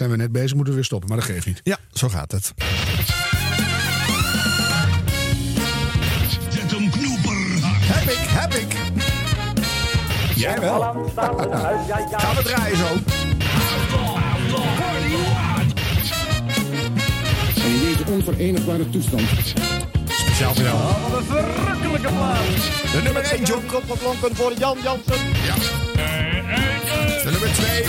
Zijn we net bezig, moeten we weer stoppen. Maar dat geeft niet. Ja, zo gaat het. Zet hem knoeper. Heb ik, heb ik. Jij wel. Gaan we draaien zo. In deze onverenigbare toestand Speciaal voor jou. Wat een verrukkelijke plaats. De nummer 1, John. Kopperblonken voor Jan Jansen. De nummer 2.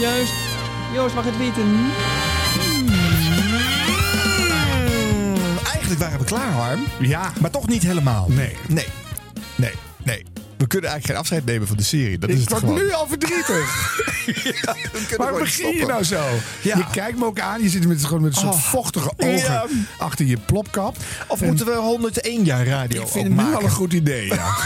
Juist. Joost mag het weten. Hmm, Eigenlijk waren we klaar, Harm. Ja. Maar toch niet helemaal. Nee. Nee. Nee. Nee. We kunnen eigenlijk geen afscheid nemen van de serie. Dat is Ik het word gewoon. nu al verdrietig. ja, we kunnen Waar gewoon begin je nou zo? Ja. Je kijkt me ook aan. Je zit met, gewoon met een soort Oh. vochtige ogen Ja. achter je plopkap. Of En moeten we 101 jaar radio Ik vind het nu al een goed idee, ja.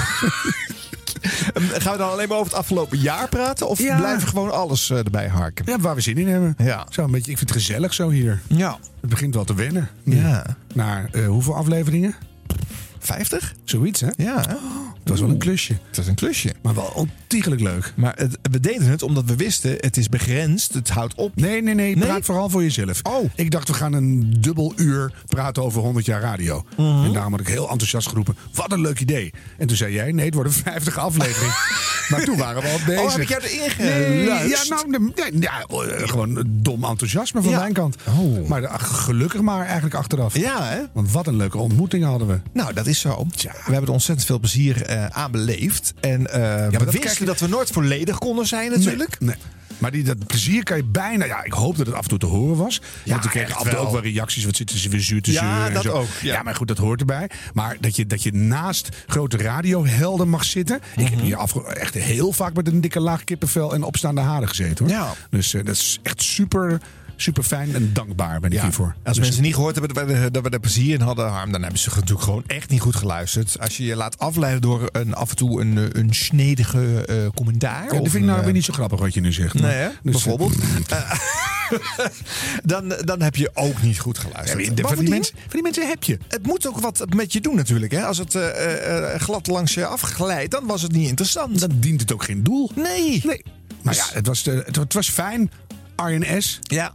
Ehm, Gaan we dan alleen maar over het afgelopen jaar praten? Of Ja. blijven we gewoon alles eh, erbij harken? ja. Waar we zin in hebben. Ja. Zo, een beetje, ik vind het gezellig zo hier. Ja. Het begint wel te wennen. Ja. Naar eh, hoeveel afleveringen? 50? Zoiets, hè? Ja. hè? Dat was wel een klusje. Het is een klusje. Maar wel ontiegelijk leuk. Maar het- we deden het omdat we wisten, het is begrensd, het houdt op. Nee, nee, nee. Praat vooral voor jezelf. Oh. Ik dacht, we gaan een dubbel uur praten over 100 jaar radio. Mhm. En daarom had ik heel enthousiast geroepen. Wat een leuk idee. En toen zei jij, nee, het worden 50 afleveringen. maar toen waren we al bezig. Oh, heb ik jou erin Nee, ja, geluisterd? nou, de- ja, eh, gewoon dom enthousiasme van Ja. mijn kant. Oh. Maar ach, gelukkig maar eigenlijk achteraf. Ja, hè? Want wat een leuke ontmoeting hadden we. Nou, dat is zo. Tja. We hebben er ontzettend veel plezier eh aan beleefd. En eh, we wisten dat we nooit volledig konden zijn natuurlijk. Nee. nee. Maar die, dat plezier kan je bijna... Ja, ik hoop dat het af en toe te horen was. Ja, want ik kreeg af en toe wel. ook wel reacties. Wat zitten ze weer zuur te Ja, zeuren en dat zo. ook, ja. maar goed, dat hoort erbij. Maar dat je, dat je naast grote radiohelden mag zitten. Ik Mhm. heb hier afge- echt heel vaak met een dikke laag kippenvel en opstaande haren gezeten. Hoor. Ja. Dus eh, dat is echt super, super fijn en dankbaar ben ik Ja, hiervoor. Als Dus- mensen niet gehoord hebben dat we, dat we er plezier in hadden, Harm, dan hebben ze natuurlijk gewoon echt niet goed geluisterd. Als je je laat afleiden door een, af en toe een, eh, een snedige eh, commentaar. Ja, dat vind ik nou eh, weer niet zo grappig wat je nu zegt. Nee, hè? Dus, bijvoorbeeld. Dan, dan heb je ook niet goed ja, geluisterd. van, die mensen, van die mensen heb je. Het moet ook wat met je doen natuurlijk. Hè? Als het glad langs je afglijdt, dan was het niet interessant. Dan dient het ook geen doel. Nee. Nee. Maar Dus- ja, het was, de, het, het was fijn. RNS. Ja.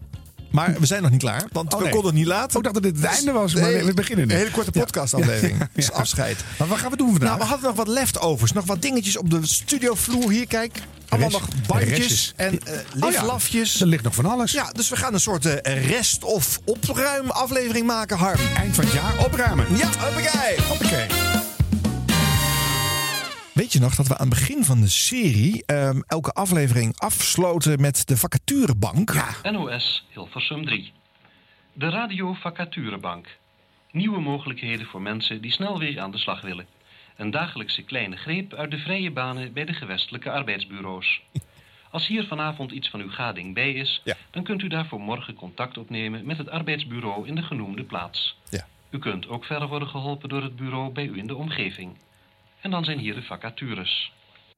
Maar we zijn nog niet klaar, want Oh, we nee. konden het niet laten. Ik dacht dat dit het einde was, maar Nee, we beginnen nu. Een hele korte podcastaflevering. Ja. Dus afscheid. Maar wat gaan we doen vandaag? Nou, we hadden nog wat leftovers. Nog wat dingetjes op de studiovloer hier. Kijk, allemaal Rest- nog bandjes en Oh liflafjes. Er ligt nog van alles. Ja, dus we gaan een soort eh, rest- of opruim aflevering maken, Harm. Eind van het jaar opruimen. Ja, hoppakee. Oké. Weet je nog dat we aan het begin van de serie ehm, elke aflevering afsloten met de vacaturebank? Ja. NOS Hilversum 3. De Radio Vacaturebank. Nieuwe mogelijkheden voor mensen die snel weer aan de slag willen. Een dagelijkse kleine greep uit de vrije banen bij de gewestelijke arbeidsbureaus. Als hier vanavond iets van uw gading bij is, Ja. dan kunt u daarvoor morgen contact opnemen met het arbeidsbureau in de genoemde plaats. Ja. U kunt ook verder worden geholpen door het bureau bij u in de omgeving. En dan zijn hier de vacatures.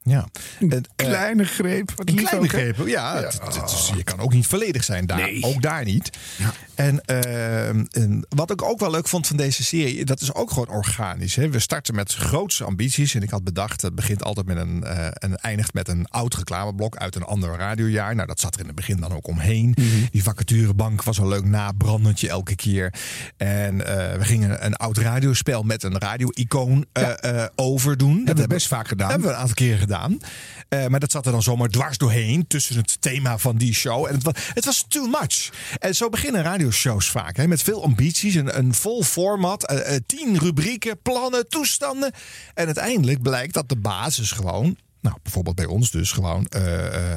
ja. En, eh, Kleine greep. Wat Een kleine ook, greep, ja. het- het- het is- je kan ook niet volledig zijn daar. Nee. Ook daar niet. Ja. En, ehm, en wat ik ook wel leuk vond van deze serie, dat is ook gewoon organisch. Hè? We starten met grootse ambities. En ik had bedacht, het begint altijd met een, eh, en eindigt met een oud reclameblok uit een ander radiojaar. Nou, dat zat er in het begin dan ook omheen. Mhm. Die vacaturebank was een leuk nabrandetje elke keer. En eh, we gingen een oud radiospel met een radio-icoon eh, eh, overdoen. Dat Hebben we best vaak gedaan. hebben we een aantal keren gedaan. Eh, maar dat zat er dan zomaar dwars doorheen tussen het thema van die show. En het was, het was too much. En zo beginnen radioshows vaak. Hè, met veel ambities, een, een vol format, eh, tien rubrieken, plannen, toestanden. En uiteindelijk blijkt dat de basis gewoon. Nou, bijvoorbeeld bij ons dus gewoon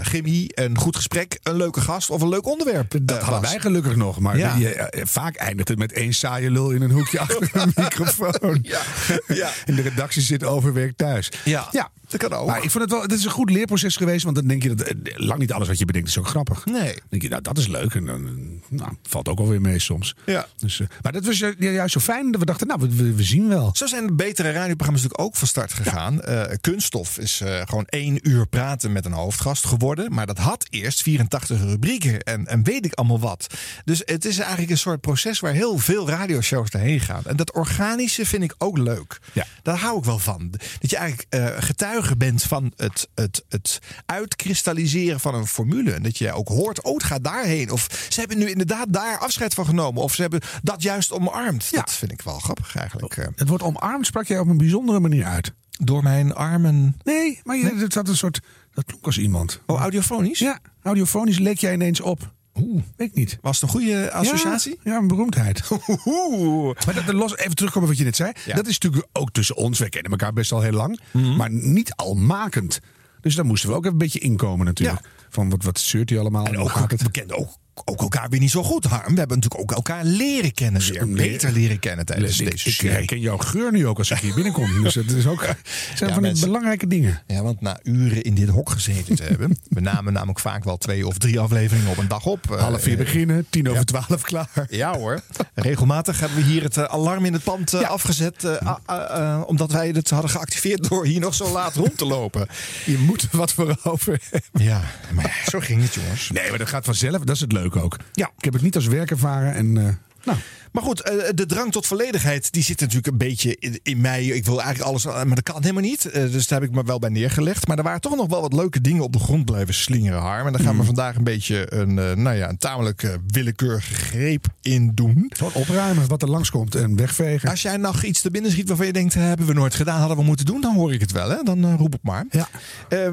chemie, een goed gesprek, een leuke gast of een leuk onderwerp. Dat eh, hadden was. wij gelukkig nog. Maar Ja. vaak eindigt het met één saaie lul in een hoekje achter een microfoon. Ja. Ja. En de redactie zit overwerkt thuis. Ja, ja. Dat kan ook. Maar ik vond het wel, het is een goed leerproces geweest. Want dan denk je dat eh, lang niet alles wat je bedenkt is ook grappig. Nee. Dan denk je, nou, dat is leuk. En dan eh, nou, valt ook alweer mee soms. Ja. Dus, eh, maar dat was ju- juist zo fijn dat we dachten, nou, we, zien wel. Zo zijn de betere radioprogramma's natuurlijk ook van start gegaan. Kunststof is gewoon één uur praten met een hoofdgast geworden. Maar dat had eerst 84 rubrieken en, en weet ik allemaal wat. Dus het is eigenlijk een soort proces waar heel veel radioshows doorheen gaan. En dat organische vind ik ook leuk. Ja. Daar hou ik wel van. Dat je eigenlijk eh, getuige getuige bent van het, het, het uitkristalliseren van een formule. En dat je ook hoort, oh, het gaat daarheen. Of ze hebben nu inderdaad daar afscheid van genomen. Of ze hebben dat juist omarmd. Ja. Dat vind ik wel grappig eigenlijk. eh. Het woord omarmd sprak jij op een bijzondere manier uit. Door mijn armen. Nee, maar je, het had een soort. Dat klonk als iemand. Oh, audiofonisch? Ja, audiofonisch leek jij ineens op. Oeh. Weet ik niet. Was het een goede associatie? Ja, ja, een beroemdheid. Oeh. Maar dat, los, even terugkomen wat je net zei. Ja. Dat is natuurlijk ook tussen ons. Wij kennen elkaar best al heel lang. Mhm. Maar niet al makend. Dus daar moesten we ook even een beetje inkomen natuurlijk. Van wat, wat zeurt hij allemaal? En ook, we kenden ook, ook elkaar weer niet zo goed, Harm. We hebben natuurlijk ook elkaar leren kennen weer. Nee. Beter leren kennen tijdens ik, deze ik serie. herken jouw geur nu ook als ik hier binnenkom. Dus het is ook, zijn Ja, van die mensen- belangrijke dingen. Ja, want na uren in dit hok gezeten te hebben... we namen namelijk vaak wel twee of drie afleveringen op een dag op. Eh, Half vier eh, beginnen, tien over twaalf klaar. Ja hoor. Regelmatig hebben we hier het eh, alarm in het pand eh, afgezet. eh, eh, omdat wij het hadden geactiveerd door hier nog zo laat rond te lopen. Je moet er wat voor over hebben. Ja, maar zo ging het jongens. Nee, maar dat gaat vanzelf. Dat is het leuke ook. Ja. Ik heb het niet als werk ervaren. En, eh, nou, Maar goed, eh, de drang tot volledigheid die zit natuurlijk een beetje in, in mij. Ik wil eigenlijk alles, eh, maar dat kan helemaal niet. Eh, dus daar heb ik me wel bij neergelegd. Maar er waren toch nog wel wat leuke dingen op de grond blijven slingeren, Harm. En daar gaan we vandaag een beetje een, nou ja, een tamelijk willekeurige greep in doen. gewoon opruimen wat er langskomt en wegvegen. Als jij nog iets te binnen schiet waarvan je denkt, hebben we nooit gedaan, hadden we moeten doen, dan hoor ik het wel. Hè? Dan roep het maar. Ja.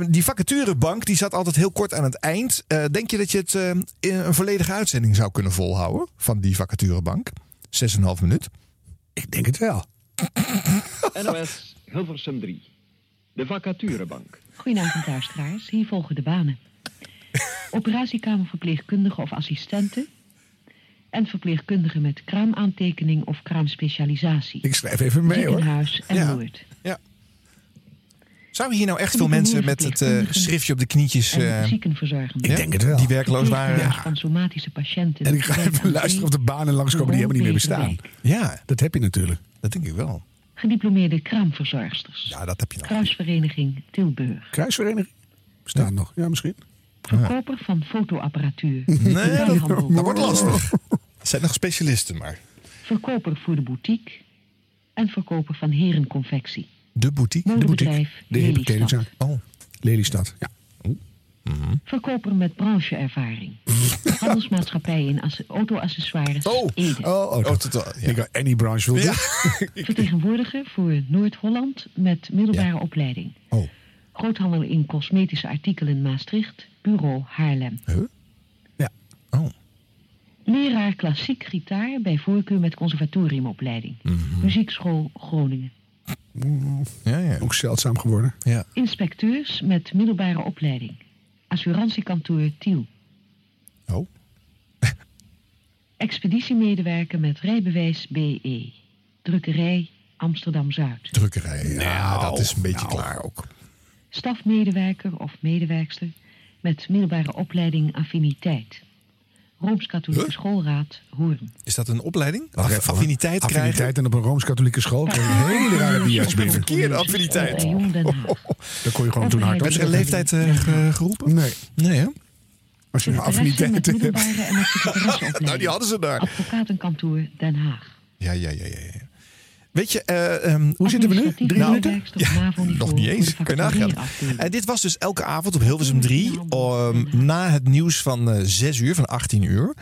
Die vacaturebank die zat altijd heel kort aan het eind. Denk je dat je het in een volledige uitzending zou kunnen volhouden van die vacaturebank? 6,5 minuut. Ik denk het wel. NOS Hilversum 3. De vacaturebank. Goedenavond luisteraars, hier volgen de banen. Operatiekamerverpleegkundige of assistenten. En verpleegkundigen met kraamaantekening of kraamspecialisatie. Ik schrijf even mee hoor. Ziekenhuis en Ja. Noord. Zouden hier nou echt veel mensen met het eh, schriftje op de knietjes... En ziekenverzorgenden. Ik denk het wel. Die werkloos waren. Somatische patiënten. En ik ga even luisteren of de banen langskomen die helemaal niet meer bestaan. Ja, Dat heb je natuurlijk. dat denk ik wel. Gediplomeerde kraamverzorgsters. Ja, dat heb je nog. Kruisvereniging Tilburg. Kruisvereniging? Bestaan nog. Ja, misschien. Verkoper van fotoapparatuur. Nee, dat, wordt lastig. Het zijn nog specialisten, maar. Verkoper voor de boutique. En verkoper van herenconfectie. De boutique. De hippe Lelystad. kledingzaak. Oh, Lelystad. Ja. Verkoper met brancheervaring. Handelsmaatschappij in auto-accessoires Oh. Ede. Oh, oh, oh dat- Ja. any branche wil Ja. Vertegenwoordiger voor Noord-Holland met middelbare opleiding. Oh. Groothandel in cosmetische artikelen Maastricht. Bureau Haarlem. Huh? Ja. Oh. Leraar klassiek gitaar bij voorkeur met conservatoriumopleiding. Mhm. Muziekschool Groningen. Ja, ja. Ook zeldzaam geworden. ja. Inspecteurs met middelbare opleiding. Assurantiekantoor Tiel. Oh. Expeditiemedewerker met rijbewijs BE. Drukkerij Amsterdam-Zuid. Drukkerij. Ja, dat is een beetje nou. klaar ook. Stafmedewerker of medewerkster met middelbare opleiding affiniteit. Rooms-Katholieke Huh? Schoolraad Hoorn. Is dat een opleiding? Hoor. affiniteit krijgen? Affiniteit en op een Rooms-Katholieke school. krijg je een hele rare bias binnen. Verkeerde affiniteit. Haag. Daar kon je gewoon toen hard op Werd er een leeftijd eh, ge- geroepen? Nee. Nee, hè? Als je een affiniteit hebt. Nou, die hadden ze daar. Advocatenkantoor Den Haag. Ja, ja, ja, ja. Ja. Weet je, eh, ehm, Hoe zitten we nu? Drie minuten? NAVO-niveau nog niet eens. Kun je nagaan. En dit was dus elke avond op Hilversum 3. ehm, na het nieuws van eh 6 uur, van 18 uur.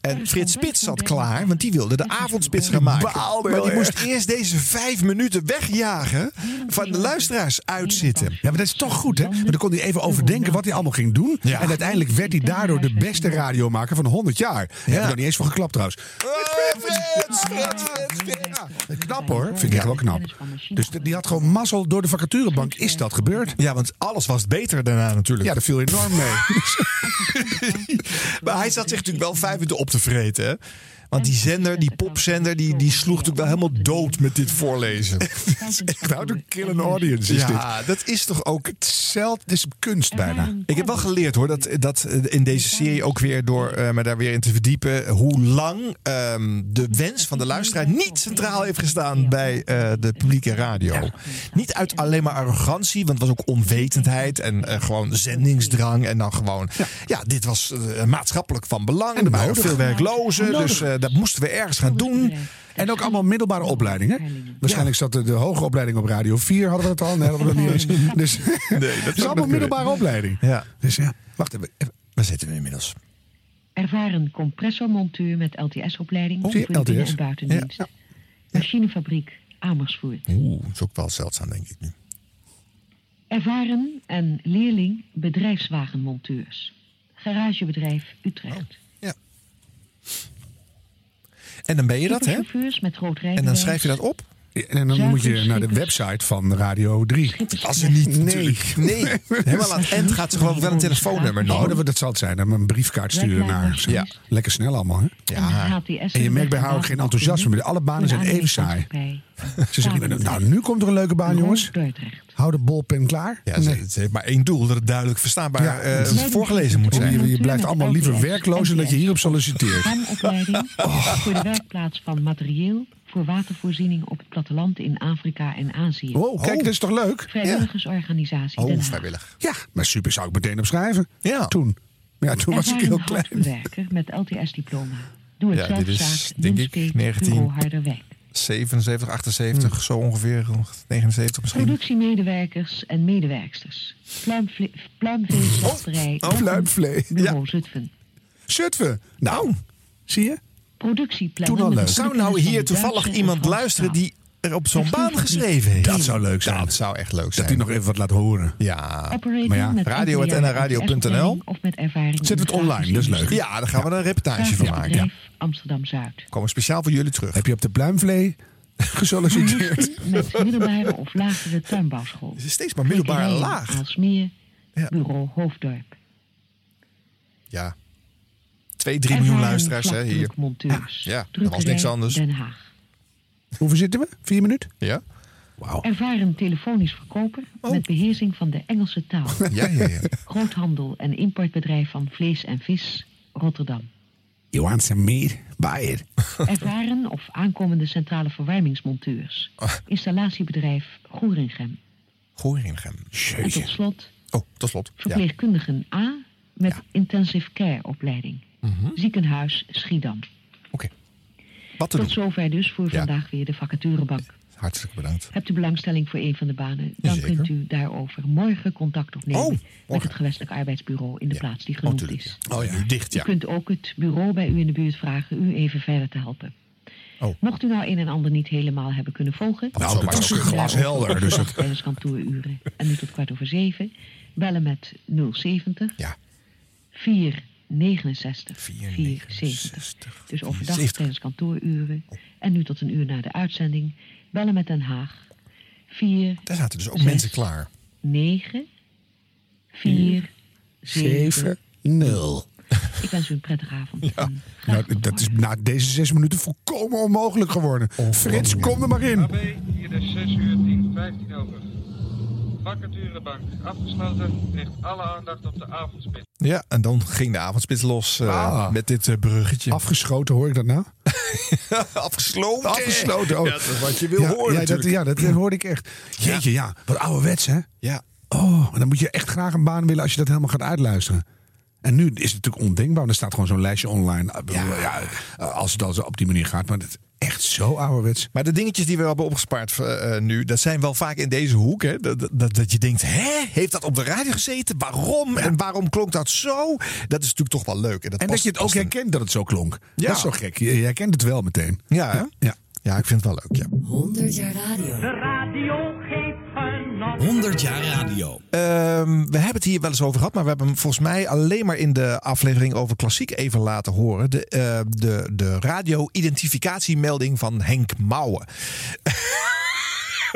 En Frits Spits zat klaar, want die wilde de avondspits gaan maken. Maar die moest eerst deze vijf minuten wegjagen van de luisteraars uitzitten. Ja, maar dat is toch goed, hè? Maar dan kon hij even overdenken wat hij allemaal ging doen. Ja. En uiteindelijk werd hij daardoor de beste radiomaker van 100 jaar. Daar heb ik nog niet eens voor geklapt trouwens. Ja, knap hoor. Vind ik echt wel knap. Dus die had gewoon mazzel door de vacaturebank. Is dat gebeurd? Ja, want alles was beter daarna natuurlijk. Ja, dat viel enorm mee. Maar hij zat zich natuurlijk wel vijf minuten op te vreten. Hè? Want die zender, die popzender, die, die sloeg natuurlijk wel helemaal dood met dit voorlezen. Echt out of kill an audience is dit. Ja, dat is toch ook... Zeld, het is kunst bijna. Ik heb wel geleerd hoor, dat, dat in deze serie ook weer door eh, me daar weer in te verdiepen, hoe lang ehm, de wens van de luisteraar niet centraal heeft gestaan bij eh, de publieke radio. Niet uit alleen maar arrogantie, want het was ook onwetendheid en eh, gewoon zendingsdrang. En dan gewoon, ja, dit was eh, maatschappelijk van belang. Er waren veel werklozen, dus eh, dat moesten we ergens gaan doen. En ook allemaal middelbare opleidingen. Waarschijnlijk zat de, de hoge opleiding op Radio 4, hadden we het al. Nee, hadden we dat niet eens. Dus dat het zou is nog allemaal middelbare opleiding. Ja, Dus ja, wacht even. waar zitten we inmiddels? Ervaren compressormonteur met LTS-opleiding Oh, voor de binnen- LTS. en buitendienst. Machinefabriek Amersfoort. Oeh, dat is ook wel zeldzaam, denk ik nu. Ervaren en leerling bedrijfswagenmonteurs. Garagebedrijf Utrecht. En dan ben je dat, hè? En dan schrijf je dat op? En dan moet je naar de website van Radio 3. Schippers- Als er niet, Nee. natuurlijk. Nee, helemaal aan het eind gaat ze gewoon wel een telefoonnummer Oh, noemen. dat, dat zal het zijn. Dan een briefkaart sturen naar. ze. Ja. Lekker snel allemaal. Hè? Ja, En je merkt bij haar ook geen enthousiasme meer. Alle banen zijn even saai. Ze zeggen, nou nu komt er een leuke baan jongens. Hou de bolpen klaar. ja Nee. ze heeft maar één doel, dat het duidelijk verstaanbaar Ja, eh, het is- voorgelezen moet zijn. Je, je blijft allemaal liever werkloos dan dat je hierop solliciteert. Opleiding voor de werkplaats van materieel voor watervoorziening op het platteland in Afrika en Azië. Wow, kijk, dat is toch leuk? Vrijwilligersorganisatie Den Oh, Haag. vrijwillig. Ja, maar super zou ik meteen opschrijven. Ja. Toen. Maar ja, toen was ik heel klein. houtbewerker met LTS-diploma. Doe het Ja, zelf dit is, denk ik, Nunspeet, 19 Bureau Harderwijk. 77, 78, Hmm. zo ongeveer. 79 misschien. Productiemedewerkers en medewerksters. Pluimveeslachterij. Oh, pluimvlee. Bureau Zutphen. Zutphen. Nou, zie je? Leuk. Zou nou hier toevallig iemand luisteren die op zo'n baan geschreven heeft? Dat zou leuk zijn. Dat zou echt leuk Dat zijn. hij nog even wat laat horen. Ja. Maar ja, met radio enkele at jaren nradio.nl. ervaring Of met ervaring Zetten we het online, dat is leuk. ja, daar gaan we er een reportage van maken. bedrijf Amsterdam-Zuid. Komen speciaal voor jullie terug. Heb je op de pluimvlee gesolliciteerd? Met middelbare of lagere tuinbouwschool. Het is steeds maar middelbaar laag. Aalsmeer, Ja. bureau Hoofddorp. Ja. Twee, drie miljoen luisteraars hè, hier. vlakdrukmonteurs. Ja, dat was niks anders. Den Haag. Hoeveel zitten we? Vier minuten? Ja? Wauw. Ervaren telefonisch verkoper Oh. met beheersing van de Engelse taal. Ja, ja, ja. Groothandel en importbedrijf van vlees en vis, Rotterdam. You want some meat? Buy it. Ervaren of aankomende centrale verwarmingsmonteurs. Ah. Installatiebedrijf Goeringem. Goeringem. En tot slot Oh, tot slot. Ja. verpleegkundigen A met intensive care opleiding. Mhm. Ziekenhuis Schiedam. Wat Tot doen. zover dus voor Ja. vandaag weer de vacaturebank. Hartstikke bedankt. Hebt u belangstelling voor een van de banen, dan Zeker. kunt u daarover morgen contact opnemen Oh, met het gewestelijk arbeidsbureau in de Ja. plaats die Oh, genoemd is. Oh ja. Nu dicht, U ja. kunt ook het bureau bij u in de buurt vragen u even verder te helpen. Oh. Mocht u nou een en ander niet helemaal hebben kunnen volgen, Nou, dat was ook. glashelder. Dus het, tijdens kantooruren en nu tot kwart over zeven, bellen met 070 Ja. 469 469. 470. Dus overdag 470. tijdens kantooruren en nu tot een uur na de uitzending, bellen met Den Haag 4 Daar zaten dus ook mensen klaar. 9 4 7. 7, 0. Ik wens u een prettige avond. graag Nou, dat is na deze zes minuten volkomen onmogelijk geworden. Frits, kom er maar in. AB, hier is 6 uur 10, 15 over. Vacaturebank afgesloten, richt alle aandacht op de avondspits. Ja, en dan ging de avondspits los eh, Ah. met dit eh, bruggetje. Afgeschoten, hoor ik dat nou? Afgesloten. Afgesloten. Oh. Ja, dat is wat je wil ja, horen ja, dat, ja, dat hoorde ik echt. Jeetje, ja. Wat ouderwets, hè? Ja. Oh, en dan moet je echt graag een baan willen als je dat helemaal gaat uitluisteren. En nu is het natuurlijk ondenkbaar. Er staat gewoon zo'n lijstje online. Ik bedoel, Ja. als het al zo op die manier gaat. Maar het is echt zo ouderwets. Maar de dingetjes die we hebben opgespaard eh, eh, nu, dat zijn wel vaak in deze hoek. Hè? Dat, dat, dat je denkt, hè, heeft dat op de radio gezeten? Waarom? En waarom klonk dat zo? Dat is natuurlijk toch wel leuk. En dat, En past- dat je het ook een- herkent dat het zo klonk. Ja. Dat is zo gek. Je, je herkent het wel meteen. Ja, hè? Ja. ja, ik vind het wel leuk. Ja. 100 jaar radio. De radio. 100 jaar radio. Ehm, we hebben het hier wel eens over gehad, maar we hebben hem volgens mij alleen maar in de aflevering over klassiek even laten horen. De, eh, de, de radio-identificatiemelding van Henk Mouwen.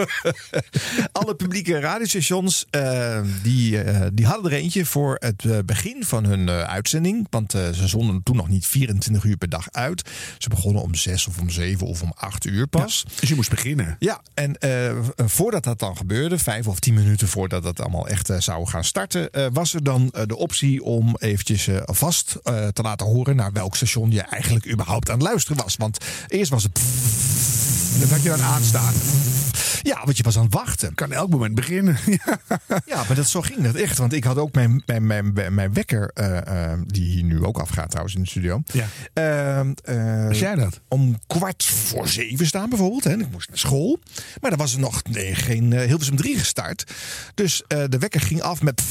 Alle publieke radiostations eh, die, eh, die hadden er eentje voor het eh, begin van hun uitzending. Want ze zonden toen nog niet 24 uur per dag uit. Ze begonnen om 6 of om 7 of om 8 uur pas. Dus je moest beginnen. Ja, en voordat dat dan gebeurde, vijf of tien minuten voordat dat allemaal echt zou gaan starten, was er dan de optie om eventjes vast te laten horen naar welk station je eigenlijk überhaupt aan het luisteren was. Want eerst was het. Dat had je dan aanstaan. Ja, want je was aan het wachten. Kan elk moment beginnen. Ja, maar dat, zo ging dat echt. Want ik had ook mijn, mijn, mijn, mijn, wekker, eh, eh, die hier nu ook afgaat trouwens in de studio. Ja. Eh, Was jij dat? Om kwart voor zeven staan bijvoorbeeld. Hè. Ik moest naar school. Maar dan was er nog nee, geen uh, Hilversum 3 gestart. Dus de wekker ging af met...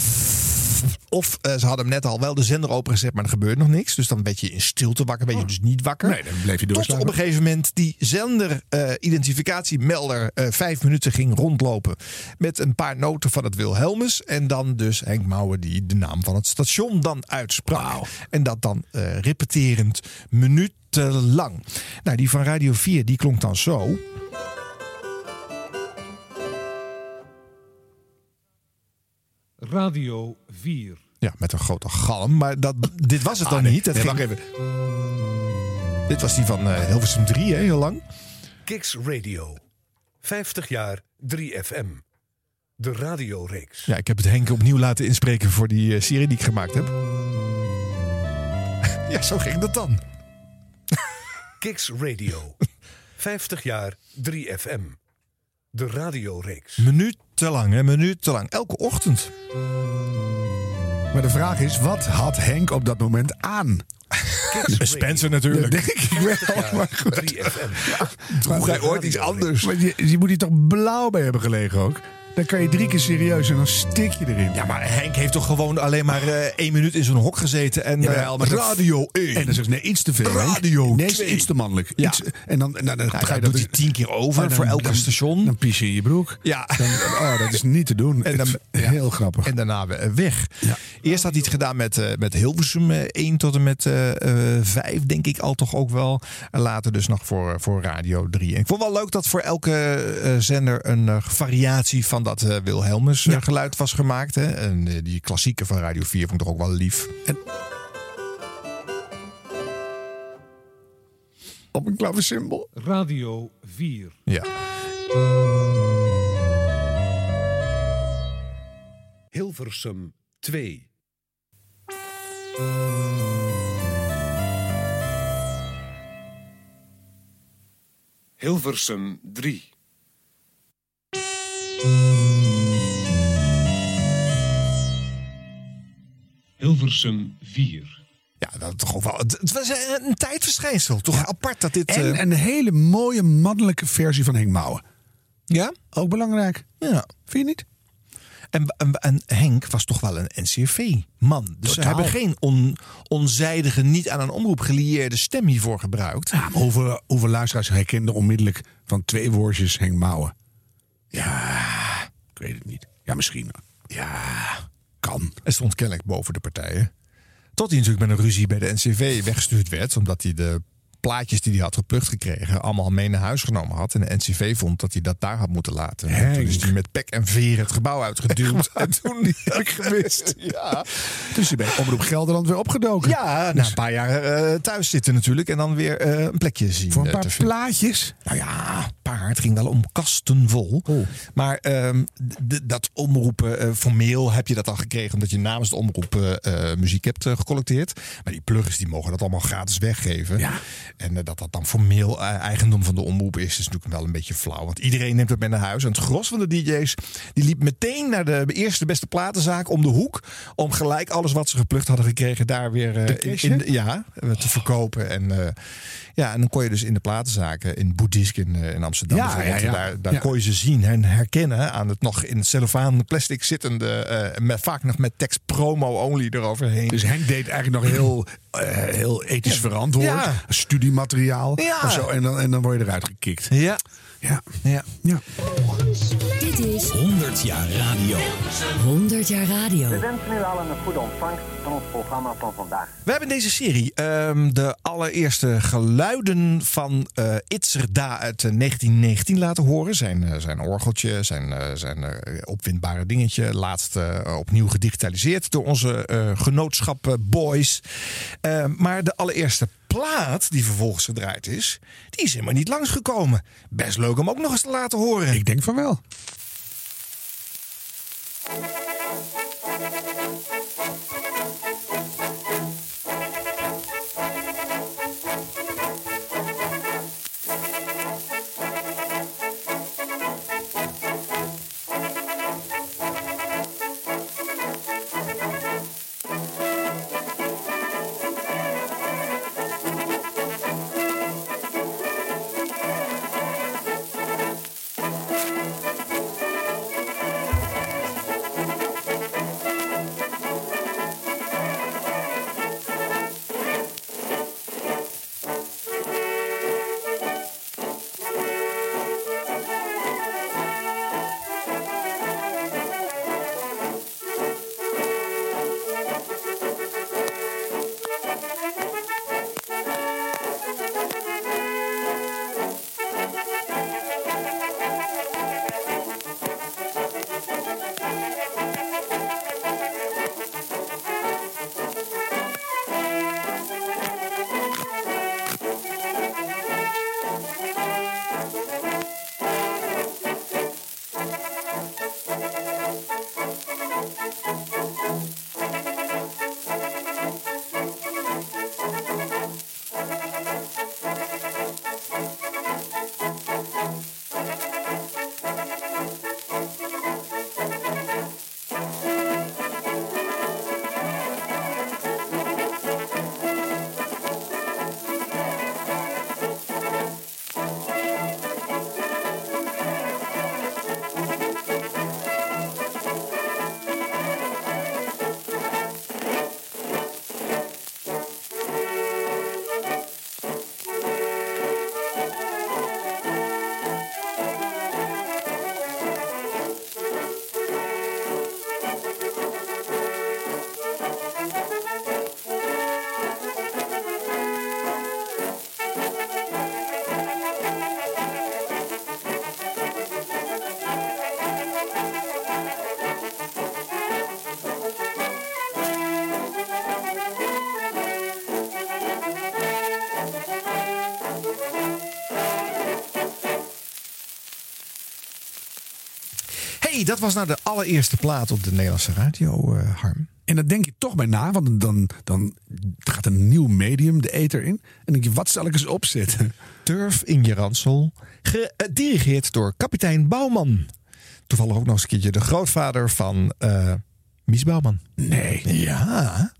Of eh, ze hadden hem net al wel de zender opengezet, maar er gebeurde nog niks. Dus dan werd je in stilte wakker, ben je dus niet wakker. Oh. Nee, dan bleef je Tot doorslapen. op een gegeven moment die zender-identificatiemelder eh, vijf minuten ging rondlopen. Met een paar noten van het Wilhelmus. En dan dus Henk Mouwen die de naam van het station dan uitsprak. En dat dan eh, repeterend minutenlang. Nou, die van Radio 4 die klonk dan zo. Radio 4. Ja, met een grote galm. Maar dat, dit was het dan Ah, nee. niet. Het Nee, ging- even. Dit was die van eh, Hilversum 3, hè, heel lang. Kicks Radio. 50 jaar 3FM. De radioreeks. Ja, ik heb het Henk opnieuw laten inspreken voor die eh, serie die ik gemaakt heb. ja, zo ging dat dan. Kicks Radio. 50 jaar 3FM. De radioreeks. Minutenlang, hè, minutenlang. Elke ochtend. Maar de vraag is, wat had Henk op dat moment aan? Spencer natuurlijk. Dat denk ik wel. Maar goed. 3FM. Droeg hij ooit iets anders? Maar je, je moet hier toch blauw bij hebben gelegen ook? Dan kan je drie keer serieus en dan stik je erin. Ja, maar Henk heeft toch gewoon alleen maar eh, één minuut in zo'n hok gezeten. En Ja, eh, wel, maar dat- radio 1. En dan je, nee, iets te veel. Radio Nee, twee. iets te mannelijk. Ja. Iets, en dan, en dan, Nou, ga je dat doet hij tien keer over dan- voor elke dan- station. Dan pies je in je broek. Ja. Dan, oh, dat is niet te doen. En dan- is heel grappig. En daarna we- weg. Ja. Eerst had hij het gedaan met, eh, met Hilversum eh, 1 tot en met eh, eh, 5, denk ik al toch ook wel. En later dus nog voor, voor Radio 3. En ik vond wel leuk dat voor elke eh, zender een eh, variatie van dat eh, Wilhelmus eh, geluid was gemaakt. Hè. En eh, die klassieke van Radio 4 vond ik toch ook wel lief. Op een klaversymbol. Radio 4. Ja. Hilversum 2. Hilversum 3. Hilversum 4. Ja, dat toch ook wel. Het, was een, tijdverschijnsel. Toch apart dat dit. En eh, een hele mooie mannelijke versie van Henk Mouwen. ja? Ook belangrijk. Ja. Vind je niet? En, en, en Henk was toch wel een NCRV-man. Dus ze hebben geen on, onzijdige, niet aan een omroep gelieerde stem hiervoor gebruikt. Ja, maar hoeveel, hoeveel luisteraars herkenden onmiddellijk van twee woordjes Henk Mouwen? Ja, ik weet het niet. Ja, misschien. Ja, kan. Hij stond kennelijk boven de partijen. Tot hij natuurlijk met een ruzie bij de NCV weggestuurd werd. Omdat hij de plaatjes die hij had geplukt gekregen... allemaal mee naar huis genomen had. En de NCV vond dat hij dat daar had moeten laten. En toen is hij met pek en veer het gebouw uitgeduwd. en toen heb ik gemist. Ja, Dus je bent Omroep Gelderland weer opgedoken. ja na een paar jaar eh, thuis zitten natuurlijk. En dan weer eh, een plekje zien. Voor een eh, paar plaatjes. Nou ja, een paar. Het ging wel om kasten vol. Maar ehm, dat omroepen, formeel heb je dat al gekregen omdat je namens de omroep muziek hebt gecollecteerd. Maar die plugins die mogen dat allemaal gratis weggeven. Ja. En eh, dat dat dan formeel eh, eigendom van de omroep is, is natuurlijk wel een beetje flauw. Want iedereen neemt het mee naar huis. En het gros van de DJ's die liep meteen naar de eerste beste platenzaak om de hoek. Om gelijk alles wat ze geplukt hadden gekregen daar weer eh, in, ja, te verkopen. En, ja, en dan kon je dus in de platenzaken in Boeddhisk in, eh, in Amsterdam Ja, bijvoorbeeld, ja, ja. daar, daar Ja. kon je ze zien en herkennen aan het nog in het cellofaan plastic zittende, eh, met, vaak nog met tekst promo only eroverheen. Dus Henk deed eigenlijk nog heel, eh, heel ethisch verantwoord. Ja. Studiemateriaal Ja. of zo. En dan, en dan word je eruit gekikt. ja, Ja. ja. ja. Dit is 100 jaar radio. 100 jaar radio. We wensen u allen een goede ontvangst van ons programma van vandaag. We hebben in deze serie ehm, de allereerste geluiden van eh Itzerda uit eh, 1919 laten horen. Zijn, eh, zijn orgeltje, zijn, eh, zijn eh, opwindbare dingetje. Laatst eh, opnieuw gedigitaliseerd door onze eh genootschap eh, Boys. Eh, maar de allereerste plaat die vervolgens gedraaid is, die is helemaal niet langsgekomen. Best leuk om ook nog eens te laten horen. Ik denk van wel. Nee, dat was nou de allereerste plaat op de Nederlandse radio, eh, Harm. En dan denk je toch bij na, want dan, dan gaat een nieuw medium de ether in. En dan denk je, wat zal ik eens opzetten? Turf in je ransel, gedirigeerd door kapitein Bouwman. Toevallig ook nog eens een keertje de grootvader van eh Mies Bouwman. Nee. Ja.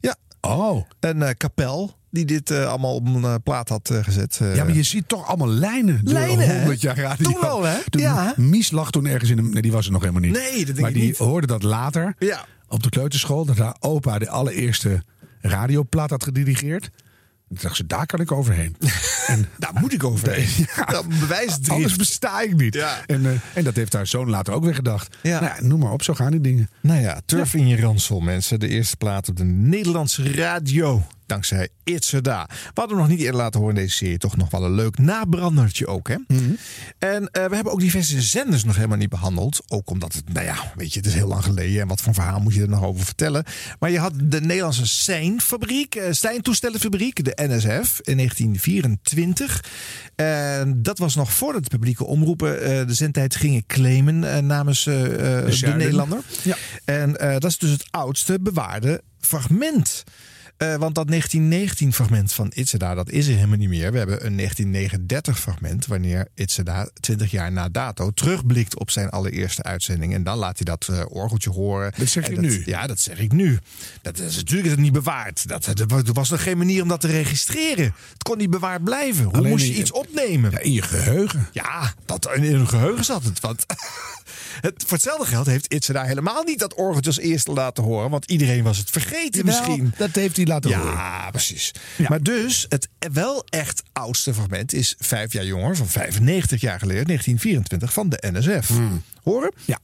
Ja. Oh. Een eh, kapel die dit eh, allemaal op een eh, plaat had eh, gezet. Ja, maar je ziet toch allemaal lijnen. Lijnen, hè? 100 jaar radio. Toen wel, hè? Toen Ja. Mies lag toen ergens in een... Nee, die was er nog helemaal niet. Nee, dat denk maar ik die niet. hoorde dat later Ja. op de kleuterschool. Dat haar opa de allereerste radioplaat had gedirigeerd. En toen dacht ze, daar kan ik overheen. en Daar moet ik overheen. Ja. Dat bewijst Anders besta ik niet. Ja. En, en dat heeft haar zoon later ook weer gedacht. Ja. Nou, ja, noem maar op, zo gaan die dingen. Nou ja, Turf in je ransel, mensen. De eerste plaat op de Nederlandse radio. Dankzij Itzerda. We hadden hem nog niet eerder laten horen in deze serie. Toch nog wel een leuk nabrandertje ook, hè? En eh, we hebben ook diverse zenders nog helemaal niet behandeld. Ook omdat het, nou ja, weet je, het is heel lang geleden. En wat voor verhaal moet je er nog over vertellen? Maar je had de Nederlandse Seinfabriek, Steintoestellenfabriek, de NSF, in 1924. En dat was nog voordat de publieke omroepen eh, de zendtijd gingen claimen namens de Zuiden. Nederlander. Ja. En dat is dus het oudste bewaarde fragment. Eh, want dat 1919 fragment van Itzeda, dat is er helemaal niet meer. We hebben een 1939 fragment wanneer Itzeda 20 jaar na dato terugblikt op zijn allereerste uitzending. En dan laat hij dat eh, orgeltje horen. Dat zeg je En nu? Ja, dat zeg ik nu. Dat is natuurlijk is het niet bewaard. Dat, er was nog geen manier om dat te registreren. Het kon niet bewaard blijven. Hoe Alleen moest je in- iets opnemen? Ja, in je geheugen. Ja, dat in hun geheugen zat het. Want het, voor hetzelfde geld heeft Itze daar helemaal niet dat orgeltje als eerste laten horen. Want iedereen was het vergeten Jawel, misschien. Dat heeft hij laten horen. Ja, precies. Maar dus, het wel echt oudste fragment is vijf jaar jonger, van 95 jaar geleden, 1924, van de NSF. Horen? Ja.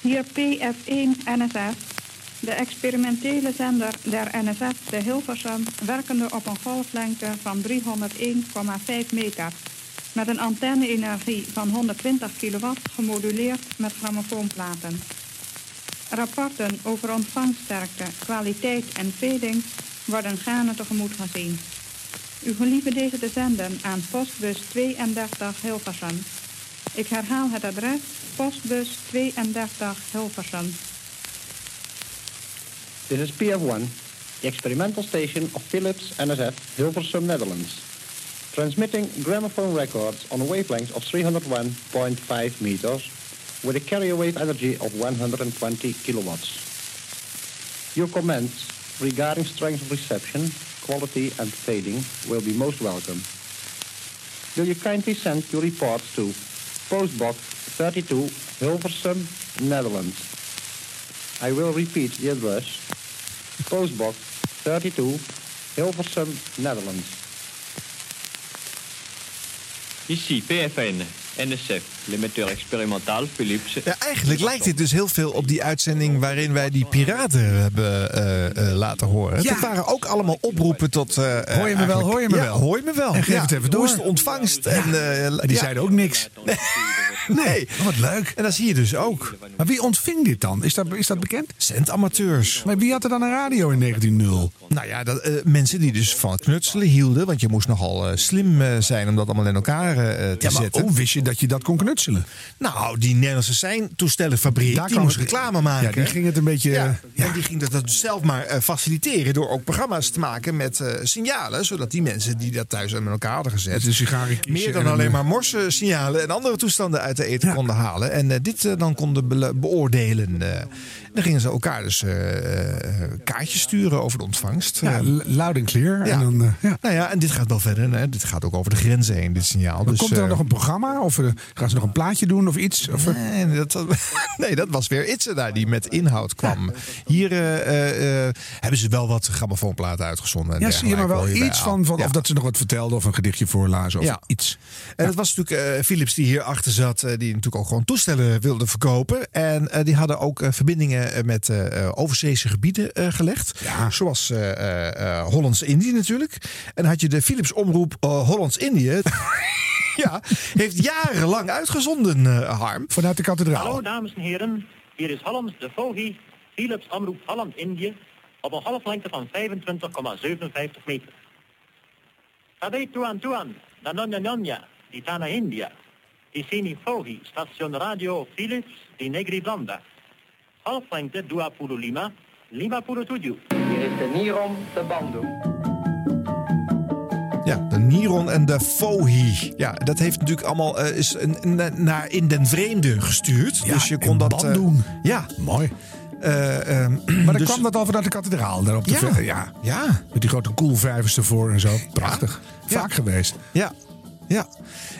Hier PF1 NSF, de experimentele zender der NSF te Hilversum, werkende op een golflengte van 301,5 meter. Met een antenne-energie van 120 kilowatt gemoduleerd met grammofoonplaten. Rapporten over ontvangsterkte, kwaliteit en veding worden gaarne tegemoet gezien. U gelieve deze te zenden aan postbus 32 Hilversum. Ik herhaal het adres, postbus 32 Hilversum. This is PF1, the experimental station of Philips NSF, Hilversum, Netherlands. Transmitting gramophone records on wavelengths of 301.5 meters with a carrier wave energy of 120 kilowatts. Your comments regarding strength of reception, quality and fading will be most welcome. Will you kindly send your reports to Postbox 32 Hilversum, Netherlands. I will repeat the address. Postbox 32 Hilversum, Netherlands. Ici PFN, NSF, l'émetteur expérimental Philips. Ja, eigenlijk lijkt dit dus heel veel op die uitzending waarin wij die piraten hebben eh, eh, laten horen. Ja. Dat waren ook allemaal oproepen tot... eh, Hoor je me wel, hoor je me Ja, wel. hoor je me wel. En geef Ja, het even Hoe door. is de ontvangst? En, eh, die ja. zeiden ook niks. Nee. Oh, wat leuk. En dat zie je dus ook. Maar wie ontving dit dan? Is dat, is dat bekend? Zendamateurs. Maar wie had er dan een radio in 1900? Nou ja, dat, eh, mensen die dus van het knutselen hielden. Want je moest nogal eh, slim eh, zijn om dat allemaal in elkaar eh, te Ja, maar zetten. hoe wist je dat je dat kon knutselen? Nou, die Nederlandse seintoestellenfabriek, Daar die moest het- reclame maken. Ja, die ging het een beetje... Ja, Ja. en die ging dat, dat zelf maar eh, faciliteren door ook programma's te maken met eh, signalen. Zodat die mensen die dat thuis met elkaar hadden gezet. Meer dan en een, alleen eh, maar morse signalen en andere toestanden uit de eten Ja. konden halen. En eh, dit eh, dan konden beoordelen. eh. En dan gingen ze elkaar dus eh, eh, kaartjes sturen over de ontvangst. Ja, Eh, loud and clear. ja. En dan, eh, ja. Nou ja, en dit gaat wel verder. Hè. Dit gaat ook over de grenzen heen, dit signaal. Dus, komt er dan eh, nog een programma? Of gaan ze nog een plaatje doen of iets? Of, eh, Nee, dat, nee, dat was weer Itze daar die met inhoud kwam. Hier eh, eh, hebben ze wel wat grammofoonplaten uitgezonden. en ja, zie je maar wel iets van, of Ja. dat ze nog wat vertelden of een gedichtje voorlazen of Ja. iets. En het was natuurlijk Philips die hier achter zat, die natuurlijk ook gewoon toestellen wilde verkopen. En die hadden ook verbindingen met overzeese gebieden gelegd. Ja. Zoals Hollands-Indië natuurlijk. En had je de Philips omroep Hollands-Indië. ja, heeft jarenlang uitgezonden, eh, Harm. Vanuit de kathedraal. Hallo dames en heren, hier is Hollands de Vogi, Philips Omroep Holland-Indië, op een golflengte van 25,57 meter. Tabé tuan tuan, nanonya nonya, di tanah India. Ticini Foghi, station radio Philips di Negri Blanda. Halflengte Dua Pulu Lima, Lima Pulu Tuju. Hier is de Niron de Bandoe. Ja, de Niron en de Fohi. Ja, dat heeft natuurlijk allemaal eh, is een, naar in den vreemde gestuurd. Ja, dus je kon dat. eh, Bandung. ja. Mooi. Eh, ehm, Maar dan dus- kwam dat al vanuit de kathedraal daar op de Ja. ja. Ja. Met die grote koelvijvers ervoor en zo. Prachtig. Vaak geweest. Ja. Ja,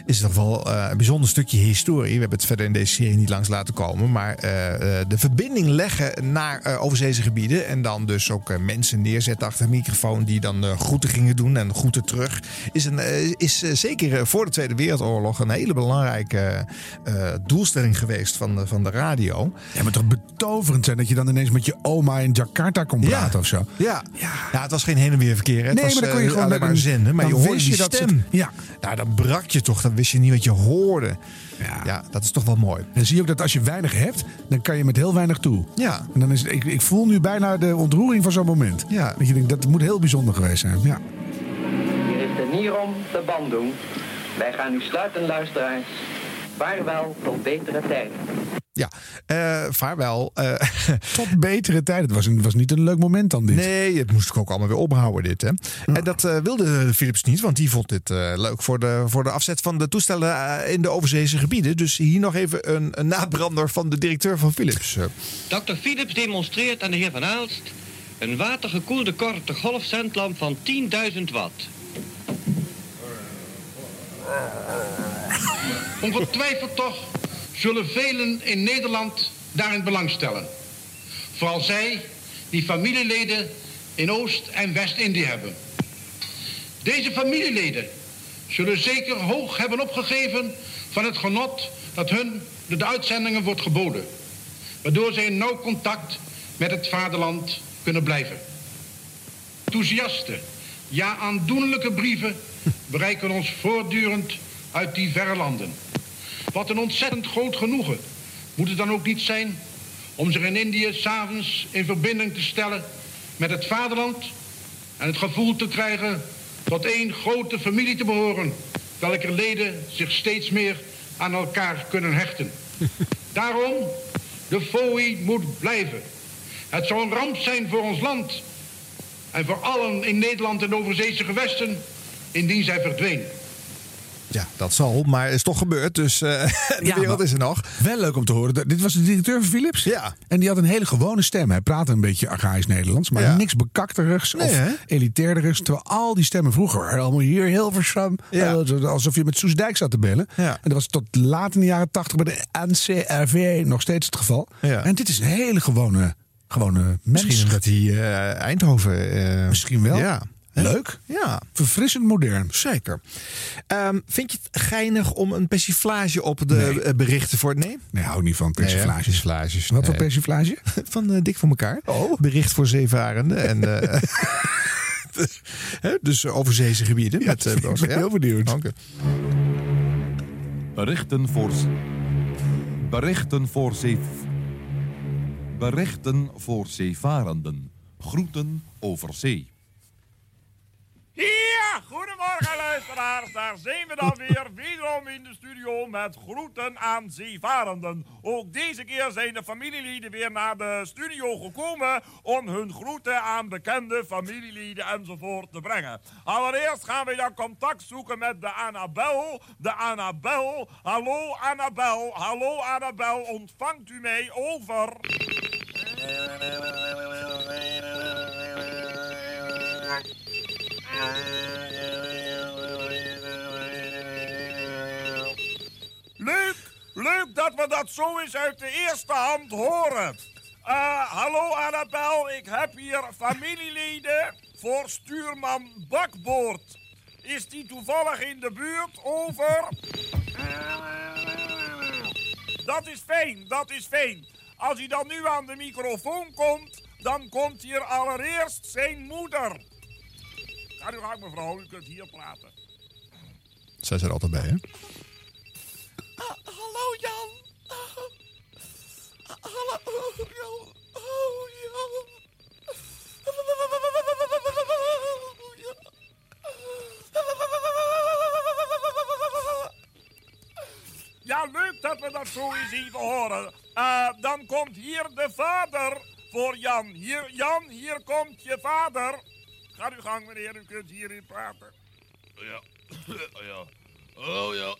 is toch wel eh, een bijzonder stukje historie. We hebben het verder in deze serie niet langs laten komen. Maar eh, eh, de verbinding leggen naar eh, overzeese gebieden. En dan dus ook mensen neerzetten achter een microfoon. die dan groeten gingen doen en groeten terug. Is, een, is zeker voor de Tweede Wereldoorlog een hele belangrijke doelstelling geweest van de, van de radio. Ja, maar toch betoverend zijn dat je dan ineens met je oma in Jakarta kon praten of zo. Ja. Ja. het was geen heen en weer verkeer. hè. Het Nee, was, maar dan kon je gewoon met maar een- zenden. Maar je hoorde je dat stem. het- ja. Nou, dan brak je toch. Dan wist je niet wat je hoorde. Ja. dat is toch wel mooi. En zie je ook dat als je weinig hebt, dan kan je met heel weinig toe. Ja. En dan is het, ik, ik voel nu bijna de ontroering van zo'n moment. Ja. Dat je denkt, dat moet heel bijzonder geweest zijn. Ja. Hier is de Niron de Bandoe. Wij gaan nu sluiten, luisteraars. Vaarwel tot betere tijden. Ja, eh, vaarwel. eh, Tot betere tijd. Het was, een, was niet een leuk moment dan dit. nee, het moest ik ook allemaal weer ophouden, dit. Hè. En dat eh, wilde Philips niet, want die vond dit eh, leuk voor de, voor de afzet van de toestellen in de overzeese gebieden. Dus hier nog even een, een nabrander van de directeur van Philips. Dr. Philips demonstreert aan de heer Van Aalst een watergekoelde korte golfcentlamp van 10.000 watt. Ongetwijfeld toch zullen velen in Nederland daarin belangstellen. Vooral zij die familieleden in Oost- en West-Indië hebben. Deze familieleden zullen zeker hoog hebben opgegeven van het genot dat hun door de uitzendingen wordt geboden. Waardoor zij in nauw contact met het vaderland kunnen blijven. Enthousiaste, ja aandoenlijke brieven bereiken ons voortdurend uit die verre landen. Wat een ontzettend groot genoegen moet het dan ook niet zijn om zich in Indië s'avonds in verbinding te stellen met het vaderland en het gevoel te krijgen tot één grote familie te behoren, welke leden zich steeds meer aan elkaar kunnen hechten. Daarom, de FOI moet blijven. Het zou een ramp zijn voor ons land en voor allen in Nederland en overzeese gewesten indien zij verdween. Ja, dat zal, maar is toch gebeurd. Dus eh, de wereld is er nog. Wel leuk om te horen. Dat- Dit was de directeur van Philips. Ja. En die had een hele gewone stem. Hij praatte een beetje archaïs Nederlands. Maar Ja. niks bekakterigs Nee, of hè? elitairerigs. Terwijl al die stemmen vroeger waren allemaal hier Hilversum. Ja. Eh, Alsof je met Soesdijk zat te bellen. Ja. En dat was tot laat in de jaren tachtig bij de NCRV nog steeds het geval. Ja. En dit is een hele gewone, gewone mens. Misschien omdat hij eh, Eindhoven... Misschien wel. Ja. Leuk. Ja, Verfrissend modern. zeker. Ehm, vind je het geinig om een persiflage op de Nee. eh, berichten voor... Nee? Nee, hou niet van persiflages. Nee, persiflages. Wat voor persiflage? Van eh, Dik voor elkaar. Bericht voor zeevarenden. En, eh, dus, overzeese gebieden. met, eh, ik ben ja? heel benieuwd. Oké. Berichten voor... Berichten voor zee... Berichten voor zeevarenden. Groeten over zee. Ja, goedemorgen luisteraars. Daar zijn we dan weer, wederom in de studio met groeten aan zeevarenden. Ook deze keer zijn de familieleden weer naar de studio gekomen om hun groeten aan bekende familieleden enzovoort te brengen. Allereerst gaan we dan contact zoeken met de Annabel. De Annabel. Hallo Annabel. Hallo Annabel. Ontvangt u mij over? Leuk, leuk dat we dat zo eens uit de eerste hand horen. Eh, hallo Annabel, ik heb hier familieleden voor stuurman Bakboord. Is die toevallig in de buurt? Over. Dat is fijn, dat is fijn. Als hij dan nu aan de microfoon komt, dan komt hier allereerst zijn moeder. Ga nu gang mevrouw, u kunt hier praten. Zij zijn er altijd bij, hè? hallo Jan. hallo Jan. Oh Jan. laat me dat zo eens even horen. Eh, dan komt hier de vader voor Jan. Hier, Jan, hier komt je vader. Ga uw gang, meneer, u kunt hierin praten. Ja. ja. Oh ja.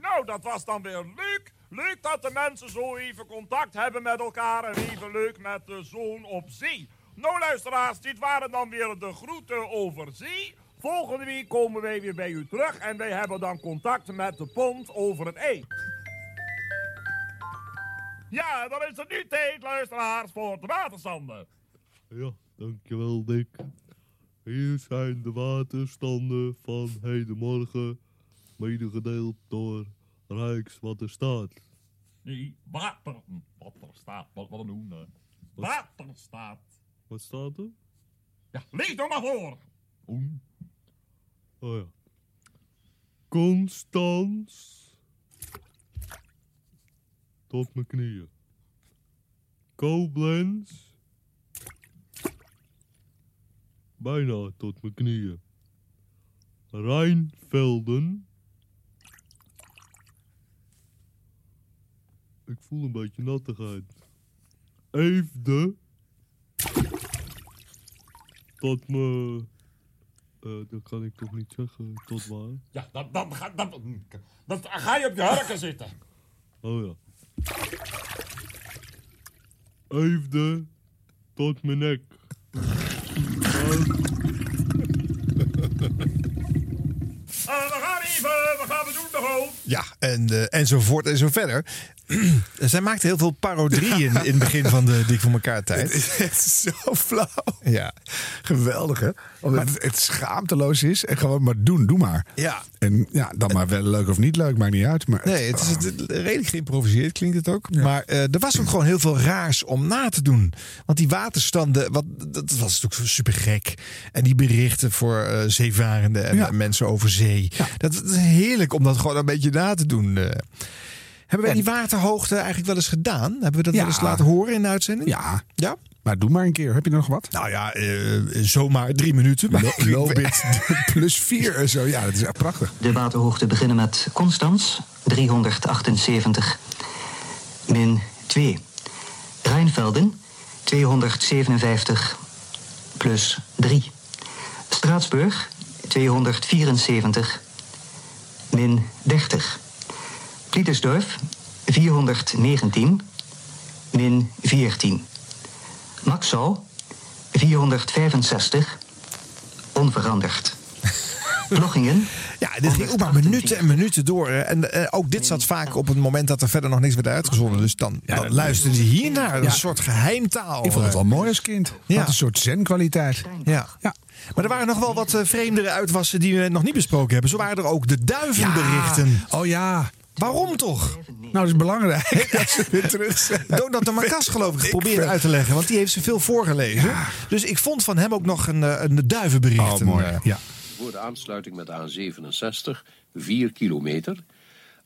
Nou, dat was dan weer leuk. Leuk dat de mensen zo even contact hebben met elkaar en even leuk met de zoon op zee. Nou, luisteraars, dit waren dan weer de groeten over zee. Volgende week komen wij weer bij u terug en wij hebben dan contact met de pont over het ei. Ja, dan is het nu tijd, luisteraars, voor de waterstanden. Ja, dankjewel Dick. Hier zijn de waterstanden van hedenmorgen, medegedeeld door Rijkswaterstaat. Nee, water, waterstaat, wat, wat een hoen. Waterstaat. Wat staat er? Ja, lees nou maar voor. Hoen. Oh ja. Constans. Tot mijn knieën. Koblenz. Bijna tot mijn knieën. Rijnvelden. Ik voel een beetje nattigheid. Eefde. Tot me... eh, dat kan ik toch niet zeggen, tot waar? Ja, dan, dan, ga, dan, dan ga je op je hurken zitten. Oh ja. Eefde tot mijn nek. Eh, we gaan even, we gaan we doen de hoofd. Ja, en, eh, enzovoort en zo verder. Zij maakte heel veel parodieën in het begin van de Dik voor elkaar tijd. Het is zo flauw. Ja. Geweldig, hè? Omdat het, het schaamteloos is. En gewoon maar doen, doe maar. Ja. En ja, dan maar wel leuk of niet leuk, maakt niet uit. Maar Nee, het is het- redelijk geïmproviseerd klinkt het ook. Maar eh, er was ook gewoon heel veel raars om na te doen. Want die waterstanden, wat, dat was natuurlijk super gek. En die berichten voor eh, zeevarenden en Ja. mensen over zee. Dat, dat is heerlijk om dat gewoon een beetje na te doen. eh. Hebben wij die waterhoogte eigenlijk wel eens gedaan? Hebben we dat Ja. wel eens laten horen in de uitzending? Ja. Ja? Maar doe maar een keer. Heb je nog wat? Nou ja, eh, zomaar drie minuten. Maar Lo- Lobit plus vier en zo. Ja, dat is echt prachtig. De waterhoogte beginnen met Constans, 378, min 2. Rijnvelden, 257, plus 3. Straatsburg, 274, min 30. Pietersdorf, 419, min 14. Maxau, 465, onveranderd. Vloggingen, Ja, dit ging ook maar minuten en minuten door. En eh, ook dit zat vaak op het moment dat er verder nog niks werd uitgezonden. Dus dan, dan luisterden ze hier naar. Een Ja. soort geheimtaal. Ik vond het wel mooi als kind. Ja. Had een soort zen-kwaliteit. Ja. Ja. Maar er waren nog wel wat eh, vreemdere uitwassen die we nog niet besproken hebben. Zo waren er ook de duivenberichten. Oh ja. Waarom toch? Nou, dat is belangrijk dat ze weer terug zijn. Donat de Marcas geloof ik geprobeerd uit te leggen. Want die heeft ze veel voorgelezen. Dus ik vond van hem ook nog een, eh, een duivenbericht. Oh, mooi. Eh, Ja. Voor de aansluiting met de A67 4 kilometer.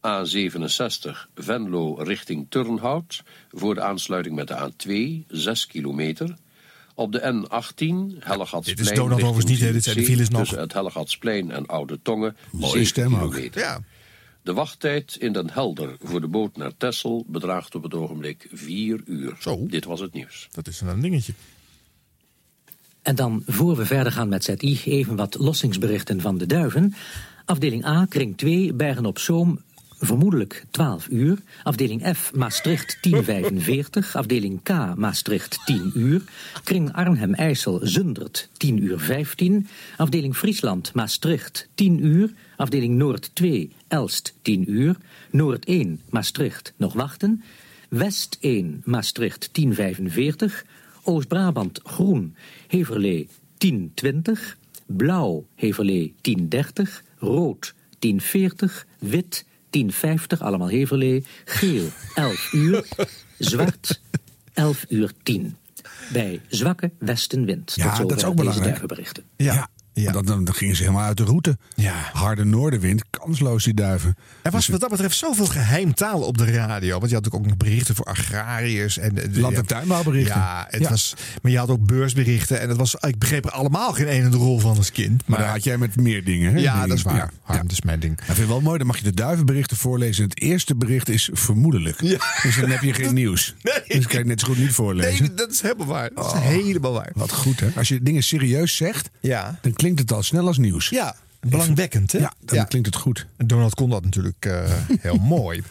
A67 Venlo richting Turnhout. Voor de aansluiting met de A2 6 kilometer. Op de N18 Hellegatsplein Dit is Donald overigens niet. Dit zijn de files nog. Tussen het Hellegatsplein en Oude Tongen Mooie 7 stem ook. kilometer. ja. De wachttijd in Den Helder voor de boot naar Texel bedraagt op het ogenblik 4 uur. Zo. Dit was het nieuws. Dat is een dingetje. En dan, voor we verder gaan met ZI, even wat lossingsberichten van de duiven. Afdeling A, kring 2, Bergen op Zoom, vermoedelijk 12 uur. Afdeling F, Maastricht 10.45. Afdeling K, Maastricht 10 uur. Kring Arnhem-IJssel, Zundert 10 uur 15. Afdeling Friesland, Maastricht 10 uur. Afdeling Noord 2, Elst 10 uur. Noord 1, Maastricht, nog wachten. West 1, Maastricht 10.45. Oost-Brabant groen, Heverlee 1020, blauw Heverlee 1030, rood 1040, wit 1050, allemaal Heverlee, geel 11 uur, zwart 11 uur 10. Bij zwakke westenwind. Ja, Tot zover dat is ook deze belangrijk. Ja. Ja. Dan, dan, dan gingen ze helemaal uit de route. Ja. Harde noordenwind, kansloos die duiven. Er was Dus- wat dat betreft zoveel geheimtaal op de radio. Want je had ook nog berichten voor agrariërs. En, de- Land- en ja, tuinbouwberichten. Ja, het Ja. Was, maar je had ook beursberichten. En het was, ik begreep er allemaal geen ene de rol van als kind. Maar daar had jij met meer dingen. Hè? Ja, dat is waar. Ja, dat is mijn ding. Ik vind het wel mooi, dan mag je de duivenberichten voorlezen. Het eerste bericht is vermoedelijk. Dus dan heb je geen nieuws. Nee. Dus kan je net zo goed niet voorlezen. Nee, dat is helemaal waar. Dat is Oh. helemaal waar. Wat goed, hè? Als je dingen serieus zegt, Ja. dan klinkt het al snel als nieuws. Ja, belangwekkend, hè? Ja, dan klinkt het goed. En Donald kon dat natuurlijk eh, heel mooi.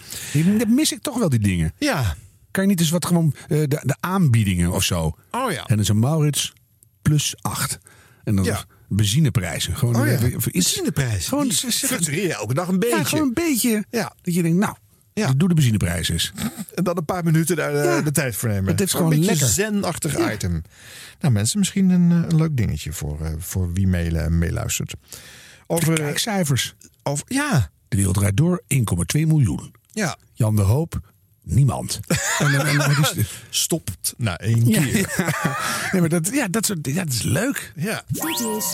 Dat mis ik toch wel, die dingen. Ja. Kan je niet eens wat gewoon, eh, de, de aanbiedingen of zo. Oh ja. En dan is een Maurits plus 8. En dan Ja. benzineprijzen. Gewoon Oh ja, even- even iets. benzineprijs. Gewoon ze fluctueren elke dag een beetje. Ja, gewoon een beetje. Ja. Dat je denkt, nou, Ja. doe de benzineprijs eens. En dan een paar minuten daar de, Ja. de tijd voor nemen. Het Een gewoon beetje lekker. zen-achtig Ja. item. Nou mensen, misschien een, eh, een leuk dingetje voor, eh, voor wie mailen en meeluistert. Over, eh, Kijkcijfers. over, ja, De wereld draait door, 1,2 miljoen. ja. Jan de Hoop, niemand. en, dan- en, is? Stopt na één Ja. keer. nee, maar dat, ja, dat, soort, ja, dat is leuk. Ja. Dit is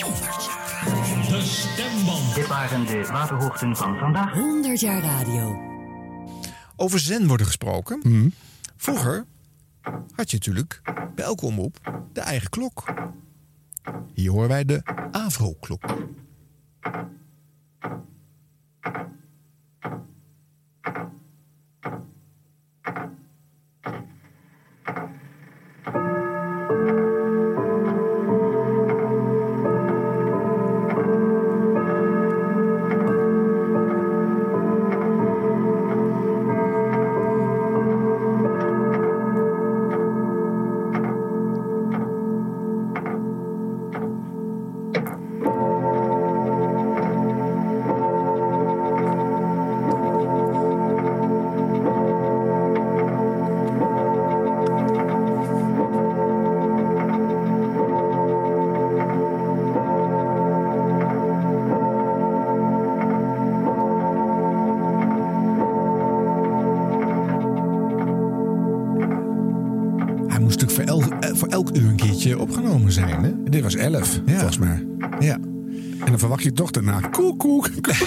De Stemband. Dit waren de waterhoogten van vandaag. 100 jaar radio. Over zen worden gesproken. Mhm. Vroeger had je natuurlijk bij elke omroep de eigen klok. Hier horen wij de Avro-klok. Toch daarna koek, koek. koek.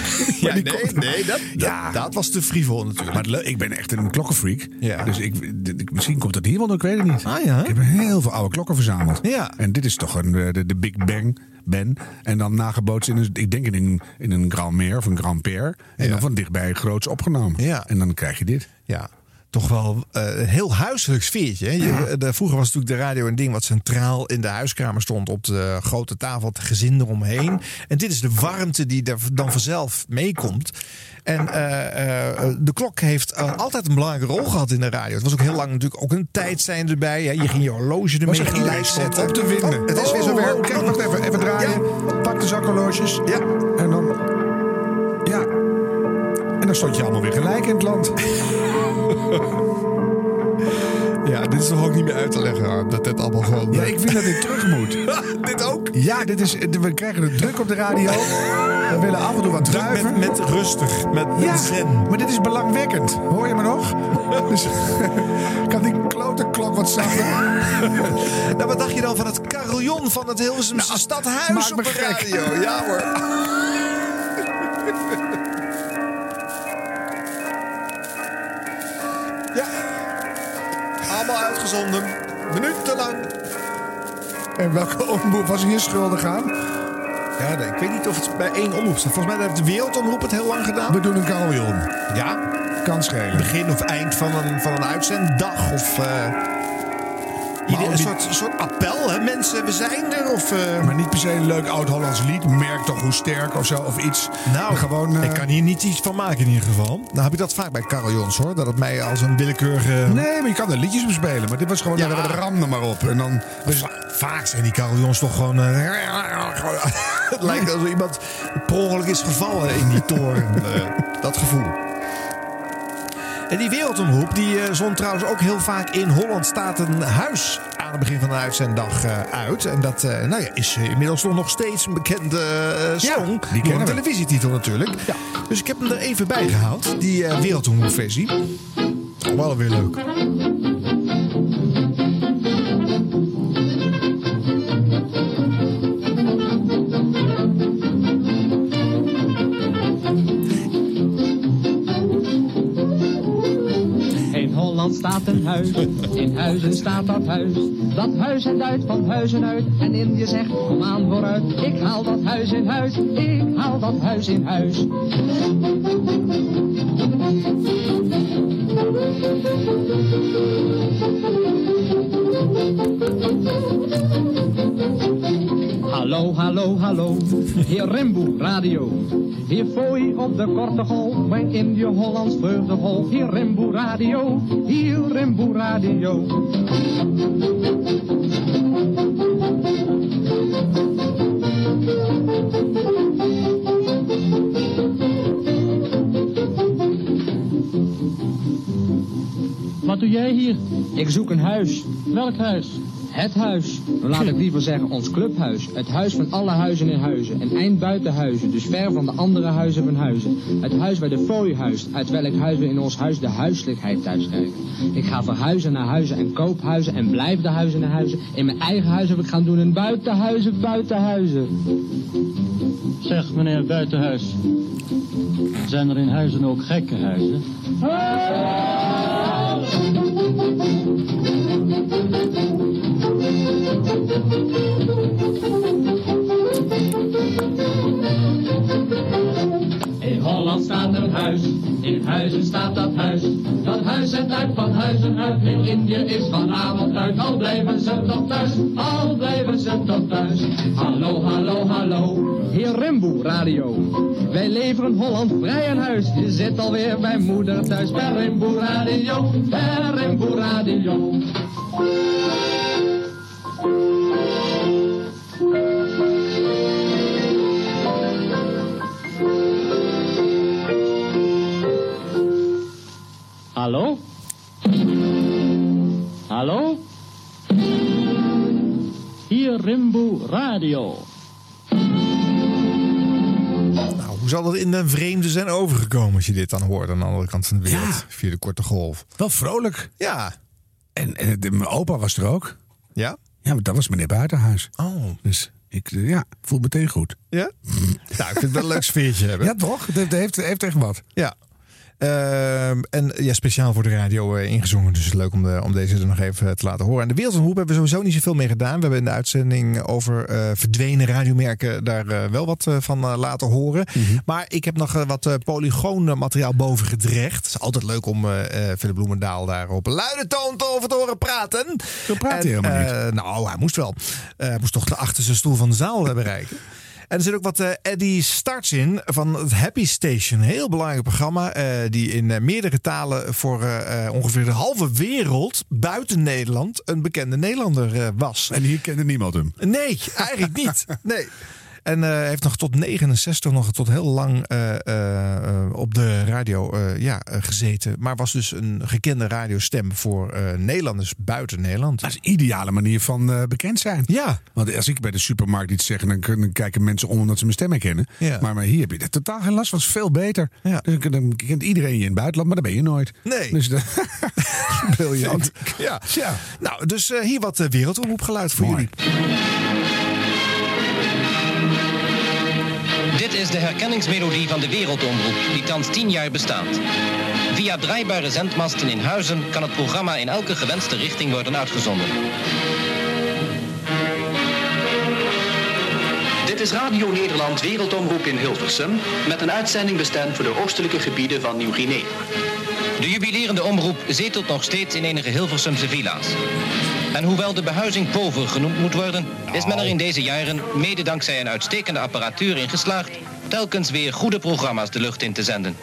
Ja, nee, komt- nee dat, Ja. dat, dat was te frivol natuurlijk. Maar ik ben echt een klokkenfreak. Ja. Dus ik, misschien komt het hier wel door, ik weet het niet. Ah, ja? Ik heb heel veel oude klokken verzameld. Ja. En dit is toch een, eh, de, de Big Bang Ben. En dan nagebootst in een, ik denk in een, in een Grand Meer of een Grand Père. En Ja. dan van dichtbij groots opgenomen. Ja. En dan krijg je dit. Ja, toch wel eh, een heel huiselijk sfeertje. Hè? Je- de- vroeger was natuurlijk de radio een ding wat centraal in de huiskamer stond. Op de grote tafel, het gezin eromheen. En dit is de warmte die er dan vanzelf meekomt. En eh, eh, de klok heeft eh, altijd een belangrijke rol gehad in de radio. Het was ook heel lang natuurlijk ook een tijdstijn erbij. Hè? Je ging je horloge ermee gelijk zetten. op te winden. Oh, het is weer Oh, zover. oh, Kijk, wacht even. Even draaien. Pak de zakhorloges. Ja. En dan... Ja. En dan stond je allemaal weer gelijk in het land. Ja, dit is toch ook niet meer uit te leggen, Harm, dat dit allemaal gewoon... Ja, ik vind dat dit terug moet. dit ook? Ja, dit is, we krijgen de druk op de radio. We willen af en toe wat druiven. Met, met rustig, met, met Ja, zen. maar dit is belangwekkend. Hoor je me nog? dus, kan die klote klok wat zachter? Nou, wat dacht je dan van het carillon van het Hilversumse Nou, stadhuis maak op me de gek. radio? Ja hoor. Allemaal uitgezonden. Minutenlang. En welke omroep was hier schuldig aan? Ja, ik weet niet of het bij één omroep staat. Volgens mij heeft de Wereldomroep het heel lang gedaan. We doen een carillon. Ja, Kan schelen. begin of eind van een, van een uitzenddag. Of eh, ieder, een soort, soort appel. Hè? Mensen, we zijn er. Of, eh, Maar niet per se een leuk oud-Hollands lied. Merk toch hoe sterk of zo. Of iets. Nou, gewoon. eh, ik kan hier niet iets van maken in ieder geval. Nou heb ik dat vaak bij carillons hoor. Dat het mij als een willekeurige... Nee, maar je kan er liedjes op spelen. Maar dit was gewoon. Ja. Ja. Ram er maar op. En dan. Va- vaak zijn die carillons toch gewoon... eh, het lijkt alsof iemand per ongeluk is gevallen in die toren. dat gevoel. En die wereldomroep die eh, zond trouwens ook heel vaak in Holland staat een huis aan het begin van de uitzenddag eh, uit. En dat eh, nou ja, is inmiddels toch nog steeds een bekende song. die Door kennen een televisietitel natuurlijk. Dus ik heb hem er even bij gehaald, die eh wereldomroep versie. Wel weer leuk. Holland staat een huis, in huizen staat dat huis. Dat huis en uit van huizen uit en Indië zegt kom aan vooruit. Ik haal dat huis in huis, ik haal dat huis in huis. Hallo, hallo, hallo, hier Rimboe Radio. Hier fooi op de korte golf, mijn Indië Hollands vreugdegolf. Hier Rimboe Radio, hier Rimboe Radio. Wat doe jij hier? Ik zoek een huis. Welk huis? Het huis. Laat ik liever zeggen ons clubhuis. Het huis van alle huizen in huizen. Een eind buiten huizen, dus ver van de andere huizen van huizen. Het huis waar de fooi huist, uit welk huis we in ons huis de huiselijkheid thuis krijgen. Ik ga verhuizen naar huizen en koop huizen en blijf de huizen naar huizen. In mijn eigen huis heb ik gaan doen en buitenhuizen, buitenhuizen. Zeg meneer Buitenhuis, zijn er in huizen ook gekke huizen? In Holland staat een huis, in huizen staat dat huis. Dat huis zet uit van huizen uit, in Indië is vanavond uit. Al blijven ze toch thuis, al blijven ze toch thuis. Hallo, hallo, hallo, hier Rimboe Radio. Wij leveren Holland vrij aan huis. Je zit alweer bij moeder thuis, bij Rimboe Radio, bij Rimboe Radio. Hallo? Hallo? Hier Rimboe Radio. Nou, hoe zal dat in de vreemde zijn overgekomen als je dit dan hoort aan de andere kant van de wereld? Via de korte golf. Wel vrolijk. Ja. En, en de- mijn opa was er ook. Ja? Ja, maar dat was meneer Buitenhuis. Oh. Dus ik eh, ja, voel meteen goed. Ja? nou, ik vind het wel een leuk sfeertje hebben. Ja, toch? Het heeft, heeft, heeft echt wat. Ja. Ehm, en ja, speciaal voor de radio eh, ingezongen. Dus leuk om, de, om deze er nog even te laten horen. En de Wereldomroep hebben we sowieso niet zoveel mee gedaan. We hebben in de uitzending over eh, verdwenen radiomerken daar eh, wel wat eh, van eh, laten horen. Maar ik heb nog eh, wat uh, polygoonmateriaal boven gedrecht. Het is altijd leuk om eh eh, Philip Bloemendaal daar op luide toon over te horen praten. Zo praat hij helemaal niet. eh, nou, hij moest wel. Eh, hij moest toch de achterste stoel van de zaal eh, bereiken. En er zit ook wat eh, Eddie Starts in van het Happy Station. Een heel belangrijk programma. eh, die in eh, meerdere talen voor ongeveer de halve wereld buiten Nederland een bekende Nederlander was. En hier kende niemand hem. Nee, eigenlijk niet. Nee. En eh, heeft nog tot 69, nog tot heel lang eh, eh, op de radio ja, gezeten. Maar was dus een gekende radiostem voor Nederlanders buiten Nederland. Dat is een ideale manier van bekend zijn. Ja. Want als ik bij de supermarkt iets zeg, dan, dan kijken mensen om omdat ze mijn stem herkennen. Ja. Maar, maar hier heb je er totaal geen last van. Is veel beter. Ja. Dus dan- dan kent iedereen je in het buitenland, maar daar ben je nooit. Nee. Dus de, briljant. Ja. Ja. Nou, dus hier wat wereldomroepgeluid voor Mooi. jullie. Dit is de herkenningsmelodie van de Wereldomroep, die thans 10 jaar bestaat. Via draaibare zendmasten in huizen kan het programma in elke gewenste richting worden uitgezonden. Is Radio Nederland Wereldomroep in Hilversum met een uitzending bestemd voor de oostelijke gebieden van Nieuw-Guinea. De jubilerende omroep zetelt nog steeds in enige Hilversumse villa's. En hoewel de behuizing pover genoemd moet worden, is men er in deze jaren, mede dankzij een uitstekende apparatuur in geslaagd, telkens weer goede programma's de lucht in te zenden.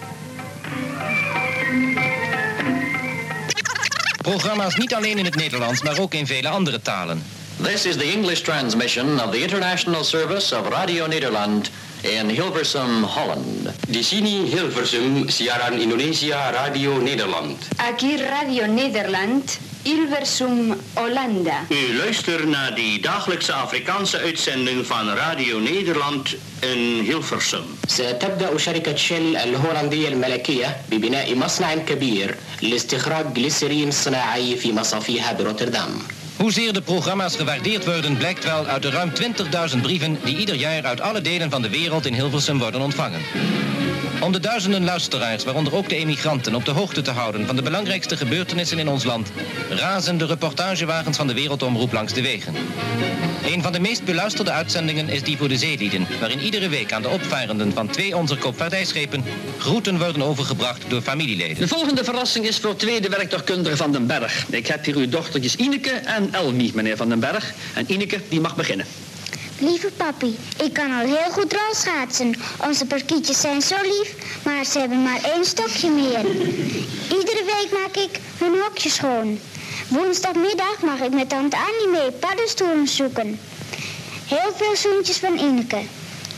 Programma's niet alleen in het Nederlands, maar ook in vele andere talen. This is the English transmission of the international service of Radio Nederland in Hilversum, Holland. Di sini Hilversum, siaran Indonesia Radio Nederland. Aquí Radio Nederland, Hilversum, Hollanda. U luistert naar die dagelijkse Afrikaanse uitzending van Radio Nederland in Hilversum. ستبدأ شركة شيل الهولندية الملكية ببناء مصنع كبير لاستخراج جليسرين صناعي في مصافيها بروتردام. Hoezeer de programma's gewaardeerd worden blijkt wel uit de ruim 20.000 brieven die ieder jaar uit alle delen van de wereld in Hilversum worden ontvangen. Om de duizenden luisteraars, waaronder ook de emigranten, op de hoogte te houden van de belangrijkste gebeurtenissen in ons land, razen de reportagewagens van de Wereldomroep langs de wegen. Een van de meest beluisterde uitzendingen is die voor de zeelieden, waarin iedere week aan de opvarenden van twee onze koopvaardijschepen groeten worden overgebracht door familieleden. De volgende verrassing is voor tweede werktuigkundige van den Berg. Ik heb hier uw dochtertjes Ineke en Elmie, meneer van den Berg. En Ineke, die mag beginnen. Lieve papi, ik kan al heel goed rolschaatsen. Onze parkietjes zijn zo lief, maar ze hebben maar één stokje meer. Iedere week maak ik hun hokje schoon. Woensdagmiddag mag ik met tante Annie mee paddenstoelen zoeken. Heel veel zoentjes van Ineke.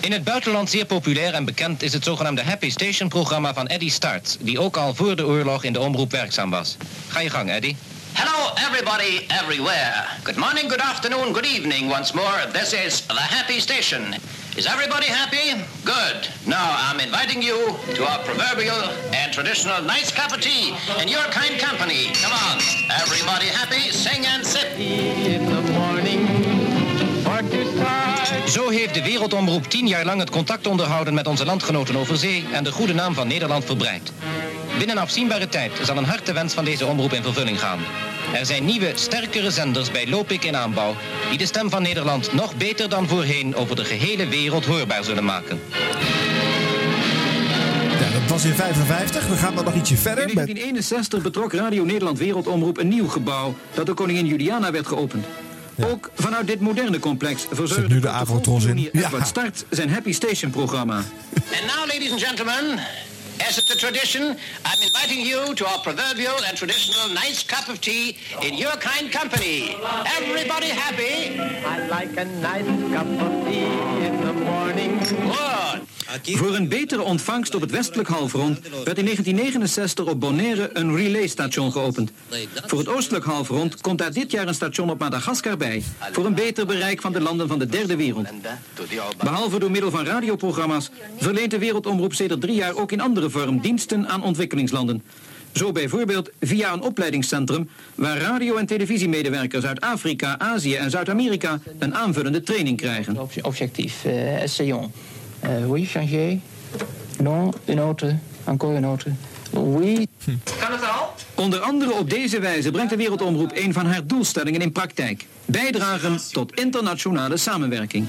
In het buitenland zeer populair en bekend is het zogenaamde Happy Station programma van Eddie Starts, die ook al voor de oorlog in de omroep werkzaam was. Ga je gang, Eddie. Hello, everybody, everywhere. Good morning, good afternoon, good evening once more. This is the Happy Station. Is everybody happy? Good. Now, I'm inviting you to our proverbial and traditional nice cup of tea in your kind company. Come on. Everybody happy? Sing and sip. In the morning, Zo heeft de Wereldomroep tien jaar lang het contact onderhouden met onze landgenoten over zee en de goede naam van Nederland verbreid. Binnen afzienbare tijd zal een harte wens van deze omroep in vervulling gaan. Er zijn nieuwe, sterkere zenders bij Lopik in aanbouw... die de stem van Nederland nog beter dan voorheen over de gehele wereld hoorbaar zullen maken. Ja, dat was in 55. We gaan dan nog ietsje verder. In 1961 betrok Radio Nederland Wereldomroep een nieuw gebouw... dat door koningin Juliana werd geopend. Ook vanuit dit moderne complex verzorgde nu de Avrotros in. Ja. Start zijn Happy Station programma. And now, ladies and gentlemen, as it's a tradition, I'm inviting you to our proverbial and traditional nice cup of tea in your kind company. Everybody happy? I like a nice cup of tea in the morning. Good. Voor een betere ontvangst op het westelijk halfrond werd in 1969 op Bonaire een relaystation geopend. Voor het oostelijk halfrond komt daar dit jaar een station op Madagaskar bij. Voor een beter bereik van de landen van de derde wereld. Behalve door middel van radioprogramma's verleent de Wereldomroep sedert drie jaar ook in andere vorm diensten aan ontwikkelingslanden. Zo bijvoorbeeld via een opleidingscentrum waar radio- en televisiemedewerkers uit Afrika, Azië en Zuid-Amerika een aanvullende training krijgen. Objectief, essayons. Euh, oui, changer. Non, une autre. Encore une autre. Oui. Kan het al? Onder andere op deze wijze brengt de Wereldomroep een van haar doelstellingen in praktijk. Bijdragen tot internationale samenwerking.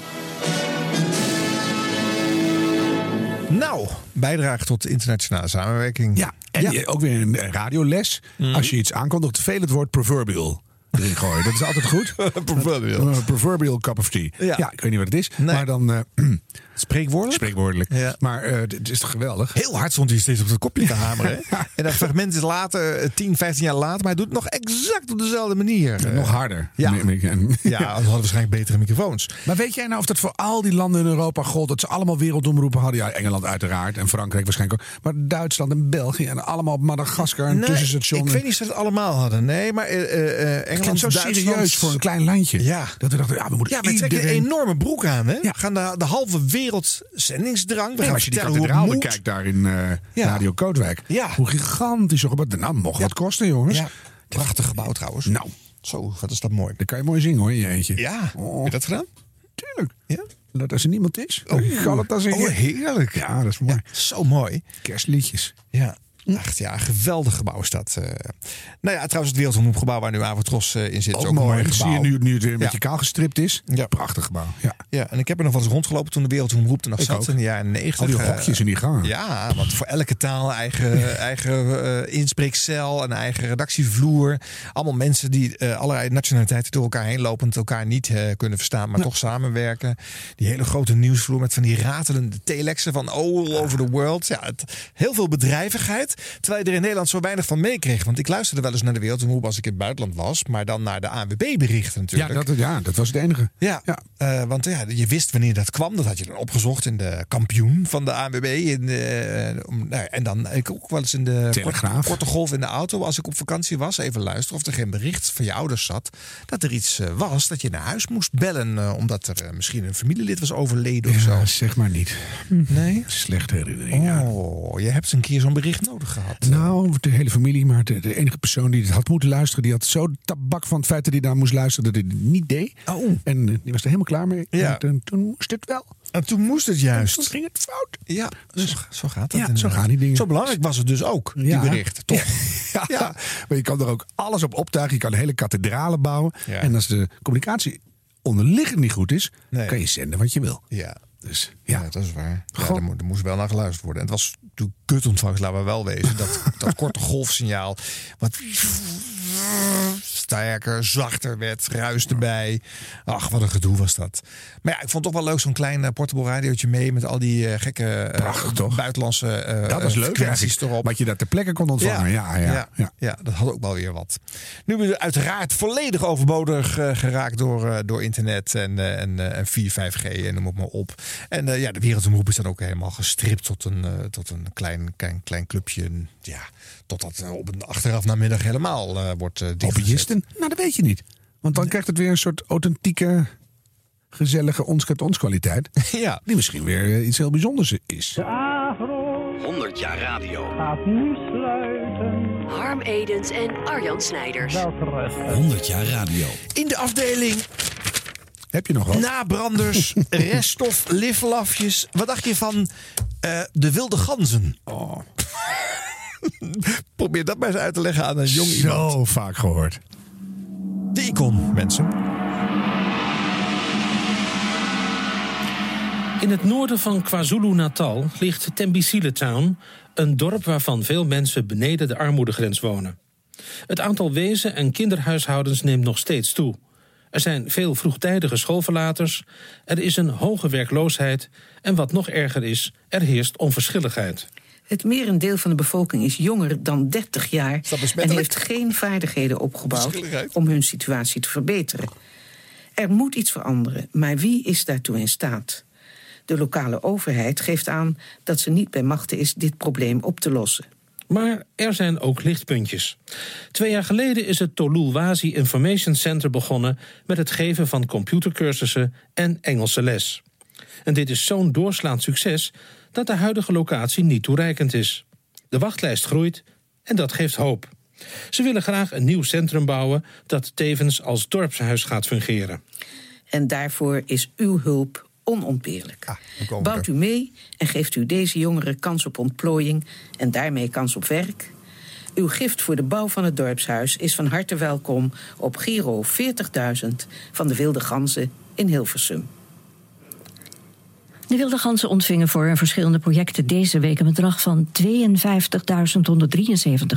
Nou, bijdrage tot internationale samenwerking. Ja, en je- ook weer een radioles. Mhm. Als je iets aankondigt, veel het woord proverbial erin gooien. Dat is altijd goed. proverbial. Een proverbial cup of tea. Ja. Ja, ik weet niet wat het is. Maar dan... eh, Spreekwoordelijk? Spreekwoordelijk. Maar eh, dit is toch geweldig? Heel hard stond hij steeds op dat kopje te hameren. En dat fragment is later, eh, 10, 15 jaar later, maar hij doet het nog exact op dezelfde manier. Eh, nog harder. Ja. Maar en- Ja, ze hadden waarschijnlijk betere microfoons. Maar weet jij nou of dat voor al die landen in Europa gold? Dat ze allemaal wereldomroepen hadden? Ja, Engeland uiteraard. En Frankrijk waarschijnlijk ook. Maar Duitsland en België. En allemaal op Madagaskar. Een Nee, tussenstation. ik weet niet of ze het allemaal hadden. Nee, maar eh, eh, eh, Het Engeland, klinkt zo Duitsland... serieus voor een klein landje. Ja. Dat we dachten, ja, we moeten Ja, we trekken een iedereen... enorme broek aan. Hè? We gaan de, de halve wereld zendingsdrang. We gaan als je die kathedraal bekijkt daar in eh, Ja. Radio Kootwijk. Ja. Hoe gigantisch gebouw. Nou, mocht wat kosten, jongens. Prachtig gebouw trouwens. Nou. Zo, wat is dat mooi. Dan kan je mooi zingen hoor, je eentje. Ja, Oh, heb je dat gedaan? tuurlijk. Ja? Dat als er niemand is, dan kan het dan zingen. Oh, heerlijk. Ja, dat is mooi. Zo mooi. Kerstliedjes. Ja. Echt, ja, een geweldig gebouw is dat. eh. Nou ja, trouwens het Wereldomroepgebouw waar nu Avotros eh, in zit. is Ook, ook een mooi. mooi Dat zie gebouw. je nu, nu het weer een Ja. beetje kaal gestript is. Ja. Prachtig gebouw. Ja. Ja, en ik heb er nog wel eens rondgelopen toen de Wereldomroep er nog Ik zat ook. in de jaren 90. Al die eh, hokjes in die gangen. Ja, want voor elke taal eigen, eigen inspreekcel, een eigen redactievloer. Allemaal mensen die allerlei nationaliteiten door elkaar heen lopen, elkaar niet kunnen verstaan, maar toch samenwerken. Die hele grote nieuwsvloer met van die ratelende telexen van all over the world. Ja, het, heel veel bedrijvigheid, terwijl je er in Nederland zo weinig van meekreeg. Want ik luisterde wel eens naar de Wereldomroep als ik in het buitenland was, maar dan naar de ANWB-berichten natuurlijk. Ja, dat, ja, dat was het enige. Ja, eh, want ja, je wist wanneer dat kwam. Dat had je dan opgezocht in de kampioen van de ANWB. In de, om, nou, en dan ik ook wel eens in de Telegraaf. korte, korte golf in de auto als ik op vakantie was. Even luisteren of er geen bericht van je ouders zat. Dat er iets eh, was dat je naar huis moest bellen. eh, omdat er eh, misschien een familielid was overleden of zo. Zeg maar niet. Nee? Slechte herinnering. Oh, je hebt een keer zo'n bericht nodig nodig gehad. Nou, de hele familie, maar de, de enige persoon die het had moeten luisteren, die had zo tabak van het feit dat hij daar moest luisteren, dat hij het niet deed. Oh. En eh, die was er helemaal klaar mee. Ja. En toen, toen moest het wel. En toen moest het juist. Toen ging het fout. Ja, zo, zo gaat dat. Ja, zo gaan die dingen. Zo belangrijk was het dus ook, Ja. die bericht. Toch? Ja, Ja. maar je kan er ook alles op optuigen. Je kan hele kathedralen bouwen. Ja. En als de communicatie onderliggend niet goed is, Nee. kan je zenden wat je wil. Ja. Dus Ja, dat is waar. Ja, er, mo- er moest wel naar geluisterd worden. En het was natuurlijk kut ontvangst, laten we wel wezen. Dat, dat korte golfsignaal. Wat sterker, zachter werd, ruis erbij. Ach, wat een gedoe was dat. Maar ja, ik vond het toch wel leuk zo'n klein eh, portable radiootje mee met al die eh, gekke eh, Prachtig, toch? buitenlandse eh dat was leuk frequenties erop. Wat je daar ter plekke kon ontvangen. Ja, ja, ja. ja. dat had ook wel weer wat. Nu ben je uiteraard volledig overbodig geraakt door, door internet en, en, en 4, 5G en noem het maar op. En ja, de wereldomroep is dan ook helemaal gestript tot een, tot een klein, klein, klein clubje. Ja, totdat eh, op een achteraf namiddag helemaal eh, wordt uh, Hobbyisten? Nou, dat weet je niet. Want dan krijgt het weer een soort authentieke, gezellige ons ons kwaliteit. ja. Die misschien weer iets heel bijzonders is. 100 jaar radio. Gaat nu sluiten. Harm Edens en Arjan Snijders. 100 jaar radio. In de afdeling Heb je nog wat? nabranders, reststof, liflafjes. Wat dacht je van eh, de wilde ganzen? Oh. Probeer dat maar eens uit te leggen aan een jong iemand. Zo vaak gehoord. De icon, mensen. In het noorden van KwaZulu-Natal ligt Tembisile Town, een dorp waarvan veel mensen beneden de armoedegrens wonen. Het aantal wezen- en kinderhuishoudens neemt nog steeds toe. Er zijn veel vroegtijdige schoolverlaters, er is een hoge werkloosheid en wat nog erger is, er heerst onverschilligheid. Het merendeel van de bevolking is jonger dan 30 jaar en heeft geen vaardigheden opgebouwd om hun situatie te verbeteren. Er moet iets veranderen, maar wie is daartoe in staat? De lokale overheid geeft aan dat ze niet bij machten is dit probleem op te lossen. Maar er zijn ook lichtpuntjes. Twee jaar geleden is het Tolulwazi Information Center begonnen met het geven van computercursussen en Engelse les. En dit is zo'n doorslaand succes dat de huidige locatie niet toereikend is. De wachtlijst groeit en dat geeft hoop. Ze willen graag een nieuw centrum bouwen dat tevens als dorpshuis gaat fungeren. En daarvoor is uw hulp onontbeerlijk. we Bouwt er. u mee en geeft u deze jongeren kans op ontplooiing en daarmee kans op werk? Uw gift voor de bouw van het dorpshuis is van harte welkom op Giro 40.000 van de Wilde Ganzen in Hilversum. De Wilde Ganzen ontvingen voor verschillende projecten deze week een bedrag van 52.173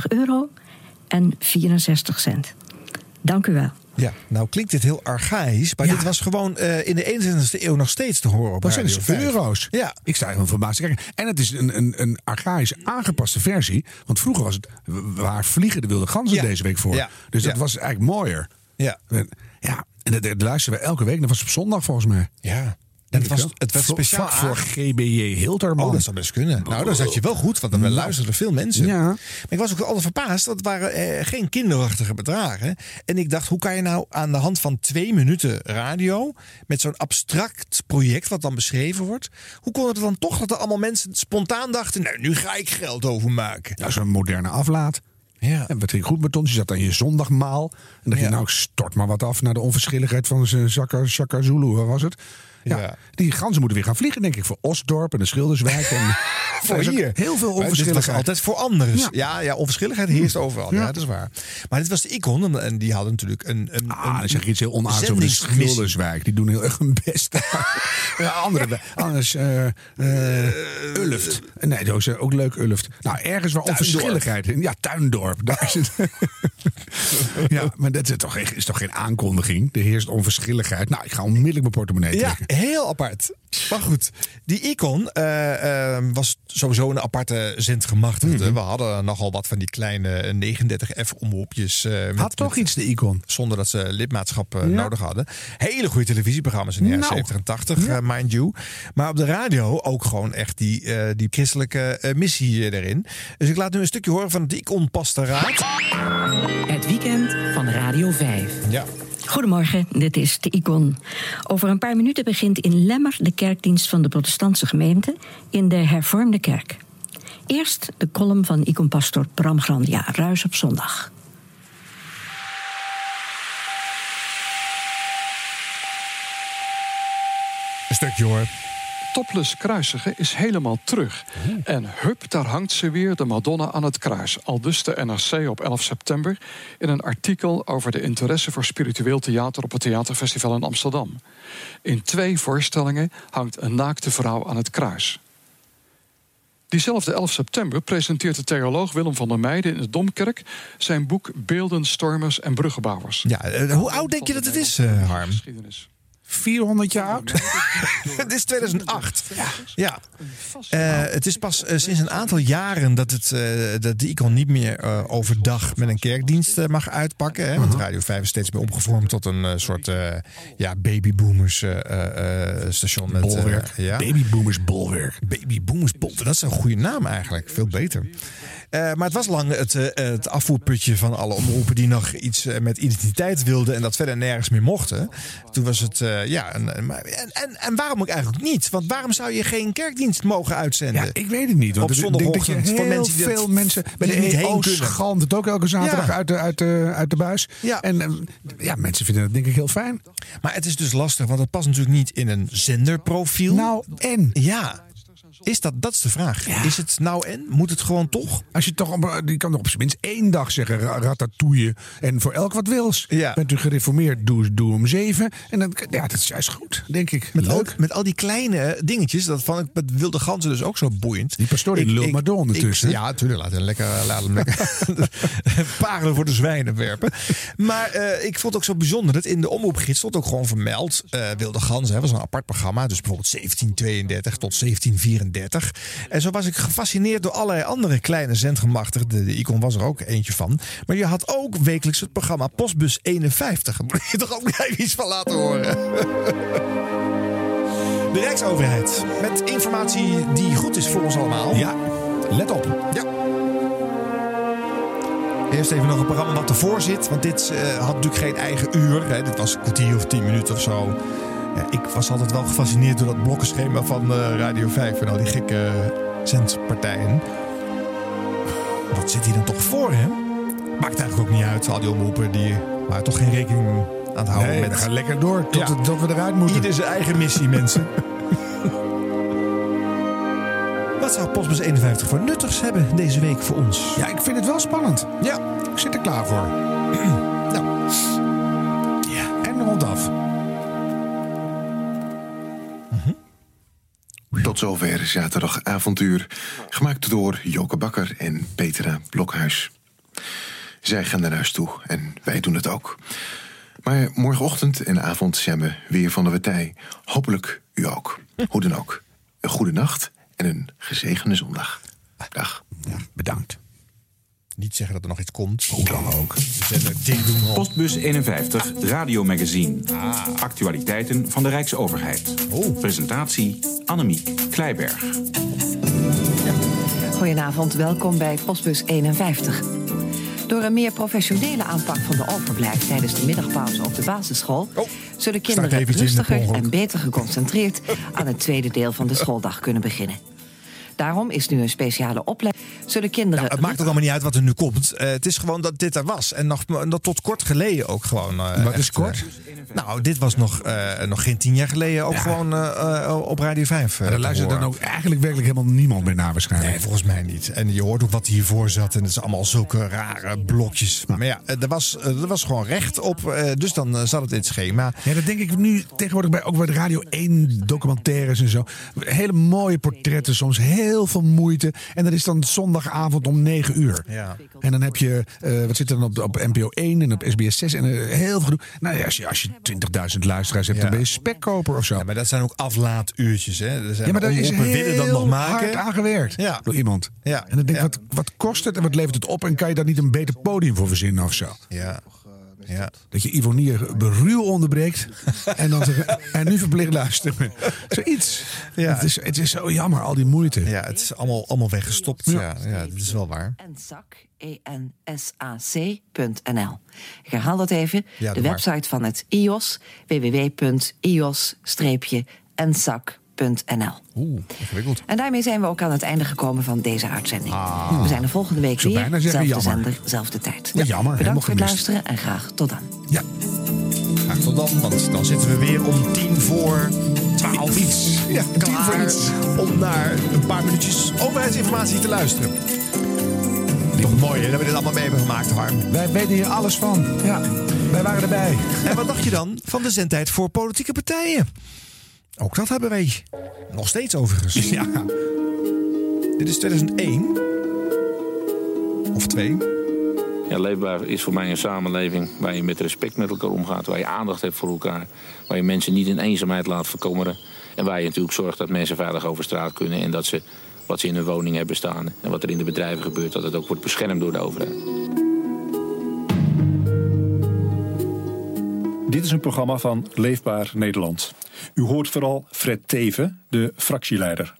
euro en 64 cent. Dank u wel. Ja, nou klinkt dit heel archaïs, maar dit was gewoon eh, in de 21ste eeuw nog steeds te horen op Dat zijn dus 5. euro's. Ja. Ik sta helemaal verbaasd te kijken. En het is een, een, een archaïs aangepaste versie. Want vroeger was het waar vliegen de wilde ganzen Ja. deze week voor. Ja. Dus dat Ja. was eigenlijk mooier. Ja. Ja, en dat, dat luisteren we elke week. Dat was op zondag volgens mij. Ja. En het was, het Voor- speciaal voor, GBJ Hilterman. Oh, dat zou best kunnen. Nou, dan zat je wel goed, want dan luisterden veel mensen. Ja. Maar ik was ook altijd verbaasd, dat waren eh, geen kinderachtige bedragen. En ik dacht, hoe kan je nou aan de hand van twee minuten radio... met zo'n abstract project wat dan beschreven wordt... hoe kon het dan toch dat er allemaal mensen spontaan dachten... nou, nu ga ik geld overmaken. Ja, zo'n moderne aflaat. Ja. En wat ging goed met ons? Je zat aan je zondagmaal. En dacht je, Ja. nou, stort maar wat af naar de onverschilligheid van zijn Shaka, Shaka Zulu. Waar was het? Ja, Ja. Die ganzen moeten weer gaan vliegen, denk ik. Voor Osdorp en de Schilderswijk. En Voor Er hier. Heel veel onverschilligheid. altijd voor anderen. Ja. Ja. ja, onverschilligheid heerst overal. Ja. Ja. dat is waar. Maar dit was de icon. en- En die hadden natuurlijk een. een Ah, dan zeg je iets heel onaardigs over de. Schilderswijk. Die doen heel erg hun best. ja, andere, anders eh, Ulft. Nee, dat is ook leuk Ulft. Nou, ergens waar onverschilligheid in. Ja, Tuindorp. Daar is het. ja, maar dat is toch, geen- is toch geen aankondiging? Er heerst onverschilligheid. Nou, ik ga onmiddellijk mijn portemonnee Ja, trekken. Heel apart. Maar goed, die icon eh, eh, was sowieso een aparte zendgemachtigde. Mhm. We hadden nogal wat van die kleine 39F-omroepjes. eh, Had toch met- iets, de icon. Zonder dat ze lidmaatschap eh, Ja. nodig hadden. Hele goede televisieprogramma's in de jaren Nou. 70 en 80, eh, mind you. Maar op de radio ook gewoon echt die, eh, die christelijke missie erin. Dus ik laat nu een stukje horen van de icon Pasteraat. Het weekend van Radio 5. Ja. Goedemorgen, dit is de Icon. Over een paar minuten begint in Lemmer de kerkdienst van de protestantse gemeente in de hervormde kerk. Eerst de column van icon-pastor Bram Grandia, Ruis op zondag. Stukje hoor. Topless kruisigen is helemaal terug. En hup, daar hangt ze weer, de Madonna aan het kruis. Al dus de NRC op 11 september in een artikel over de interesse voor spiritueel theater op het Theaterfestival in Amsterdam. In twee voorstellingen hangt een naakte vrouw aan het kruis. Diezelfde 11 september presenteert de theoloog Willem van der Meijden in de Domkerk zijn boek Beelden, Stormers en Bruggenbouwers. Ja, eh, hoe oud denk je dat het is, eh, Harm? 400 jaar oud? het is 2008. Ja. Eh, het is pas eh, sinds een aantal jaren dat, het, eh, dat de icon niet meer overdag met een kerkdienst mag uitpakken. Hè? Want Radio 5 is steeds meer omgevormd tot een eh, soort eh, ja, babyboomers eh, eh, eh, station. Met, Bolwerk. ja. Babyboomers bolwerk. Babyboomers bolwerk. Dat is een goede naam eigenlijk. Veel beter. Eh, maar het was lang het, eh, het afvoerputje van alle omroepen die nog iets eh, met identiteit wilden en dat verder nergens meer mochten. Toen was het, ja, en, en, en, waarom ook eigenlijk niet? Want waarom zou je geen kerkdienst mogen uitzenden? Ja, ik weet het niet. Want Op ik denk dat je zondagochtend heel mensen die dat- veel mensen bij de EO schalmt het ook elke zaterdag Ja. uit, de, uit, de, uit de buis. Ja. En eh, ja, mensen vinden het denk ik heel fijn. Maar het is dus lastig, want het past natuurlijk niet in een zenderprofiel. Nou, en? Ja. Is dat, dat is de vraag. Is het nou en? Moet het gewoon toch? Als je toch, op- die kan op zijn minst één dag zeggen, ra- ratatouille. En voor elk wat wils. Ja. Bent u gereformeerd, doe, doe hem zeven. En dan, ja, dat is juist goed, denk ik. Met, Leuk. ook, met al die kleine dingetjes, dat vond ik met wilde ganzen dus ook zo boeiend. Die pastoor die Ik- lult maar door ondertussen. ik- ja, natuurlijk. Laat hem lekker, laat hem lekker parelen voor de zwijnen werpen. Maar eh, ik vond het ook zo bijzonder dat in de omroepgids stond ook gewoon vermeld. eh, wilde ganzen hè, was een apart programma. Dus bijvoorbeeld 1732 tot 1734. En zo was ik gefascineerd door allerlei andere kleine zendgemachtigden. De, icon was er ook eentje van. Maar je had ook wekelijks het programma Postbus 51. Daar moet je toch ook even iets van laten horen. De Rijksoverheid. Met informatie die goed is voor ons allemaal. Ja, let op. Ja. Eerst even nog een programma wat ervoor zit. Want dit eh, had natuurlijk geen eigen uur. Hè. Dit was een kwartier of tien minuten of zo. Ja, ik was altijd wel gefascineerd door dat blokkenschema van eh, Radio 5 en al die gekke eh, zendpartijen. Wat zit hier dan toch voor, hè? Maakt eigenlijk ook niet uit. Al die omroepen die waren toch geen rekening aan het houden Nee, met... we gaan lekker door tot, Ja. het- tot we eruit moeten. Ieder zijn eigen missie, mensen. Wat zou Postbus 51 voor nuttigs hebben deze week voor ons? Ja, ik vind het wel spannend. Ja. Ik zit er klaar voor. nou. Ja. En rondaf. Tot zover zaterdagavontuur. Gemaakt door Joke Bakker en Petra Blokhuis. Zij gaan naar huis toe en wij doen het ook. Maar morgenochtend en avond zijn we weer van de partij. Hopelijk u ook. Hoe dan ook. Een goede nacht en een gezegende zondag. Dag. bedankt. Niet zeggen dat er nog iets komt. Hoe dan ook. Postbus 51 Radiomagazine. Actualiteiten van de Rijksoverheid. Presentatie Annemiek Kleiberg. Goedenavond, welkom bij Postbus 51. Door een meer professionele aanpak van de overblijf tijdens de middagpauze op de basisschool... zullen kinderen Oh, in de rustiger en beter geconcentreerd... aan het tweede deel van de schooldag kunnen beginnen. Daarom is nu een speciale opleiding... zullen kinderen... Het maakt ook allemaal niet uit wat er nu komt. Eh, het is gewoon dat dit er was. En nog, dat tot kort geleden ook gewoon. eh, Wat is echt, kort? eh, nou, dit was nog, eh, nog geen tien jaar geleden ook gewoon eh, eh, op Radio 5. Maar er luistert dan ook eigenlijk werkelijk helemaal niemand meer naar waarschijnlijk. Nee, volgens mij niet. En je hoort ook wat hiervoor zat. En het is allemaal zulke rare blokjes. Maar ja, eh, er was, eh, er was gewoon recht op. eh, Dus dan eh, zat het in het schema. Ja, dat denk ik nu tegenwoordig bij, ook bij de Radio 1 documentaires en zo. Hele mooie portretten, soms heel veel moeite. En dat is dan zondagavond om 9 uur. Ja. En dan heb je, eh, wat zit er dan op, op NPO 1 en op SBS 6 en eh, heel veel. Nou ja, als je, als je 20.000 luisteraars hebt, Ja. dan ben je spekkoper of zo. Ja, maar dat zijn ook aflaatuurtjes. Hè. Er zijn Ja, maar daar is willen dat nog heel maken. hard aan gewerkt Ja. door iemand. Ja. En dan denk ik, wat, wat kost het en wat levert het op? En kan je daar niet een beter podium voor verzinnen of zo? Ja. Ja. Dat je Ivonier beruw onderbreekt en dan zeggen, en nu verplicht luisteren. Zoiets. Ja. Het, is, het is zo jammer, al die moeite. Ja, het is allemaal, allemaal weggestopt. Ja. Ja. Ja, dat is wel waar. Ensac, E E-N-S-A-C.nl. Ik herhaal dat even. Ja, de website van het IOS, www.ios-ensac.nl. radio5.nl. Oeh, ingewikkeld. En daarmee zijn we ook aan het einde gekomen van deze uitzending. We zijn er volgende week weer. bijna Zelfde jammer. zender, zelfde tijd. Ja, jammer, Bedankt voor het luisteren en graag tot dan. Graag tot dan, want dan zitten we weer om tien voor twaalf iets. Ja, tien voor iets. Om naar een paar minuutjes overheidsinformatie te luisteren. Toch mooi hè, dat we dit allemaal mee hebben gemaakt, Harm. Wij weten hier alles van. Ja, wij waren erbij. En wat dacht je dan van de zendtijd voor politieke partijen? Ook dat hebben wij. Nog steeds overigens. Ja. Dit is 2001. Of 2. Ja, leefbaar is voor mij een samenleving waar je met respect met elkaar omgaat, waar je aandacht hebt voor elkaar, waar je mensen niet in eenzaamheid laat verkommeren en waar je natuurlijk zorgt dat mensen veilig over straat kunnen en dat ze wat ze in hun woning hebben staan en wat er in de bedrijven gebeurt, dat het ook wordt beschermd door de overheid. Dit is een programma van Leefbaar Nederland. U hoort vooral Fred Teven, de fractieleider.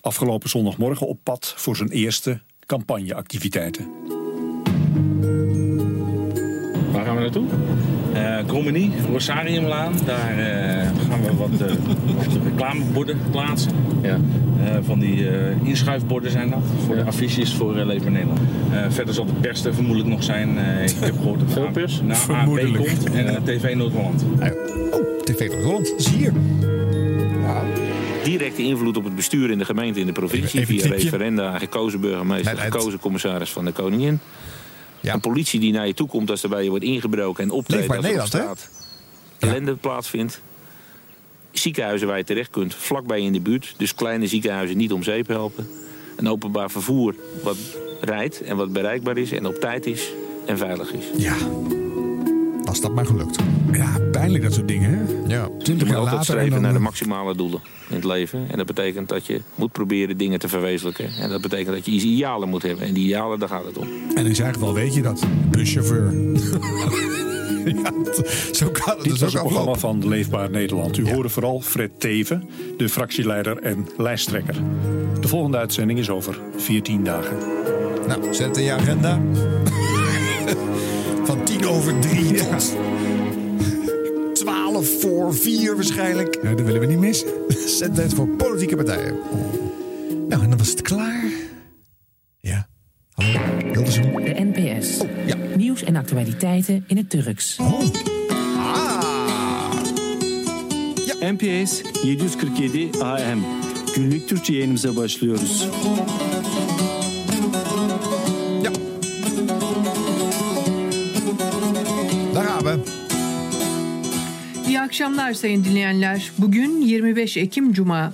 Afgelopen zondagmorgen op pad voor zijn eerste campagneactiviteiten. Waar gaan we naartoe? Uh, Krommenie, Rosariumlaan. Daar eh, gaan we wat, eh, wat reclameborden plaatsen. Ja. Eh, van die eh, inschuifborden zijn dat. Voor de affiches voor uh, Leefbaar Nederland. Eh, verder zal de pers er vermoedelijk nog zijn. Eh, ik heb gehoord dat Veel pers? Nou, AP Vermoedelijk. komt en eh, TV Noord-Holland. Oh, TV Noord-Holland. Is hier. Directe invloed op het bestuur in de gemeente en de provincie Even- even via referenda, gekozen burgemeester, gekozen commissaris van de koningin. Een politie die naar je toe komt als er bij je wordt ingebroken en optreedt als er op Nederland, hè? straat ellende plaatsvindt. Ziekenhuizen waar je terecht kunt, vlakbij in de buurt. Dus kleine ziekenhuizen niet om zeep helpen. Een openbaar vervoer wat rijdt en wat bereikbaar is en op tijd is en veilig is. Ja, was dat maar gelukt. Ja, pijnlijk dat soort dingen, hè? Ja. Je Twintig moet jaar altijd later en streven dan... naar de eh, maximale doelen in het leven. En dat betekent dat je moet proberen dingen te verwezenlijken. En dat betekent dat je idealen moet hebben. En die idealen, daar gaat het om. En in zijn geval weet je dat. Buschauffeur. ja, zo kan het Dit dus was ook een programma van Leefbaar Nederland. U hoorde vooral Fred Teven, de fractieleider en lijsttrekker. De volgende uitzending is over 14 dagen. Nou, zet in je agenda. Van tien over drie tot twaalf voor vier waarschijnlijk. Ja, dat willen we niet missen. Zendtijd voor politieke partijen. Nou, en dan was het klaar. Ja. Hallo, Hilversum. De NPS. Nieuws en actualiteiten in het Turks. NPS 747 AM. Günlük Türkçe yayınımıza başlıyoruz. İyi akşamlar sayın dinleyenler. Bugün 25 Ekim Cuma.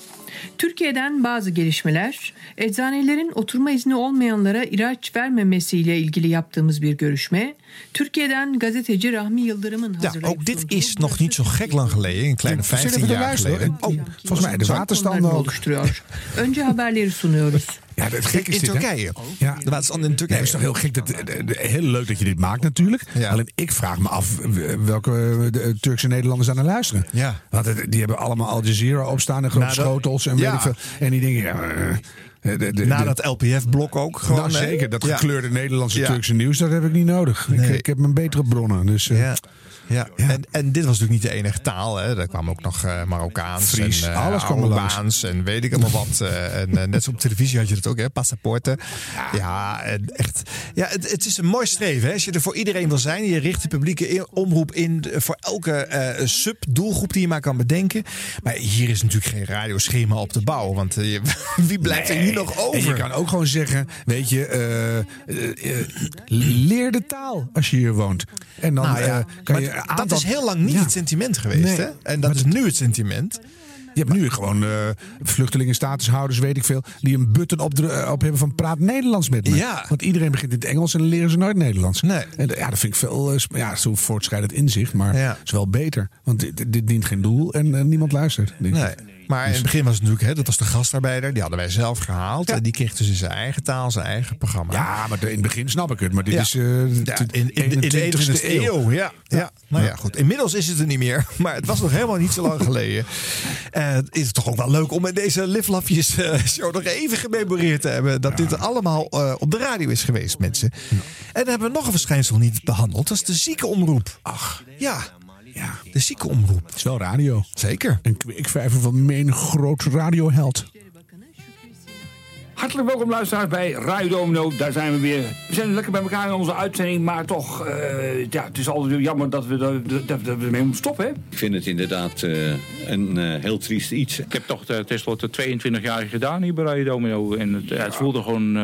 Türkiye'den bazı gelişmeler, eczanelerin oturma izni olmayanlara ilaç vermemesiyle ilgili yaptığımız bir görüşme, Türkiye'den gazeteci Rahmi Yıldırım'ın Ja, ook dit is nog niet zo gek lang geleden. Een kleine Zullen we 15 even jaar geleden. Oh, volgens mij de waterstanden ook. oluşturuyor. Önce haberleri sunuyoruz. Ja, het gek is In dit, hè? Turkije. Ja. De waterstand in Nee, Turkije. het is toch heel gek. Dat, de- heel leuk dat je dit maakt natuurlijk. Alleen ik vraag me af welke eh, de Turkse Nederlanders aan het luisteren. Ja. Want het- die hebben allemaal Al Jazeera opstaan en grote Nou, schotels en weet ja. ik veel. En die denken, ja, eh, de, de, de, Na dat LPF-blok ook. Gewoon, nou, zeker, dat gekleurde Nederlandse. Turkse nieuws, dat heb ik niet nodig. Ik, Nee. ik heb mijn betere bronnen. Dus, eh, Ja. En, en dit was natuurlijk niet de enige taal. Hè. Er kwam ook nog eh Marokkaans Fries, en eh, alles kwam langs. En weet ik allemaal wat. eh, en net zo op televisie had je dat ook, hè? Passaporten. Ja, en echt. Ja, het, het is een mooi streven. Hè? Als je er voor iedereen wil zijn. Je richt de publieke in- omroep in voor elke sub-doelgroep die je maar kan bedenken. Maar hier is natuurlijk geen radioschema op te bouwen. Want je- wie blijft er hier nog over? En je kan ook gewoon zeggen, weet je, leer de taal als je hier woont. En dan Nou ja, kan maar dat is heel lang niet Ja. het sentiment geweest. Nee. Hè? En dat is nu het sentiment. Je hebt nu gewoon eh vluchtelingenstatushouders, weet ik veel, die een button op, de- op hebben van praat Nederlands met me. Ja. Want iedereen begint in het Engels en dan leren ze nooit Nederlands. Nee. En, ja, dat vind ik veel, eh, ja, zo voortschrijdend inzicht, maar Ja. is wel beter. Want dit, dit dient geen doel en eh, niemand luistert. Nee. Maar in het begin was het natuurlijk, hè, dat was de gastarbeider, die hadden wij zelf gehaald. En die kreeg dus in zijn eigen taal, zijn eigen programma. Ja, maar in het begin snap ik het, maar dit Ja. is eh, Ja, in, in, in de 21ste 21ste eeuw. Ja, ja. Nou ja, goed. Inmiddels is het er niet meer. Maar het was nog helemaal niet zo lang geleden. Het is toch ook wel leuk om in deze Liflafjes eh, show nog even gememoreerd te hebben. Dat dit allemaal op de radio is geweest, mensen. En dan hebben we nog een verschijnsel niet behandeld. Dat is de ziekenomroep. Ach. Ja. De ziekenomroep. Het is wel radio. Zeker. Een kweekvijver van menig groot radioheld. Hartelijk welkom luisteraars bij Radio Domino. Daar zijn we weer. We zijn lekker bij elkaar in onze uitzending. Maar toch, eh, ja, het is altijd jammer dat we, dat, dat, dat we ermee moeten stoppen. Hè? Ik vind het inderdaad eh, een eh, heel triest iets. Ik heb toch uh, tenslotte 22 jaar gedaan hier bij Radio Domino. En het, het voelde gewoon...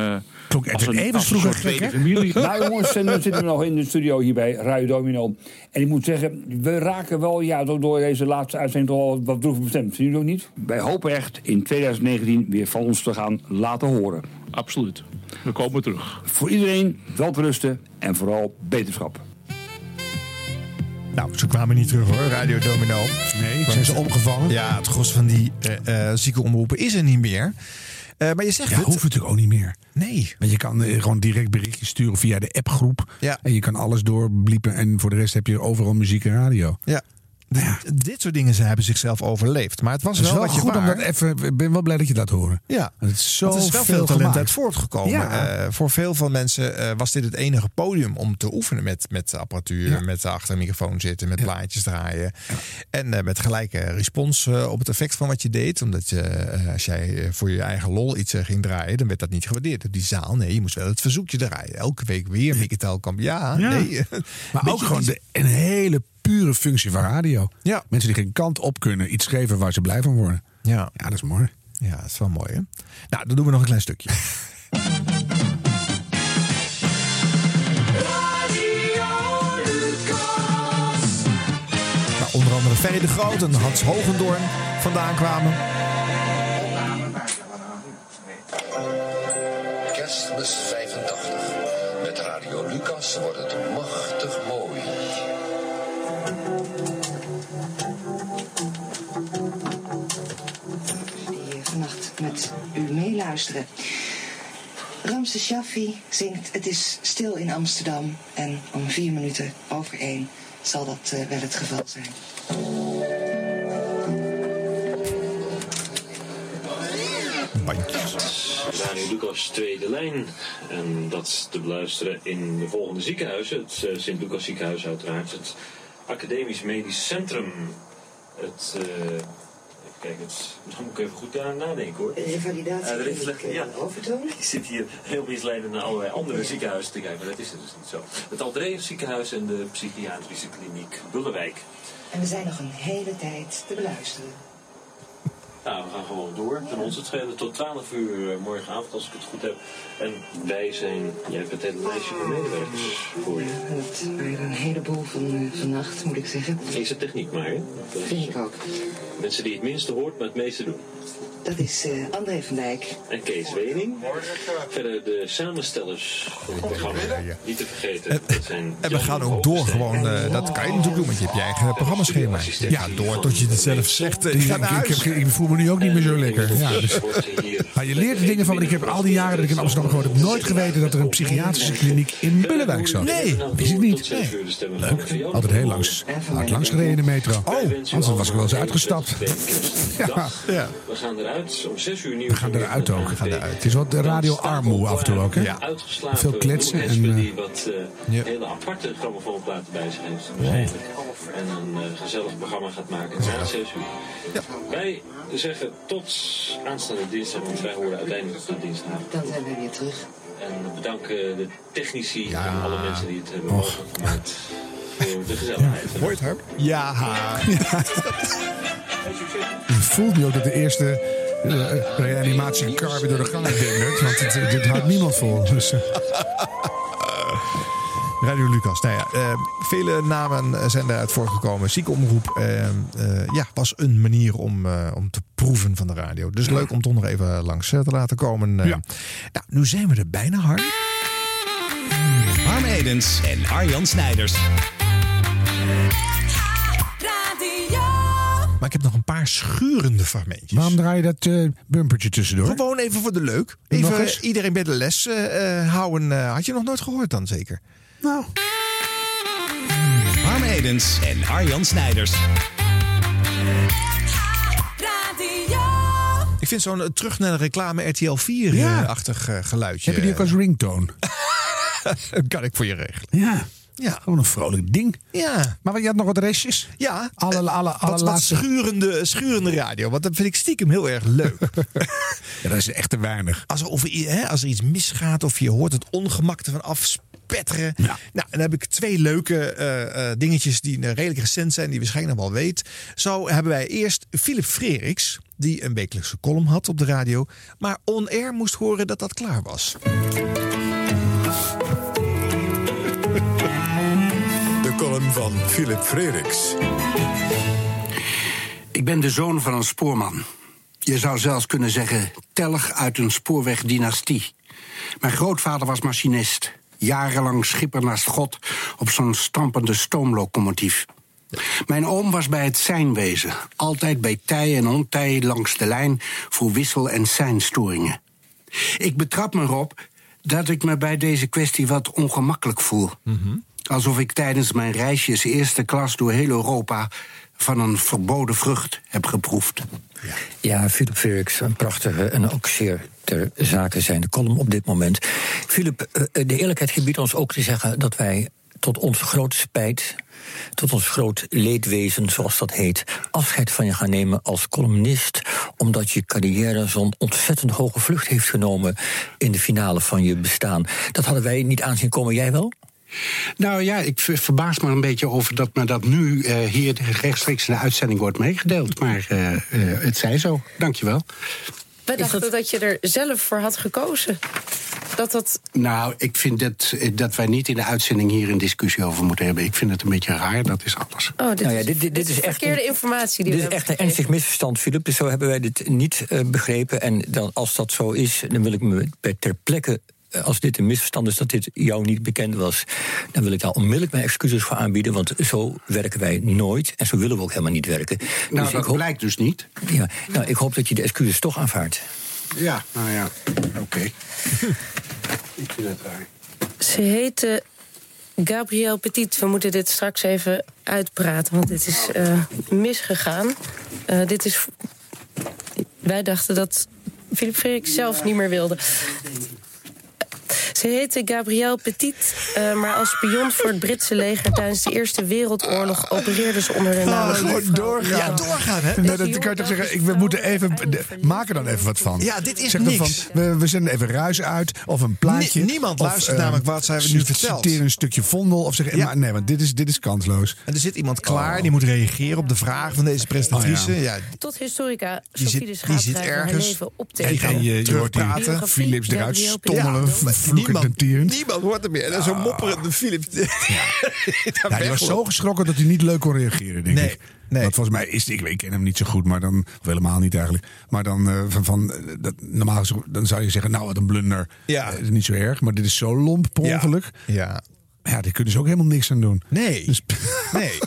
Klonk als een, even vroeger gek, hè? nou jongens, en dan zitten we nog in de studio hier bij Radio Domino. En ik moet zeggen, we raken wel ja, door, deze laatste uitzending toch wel wat droevig bestemd. Zien jullie ook niet? Wij hopen echt in 2019 weer van ons te gaan laten horen. Absoluut. We komen terug. Voor iedereen wel rusten en vooral beterschap. Nou, ze kwamen niet terug hoor, Radio Domino. Nee, zijn ze omgevallen? Ja, het gros van die uh, ziekenomroepen is er niet meer. Uh, maar je zegt ja, het. hoeft natuurlijk ook niet meer. Nee. Want je kan uh, gewoon direct berichtjes sturen via de appgroep. Ja. En je kan alles doorbliepen. En voor de rest heb je overal muziek en radio. Ja. Ja. Dit soort dingen ze hebben zichzelf overleefd. Maar het was Het wel, wel wat je goed om dat even. Ik ben wel blij dat je dat hoort. Ja, het is zo is wel veel talent gemaakt. uit voortgekomen. Ja. Uh, voor veel van mensen uh, was dit het enige podium om te oefenen met, met apparatuur, Ja. met achter een microfoon zitten, met plaatjes draaien. En uh, met gelijke respons op het effect van wat je deed. Omdat je, als jij voor je eigen lol iets ging draaien, dan werd dat niet gewaardeerd op die zaal. Nee, je moest wel het verzoekje draaien. Elke week weer Mikketel kan. Ja, nee. Maar ook gewoon de, een hele pure functie van radio. Ja. Mensen die geen kant op kunnen, iets geven waar ze blij van worden. Ja. Ja, dat is mooi. Ja, dat is wel mooi hè. Nou, dan doen we nog een klein stukje. Waar onder andere Ferry de Groot en Hans Hogendoorn vandaan kwamen. Kerstmis 85. Met Radio Lucas wordt het machtig mooi. Met u meeluisteren. Ramse Shaffi zingt Het is stil in Amsterdam en om vier minuten over één zal dat eh, wel het geval zijn. Radio Lucas tweede lijn. En dat is te beluisteren in de volgende ziekenhuizen. Het eh, Sint-Lucas ziekenhuis uiteraard. Het Academisch Medisch Centrum. Het... eh, het, dan moet ik even goed aan nadenken hoor. Revalidatie Eh, de revalidatie, ja. Overtoon. Ik zit hier heel misleidend naar allerlei andere ziekenhuizen te kijken, maar dat is het dus niet zo. Het Aldreus ziekenhuis en de psychiatrische kliniek Bullewijk. En we zijn nog een hele tijd te beluisteren. Nou, we gaan gewoon door. Ten ons het schelen tot 12 uur eh, morgenavond, als ik het goed heb. En wij zijn, jij hebt het hele lijstje van medewerkers voor je. En dat waren een heleboel van eh, vannacht, moet ik zeggen. Is het techniek maar, hè? Dat Vind ik ook. Mensen die het minste hoort, maar het meeste doen. Dat is eh, André van Dijk. En Kees Wening. Verder de samenstellers van het programma. Niet te vergeten. Dat zijn En we gaan ook door gewoon. eh, dat kan je natuurlijk doen, want je hebt je eigen programmaschema. Ja, door tot je het zelf zegt. eh, Ik, ga ik, naar ik, huis. heb, ik voel me nu ook niet meer zo lekker. Ja, dus, maar je leert er dingen van. Want ik heb al die jaren dat ik in Amsterdam gewoond heb nooit geweten dat er een psychiatrische kliniek in Bullewijk zat. Nee. Wist ik niet. Leuk. Altijd heel langs. Hard langs gereden in de metro. Oh, anders was ik wel eens uitgestapt. Ja. ja. We gaan eruit om 6 uur nieuws. We gaan eruit ook. We gaan eruit. Het is wat de radioarmoe af en toe ook. Hè? Uitgeslapen Veel kletsen. En, eh, die wat eh, hele aparte grammofoonplaten bij zich heeft. waarschijnlijk. En een eh, gezellig programma gaat maken na 6 uur. Wij zeggen tot aanstaande dinsdag, want wij horen uiteindelijk tot dinsdagavond. Dan zijn we weer terug. En we bedanken de technici en alle mensen die het hebben mogelijk gemaakt. Voor de gezelligheid. Mooi het, Harp? Ja. Je voelt nu ook dat de eerste uh, reanimatiecar weer door de gangen dendert. Want het, het, dit houdt niemand vol. Dus, uh. Radio Lucas. Nou ja, uh, vele namen zijn daaruit voorgekomen. Ziekenomroep ja, was een manier om, om te proeven van de radio. Dus leuk om toch nog even langs te laten komen. Ja. Nou, nu zijn we er bijna, Harm. Harm Edens en Arjan Snijders. Maar ik heb nog een paar schurende fragmentjes. Waarom draai je dat uh, bumpertje tussendoor? Gewoon even voor de leuk. Even iedereen bij de les uh, houden. Uh, had je nog nooit gehoord dan zeker? Nou. Harm Edens en Arjan Snijders. Ik vind zo'n terug naar de reclame RTL 4-achtig ja. geluidje. Heb je die ook als ringtone? kan ik voor je regelen. Ja. Ja. Gewoon een vrolijk ding. Ja. Maar je had nog wat restjes? Ja. Alle, alle, alle, wat, schurende, schurende radio. Want dat vind ik stiekem heel erg leuk. Ja, dat is echt te weinig. Als er, hè, als er iets misgaat of je hoort het ongemak ervan afspetteren. Nou, dan heb ik twee leuke eh, eh, dingetjes die eh, redelijk recent zijn, die waarschijnlijk nog wel weet. Zo hebben wij eerst Philip Freriks, die een wekelijkse column had op de radio, maar on-air moest horen dat dat klaar was. Column van Philip Freriks. Ik ben de zoon van een spoorman. Je zou zelfs kunnen zeggen telg uit een spoorwegdynastie. Mijn grootvader was machinist. Jarenlang schipper naast God op zo'n stampende stoomlocomotief. Mijn oom was bij het seinwezen. Altijd bij tij en ontij langs de lijn voor wissel- en seinstoringen. Ik betrap me erop dat ik me bij deze kwestie wat ongemakkelijk voel. Alsof ik tijdens mijn reisjes eerste klas door heel Europa van een verboden vrucht heb geproefd. Ja, Philip Freriks, een prachtige en ook zeer ter zake zijnde column op dit moment. Philip, eh, de eerlijkheid gebiedt ons ook te zeggen dat wij tot onze grote spijt, tot ons groot leedwezen, zoals dat heet, afscheid van je gaan nemen als columnist, omdat je carrière zo'n ontzettend hoge vlucht heeft genomen in de finale van je bestaan. Dat hadden wij niet aanzien komen, jij wel? Nou ja, ik ver- verbaas me een beetje over dat me dat nu eh, hier rechtstreeks in de uitzending wordt meegedeeld. Maar eh, eh, het zij zo. Dankjewel. We dachten dat... je er zelf voor had gekozen. Dat dat... Nou, ik vind dat, dat wij niet in de uitzending hier een discussie over moeten hebben. Ik vind het een beetje raar, dat is alles. Oh, dit, Nou ja, is, dit- dit- dit is echt verkeerde informatie die Dit we is echt een ernstig misverstand, Philip. Dus zo hebben wij dit niet eh, begrepen. En dan, als dat zo is, dan wil ik me bij ter plekke. Als dit een misverstand is dat dit jou niet bekend was, dan wil ik daar onmiddellijk mijn excuses voor aanbieden. Want zo werken wij nooit en zo willen we ook helemaal niet werken. Nou, ik dat hoop, blijkt dus niet. ja, nou, ik hoop dat je de excuses toch aanvaardt. Ja, nou ja, oké. ik vind het raar. Ze heette Gabrielle Petit. We moeten dit straks even uitpraten, want dit is eh, misgegaan. Eh, dit is. Wij dachten dat Philip Frerik zelf niet meer wilde. Ze heette Gabrielle Petit, eh, maar als spion voor het Britse leger tijdens de Eerste Wereldoorlog opereerde ze onder de naam. Oh, gewoon doorgaan. Ja, doorgaan, hè? Nou, dat kan je toch zeggen, ik, we moeten even, de- maak er dan even wat van. Ja, dit is Zeg niks. Van, we, we zenden even ruis uit, of een plaatje. Nie- niemand of, luistert eh, namelijk wat zij nu vertelt. Citeer een stukje vondel, of zeg, Ja. maar nee, want dit is, dit is kansloos. En er zit iemand klaar, die moet reageren op de vraag van deze presentatrice. Oh, ja. Tot historica Die Sophie zit- de die zit ergens. leven op En, tegen. en je, je hoort die Philips eruit stommelen. Tierend. Niemand hoort er meer. En zo'n mopperende Philip. Ja, die was zo geschrokken dat hij niet leuk kon reageren, denk Nee, ik. Want volgens mij is ik, ik ken hem niet zo goed, maar dan of helemaal niet eigenlijk. Maar dan eh, van, van eh, dat, normaal dan zou je zeggen, nou wat een blunder. Ja. Eh, is niet zo erg, maar dit is zo lomp per Ja. ongeluk. Ja. Ja, daar kunnen ze ook helemaal niks aan doen. Nee. Dus- Nee.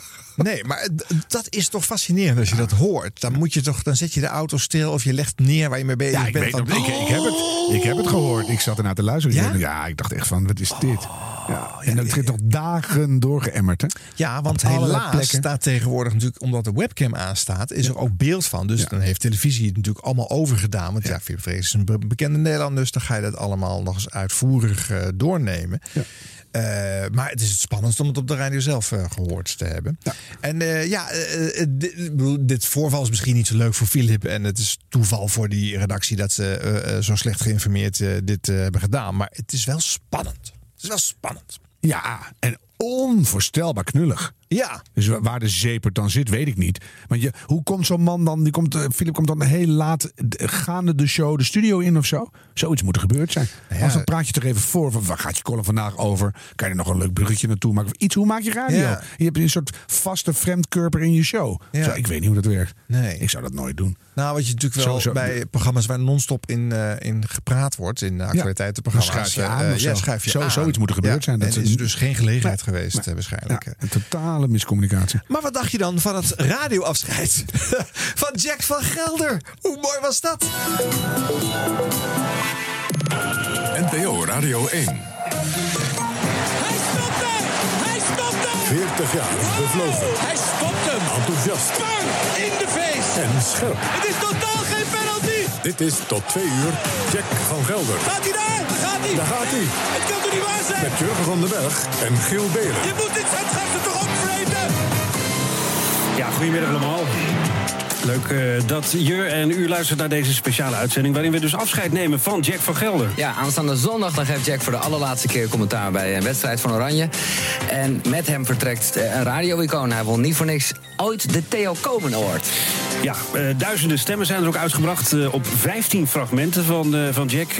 Nee, maar dat is toch fascinerend als je dat hoort. Dan, moet je toch, dan zet je de auto stil of je legt neer waar je mee bezig Ja, ik, bent. weet van, ik, ik, heb het, ik heb het gehoord. Ik zat ernaar te luisteren. Ja? Ja, ja ik dacht echt van, wat is dit? Ja, en dat heeft nog dagen doorgeëmmerd, hè? Ja, want helaas plekken. staat tegenwoordig natuurlijk, omdat de webcam aanstaat, is er ook beeld van. Dus dan heeft televisie het natuurlijk allemaal overgedaan. Want ja, Philip Vrees is een be- bekende Nederlander, dus dan ga je dat allemaal nog eens uitvoerig eh, doornemen. Eh, maar het is het spannendst om het op de radio zelf eh, gehoord te hebben. En eh, ja, dit, dit voorval is misschien niet zo leuk voor Philip. En het is toeval voor die redactie dat ze zo slecht geïnformeerd dit hebben gedaan. Maar het is wel spannend. Het is wel spannend. Ja, en onvoorstelbaar knullig. Ja. Dus wa- waar de zeepert dan zit, weet ik niet. Want je, hoe komt zo'n man dan, die komt, eh, Philip komt dan heel laat gaande de show de studio in of zo? Zoiets moet er gebeurd zijn. ja. Anders dan praat je toch even voor, van, waar gaat je column vandaag over? Kan je er nog een leuk bruggetje naartoe maken? Of iets, hoe maak je radio? Ja. Je hebt een soort vaste vreemdkurper in je show. Ja. Zo, ik weet niet hoe dat werkt. Nee. Ik zou dat nooit doen. Nou, wat je natuurlijk wel Zo- zo- bij programma's waar non-stop in, eh, in gepraat wordt, in de actualiteitenprogramma's. Dan schuif je aan eh, of ja, zo. schuif je Zo- aan. zoiets moet er gebeurd Ja, zijn. Dat en is- dus geen gelegenheid geweest, waarschijnlijk. Ja, een totale miscommunicatie. Maar wat dacht je dan van het radioafscheid van Jack van Gelder? Hoe mooi was dat? NPO Radio 1. Hij stopt hem! 40 jaar bevlogen. Hij stopt hem! Enthousiast Bang! In de face! en scherp. Het is totaal geen penalty! Dit is tot twee uur Jack van Gelder. Gaat hij daar? Daar gaat hij! Daar gaat hij. Het kan toch niet waar zijn? Met Jurgen van den Berg en Giel Belen. Je moet dit het gaat er toch Yes! Ja, goedemiddag allemaal. Leuk eh, dat je en u luistert naar deze speciale uitzending... waarin we dus afscheid nemen van Jack van Gelder. Ja, aanstaande zondag dan geeft Jack voor de allerlaatste keer commentaar... bij een wedstrijd van Oranje. En met hem vertrekt eh, een radio-icoon. Hij won niet voor niks ooit de Theo Komen Award. Ja, eh, duizenden stemmen zijn er ook uitgebracht op 15 fragmenten van, van Jack.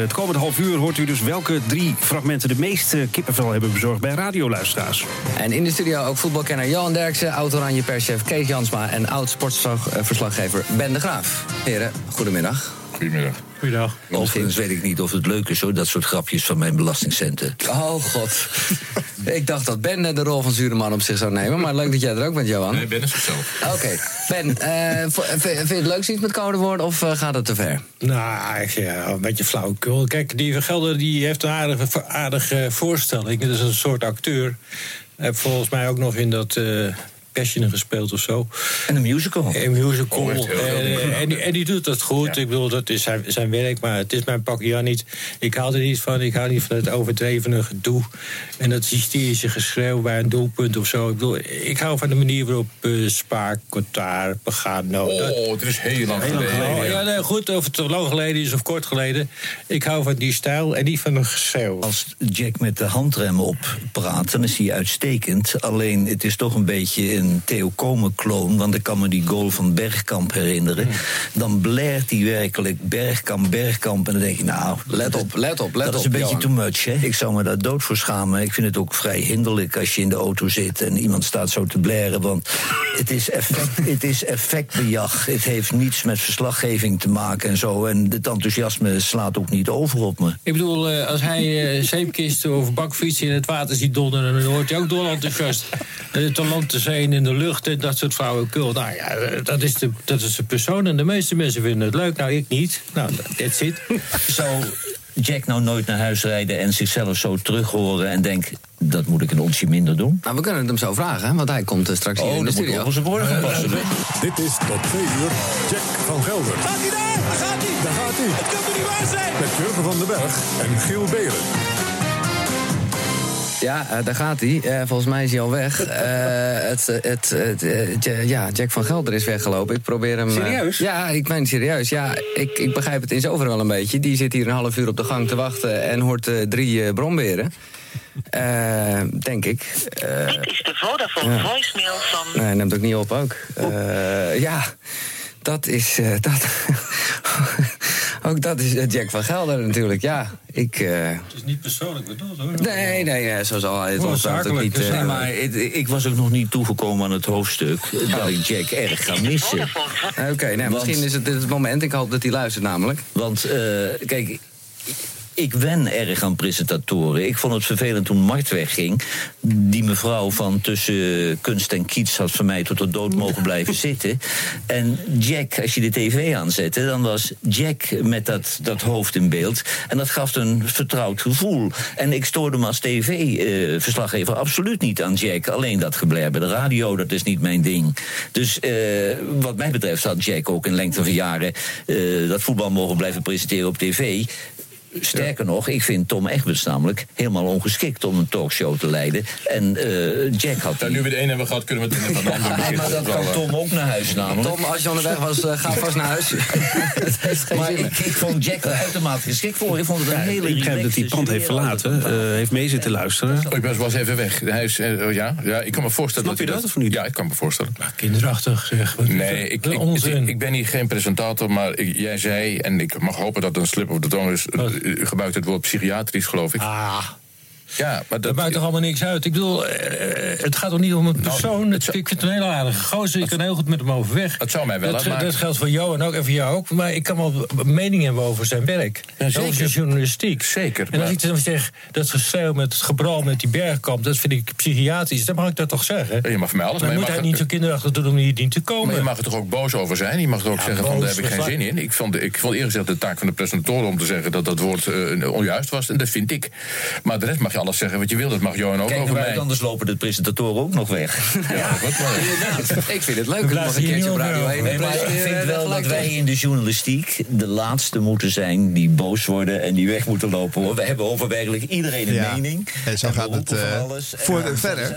Het komende half uur hoort u dus welke drie fragmenten... de meeste kippenvel hebben bezorgd bij radioluisteraars. En in de studio ook voetbalkenner Johan Derksen... oud-Oranje perschef Kees Jansma... en oud-sportverslaggever Ben de Graaf. Heren, goedemiddag. Goedemiddag. Goedendag. Overigens weet ik niet of het leuk is hoor, dat soort grapjes van mijn belastingcenten. Oh god. ik dacht dat Ben eh, de rol van zure man op zich zou nemen. Maar leuk dat jij er ook bent, Johan. Nee, Ben is zichzelf. Oké. Ben, eh, vind je het leuk zoiets met code woorden of eh, gaat het te ver? Nou, ja, een beetje flauwekul. Kijk, die Van Gelder die heeft een aardige, aardige voorstelling. Dat is een soort acteur. Volgens mij ook nog in dat eh Passion gespeeld of zo. En een musical. Een musical. Oh, en, en, die- en die doet dat goed. Ik bedoel, dat is zijn, zijn werk, maar het is mijn pakje ja niet. Ik hou er niet van. Ik hou niet van het overdrevene gedoe. En dat hysterische geschreeuw bij een doelpunt of zo. Ik bedoel, ik hou van de manier waarop uh, Spaak, Kotaar, Pagano... Oh, het is heel lang geleden. Oh, ja, nee, goed, of het lang geleden is of kort geleden. Ik hou van die stijl en niet van een geschreeuw. Als Jack met de handrem op praat, dan is hij uitstekend. Alleen het is toch een beetje een Theo Komen-kloon. Want ik kan me die goal van Bergkamp herinneren. Dan blaert hij werkelijk Bergkamp, Bergkamp. En dan denk je, nou, Let op, let op, let dat op. is een beetje Johan. too much. Hè? Ik zou me daar dood voor schamen. Ik vind het ook vrij hinderlijk als je in de auto zit en iemand staat zo te blaren. Want het is, effect, het is effectbejag. Het heeft niets met verslaggeving te maken en zo. En het enthousiasme slaat ook niet over op me. Ik bedoel, eh, als hij eh, zeepkisten of bakfietsen in het water ziet donderen... dan wordt hij ook dolenthousiast. Uh, te land, te en in de lucht en dat soort flauwekul. Nou ja, eh, dat is, de, dat is de persoon. En de meeste mensen vinden het leuk. Nou, ik niet. Nou, that's it. Zou Jack nou nooit naar huis rijden en zichzelf zo terug horen en denkt... dat moet ik een onsje minder doen? Nou, we kunnen het hem zo vragen, hè, want hij komt eh, straks hier Oh, in de dan moet studio. op zijn woorden gaan passen. Dit is tot twee uur Jack van Gelder. Gaat hij daar? Daar gaat hij! Daar gaat hij. Het kan toch niet waar zijn? Met Jurgen van den Berg en Giel Belen. Ja, eh, daar gaat hij. Eh, volgens mij is hij al weg. Eh, het, het, het, Ja- ja, Jack van Gelder is weggelopen. Ik probeer hem... Serieus? ja, ik meen serieus. Ja, ik, ik begrijp het in zoverre wel een beetje. Die zit hier een half uur op de gang te wachten... en hoort eh, drie eh, bromberen. Denk ik. Eh, Dit is de Vodafone ja. voicemail van... Nee, neemt ook niet op ook. Eh, ja, dat is... eh, dat, ook dat is eh, Jack van Gelder natuurlijk. Ja, ik... eh, Het is niet persoonlijk bedoeld, hoor. nee, nee, zo zal hij het ons natuurlijk zakelijk, niet... dus eh, Nee, maar het- ik was ook nog niet toegekomen aan het hoofdstuk dat ik Jack erg ga missen. Oké, nou, misschien is het dit het moment. Ik hoop dat hij luistert namelijk. Want eh, kijk, ik wen erg aan presentatoren. Ik vond het vervelend toen Mart wegging. Die mevrouw van tussen kunst en kiets had van mij tot de dood mogen blijven zitten. En Jack, als je de tv aanzette, dan was Jack met dat, dat hoofd in beeld. En dat gaf een vertrouwd gevoel. En ik stoorde me als tv-verslaggever absoluut niet aan Jack. Alleen dat gebler bij de radio, dat is niet mijn ding. Dus eh, wat mij betreft had Jack ook in lengte van jaren eh, dat voetbal mogen blijven presenteren op tv. Sterker nog, ik vind Tom Egberts namelijk helemaal ongeschikt om een talkshow te leiden. En eh, Jack had. Nou, nu we de een hebben gehad, kunnen we het in van de ander Ja, beginnen. maar dat kan Tom ook naar huis namelijk. Tom, als je onderweg was, eh, ga vast naar huis. Het heeft geen Maar zin ik, ik vond Jack er uitermate geschikt voor. Ik vond het een hele Ik begrijp dat hij het pand heeft verlaten, eh, heeft mee zitten luisteren. Oh, ik was, was even weg. Hij is, eh, ja, ja, ik kan me voorstellen Snap je dat dat hij of niet? Ja, ik kan me voorstellen. Kinderachtig, zeg. Wat Nee, dat? ik, ik, onzin. ik, ik ben hier geen presentator, maar ik- jij zei, en ik mag hopen dat het een slip of de tong is, gebruikt het woord psychiatrisch, geloof ik. Ah. Ja, maar Dat dat, maakt toch allemaal niks uit? Ik bedoel, eh, het gaat toch niet om een persoon? Het, ik vind het een hele aardige gozer. Ik kan heel goed met hem overweg. Het zou mij wel dat, dat geldt voor jou en ook en voor jou ook. Maar ik kan wel een mening hebben over zijn werk. zeker. Over zijn journalistiek. Zeker, En als maar- ik dan zeg, dat geschreeuw met het gebral met die bergkamp... dat vind ik psychiatrisch, dan mag ik dat toch zeggen? je mag van mij alles, maar je moet hij niet zo kinderachtig doen om hier niet te komen. Maar je mag er toch ook boos over zijn? Je mag er ook Ja, zeggen van daar heb ik geen zin in. Ik vond, ik vond eerlijk gezegd de taak van de presentatoren om te zeggen dat dat woord eh, onjuist was. En dat vind ik. Maar de rest mag je alles zeggen wat je wil. Dat mag Johan ook Kijk over mij. anders lopen de presentatoren ook nog weg. Ja, Inderdaad. Ik vind het leuk. Ik Ik mag een keertje op Radio 1 Nee, maar ik vind wel gelijk dat wij in de journalistiek de laatste moeten zijn die boos worden en die weg moeten lopen. Hoor. We hebben over werkelijk iedereen een Ja. mening. En zo gaat het, roepen van eh, alles. Voor verder.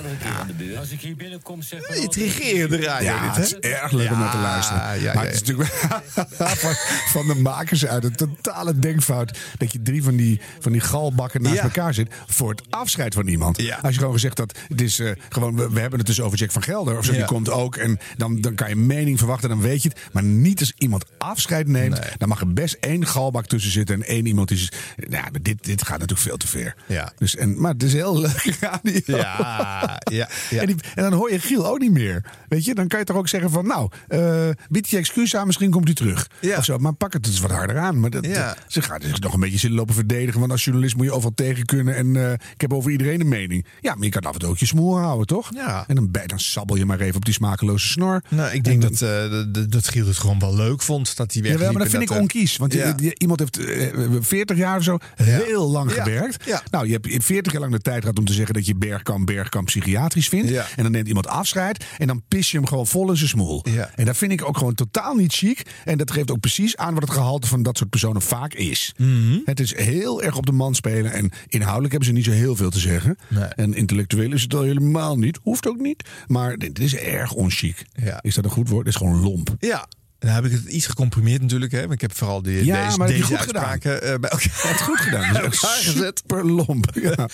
Als ik hier binnenkom, zeg Intrigerende radio Ja, dit, het is erg leuk om naar te luisteren. maar het is natuurlijk van, van de makers uit een totale denkfout... dat je drie van die, van die galbakken naast elkaar zit... voor afscheid van iemand. Ja. Als je gewoon gezegd dat het is eh, gewoon... We, we hebben het dus over Jack van Gelder. Of zo, Ja. die komt ook. En dan, dan kan je mening verwachten, dan weet je het. Maar niet als iemand afscheid neemt. Dan mag er best één galbak tussen zitten... en één iemand die... is- Nou, maar dit, dit gaat natuurlijk veel te ver. Ja. Dus, en, maar het is heel leuk radio. Ja, ja, ja. En, die- en dan hoor je Giel ook niet meer. Weet je, dan kan je toch ook zeggen van... nou, eh bied je excuus aan, misschien komt hij terug. Ja. Of zo, maar pak het dus wat harder aan. Maar dat- ze gaat zich nog een beetje zitten lopen verdedigen. Want als journalist moet je overal tegen kunnen. En eh, ik heb over iedereen een mening. Ja, maar je kan af en toe ook je smoel houden, toch? Ja. En dan, dan sabbel je maar even op die smakeloze snor. Nou, ik denk En dat, eh, dat- Giel het gewoon wel leuk vond dat hij wegliep. Jawel, maar dat vind ik eh, onkies. Want ja. iemand heeft eh, 40 jaar of zo heel lang Ja. gewerkt. Ja. Nou, je hebt in 40 jaar lang de tijd gehad om te zeggen dat je Bergkamp, Bergkamp psychiatrisch vindt. Ja. En dan neemt iemand afscheid en dan pis je hem gewoon vol in zijn smoel. Ja. En dat vind ik ook gewoon totaal niet chic. En dat geeft ook precies aan wat het gehalte van dat soort personen vaak is. Mhm. Het is heel erg op de man spelen. En inhoudelijk hebben ze niet zo heel veel te zeggen. Nee. En intellectueel is het al helemaal niet. Hoeft ook niet. Maar dit is erg onchic. Ja. Is dat een goed woord? Het is gewoon lomp. Ja. Dan heb ik het iets gecomprimeerd natuurlijk. Hè? Ik heb vooral die, Ja, deze, maar deze goed gedaan. uitspraken eh, bij elkaar, Het goed gedaan. elkaar echt gezet. super lomp. Ja.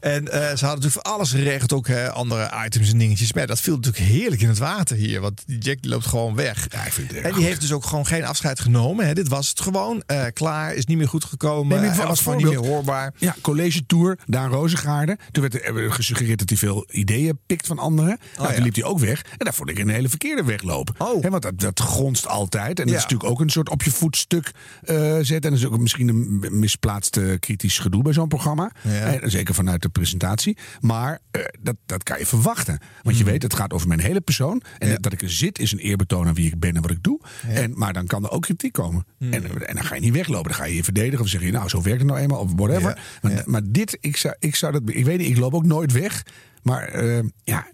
En eh, ze hadden natuurlijk voor alles geregeld, ook hè, andere items en dingetjes. Maar dat viel natuurlijk heerlijk in het water hier. Want die Jack die loopt gewoon weg. Ja, ik vind het en die goed. heeft dus ook gewoon geen afscheid genomen. Hè. Dit was het gewoon. eh, klaar, is niet meer goed gekomen. Nee, was gewoon niet meer hoorbaar. Ja, college tour, Daan Rozengaarde. Toen werd er gesuggereerd dat hij veel ideeën pikt van anderen. nou, ja. toen liep hij ook weg. En daar vond ik een hele verkeerde wegloop. Oh. Hè, want dat, dat altijd. En dat is natuurlijk ook een soort op je voetstuk eh zetten. En dat is ook misschien een misplaatst eh, kritisch gedoe bij zo'n programma. Eh, zeker vanuit de presentatie. Maar eh, dat, dat kan je verwachten. Want je weet, het gaat over mijn hele persoon. En dat ik er zit is een eerbetoon aan wie ik ben en wat ik doe. En, maar dan kan er ook kritiek komen. Mm. En, en dan ga je niet weglopen. Dan ga je je verdedigen. Of zeg je, nou, zo werkt het nou eenmaal. Of whatever. Maar, maar dit, ik zou, ik zou dat. Ik weet niet, ik loop ook nooit weg. Maar eh, ja,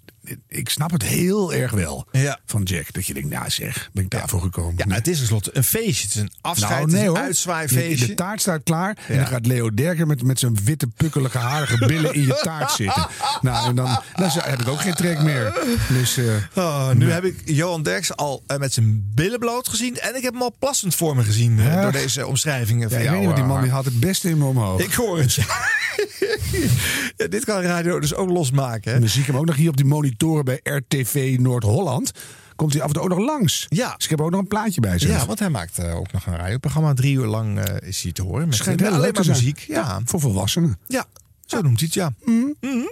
ik snap het heel erg wel Ja. van Jack. Dat je denkt, nou zeg, ben ik daarvoor gekomen. Ja, het is tenslotte een feestje. Het is een afscheid, Nou, het is nee een uitzwaaifeestje. De taart staat klaar. En dan gaat Leo Derker met, met zijn witte, pukkelige, harige billen in je taart zitten. Nou, en dan, dan heb ik ook geen trek meer. Dus, eh, Oh, nu heb ik Johan Derks al eh, met zijn billen bloot gezien. En ik heb hem al plassend voor me gezien eh, door deze omschrijvingen ja, van ik jou. weet niet, die man die had het beste in me omhoog. Ik hoor het. ja, dit kan radio dus ook losmaken. Hè? En dan zie ik hem ook nog hier op die monitoren bij RTV Noord-Holland. Komt hij af en toe ook nog langs. Ja. Dus ik heb ook nog een plaatje bij zich. Ja, want hij maakt eh, ook nog een radioprogramma. Drie uur lang eh, is hij te horen. Met Schijnt eh, alleen maar muziek. Ja. Voor volwassenen. ja, zo noemt hij het, ja. Mhm.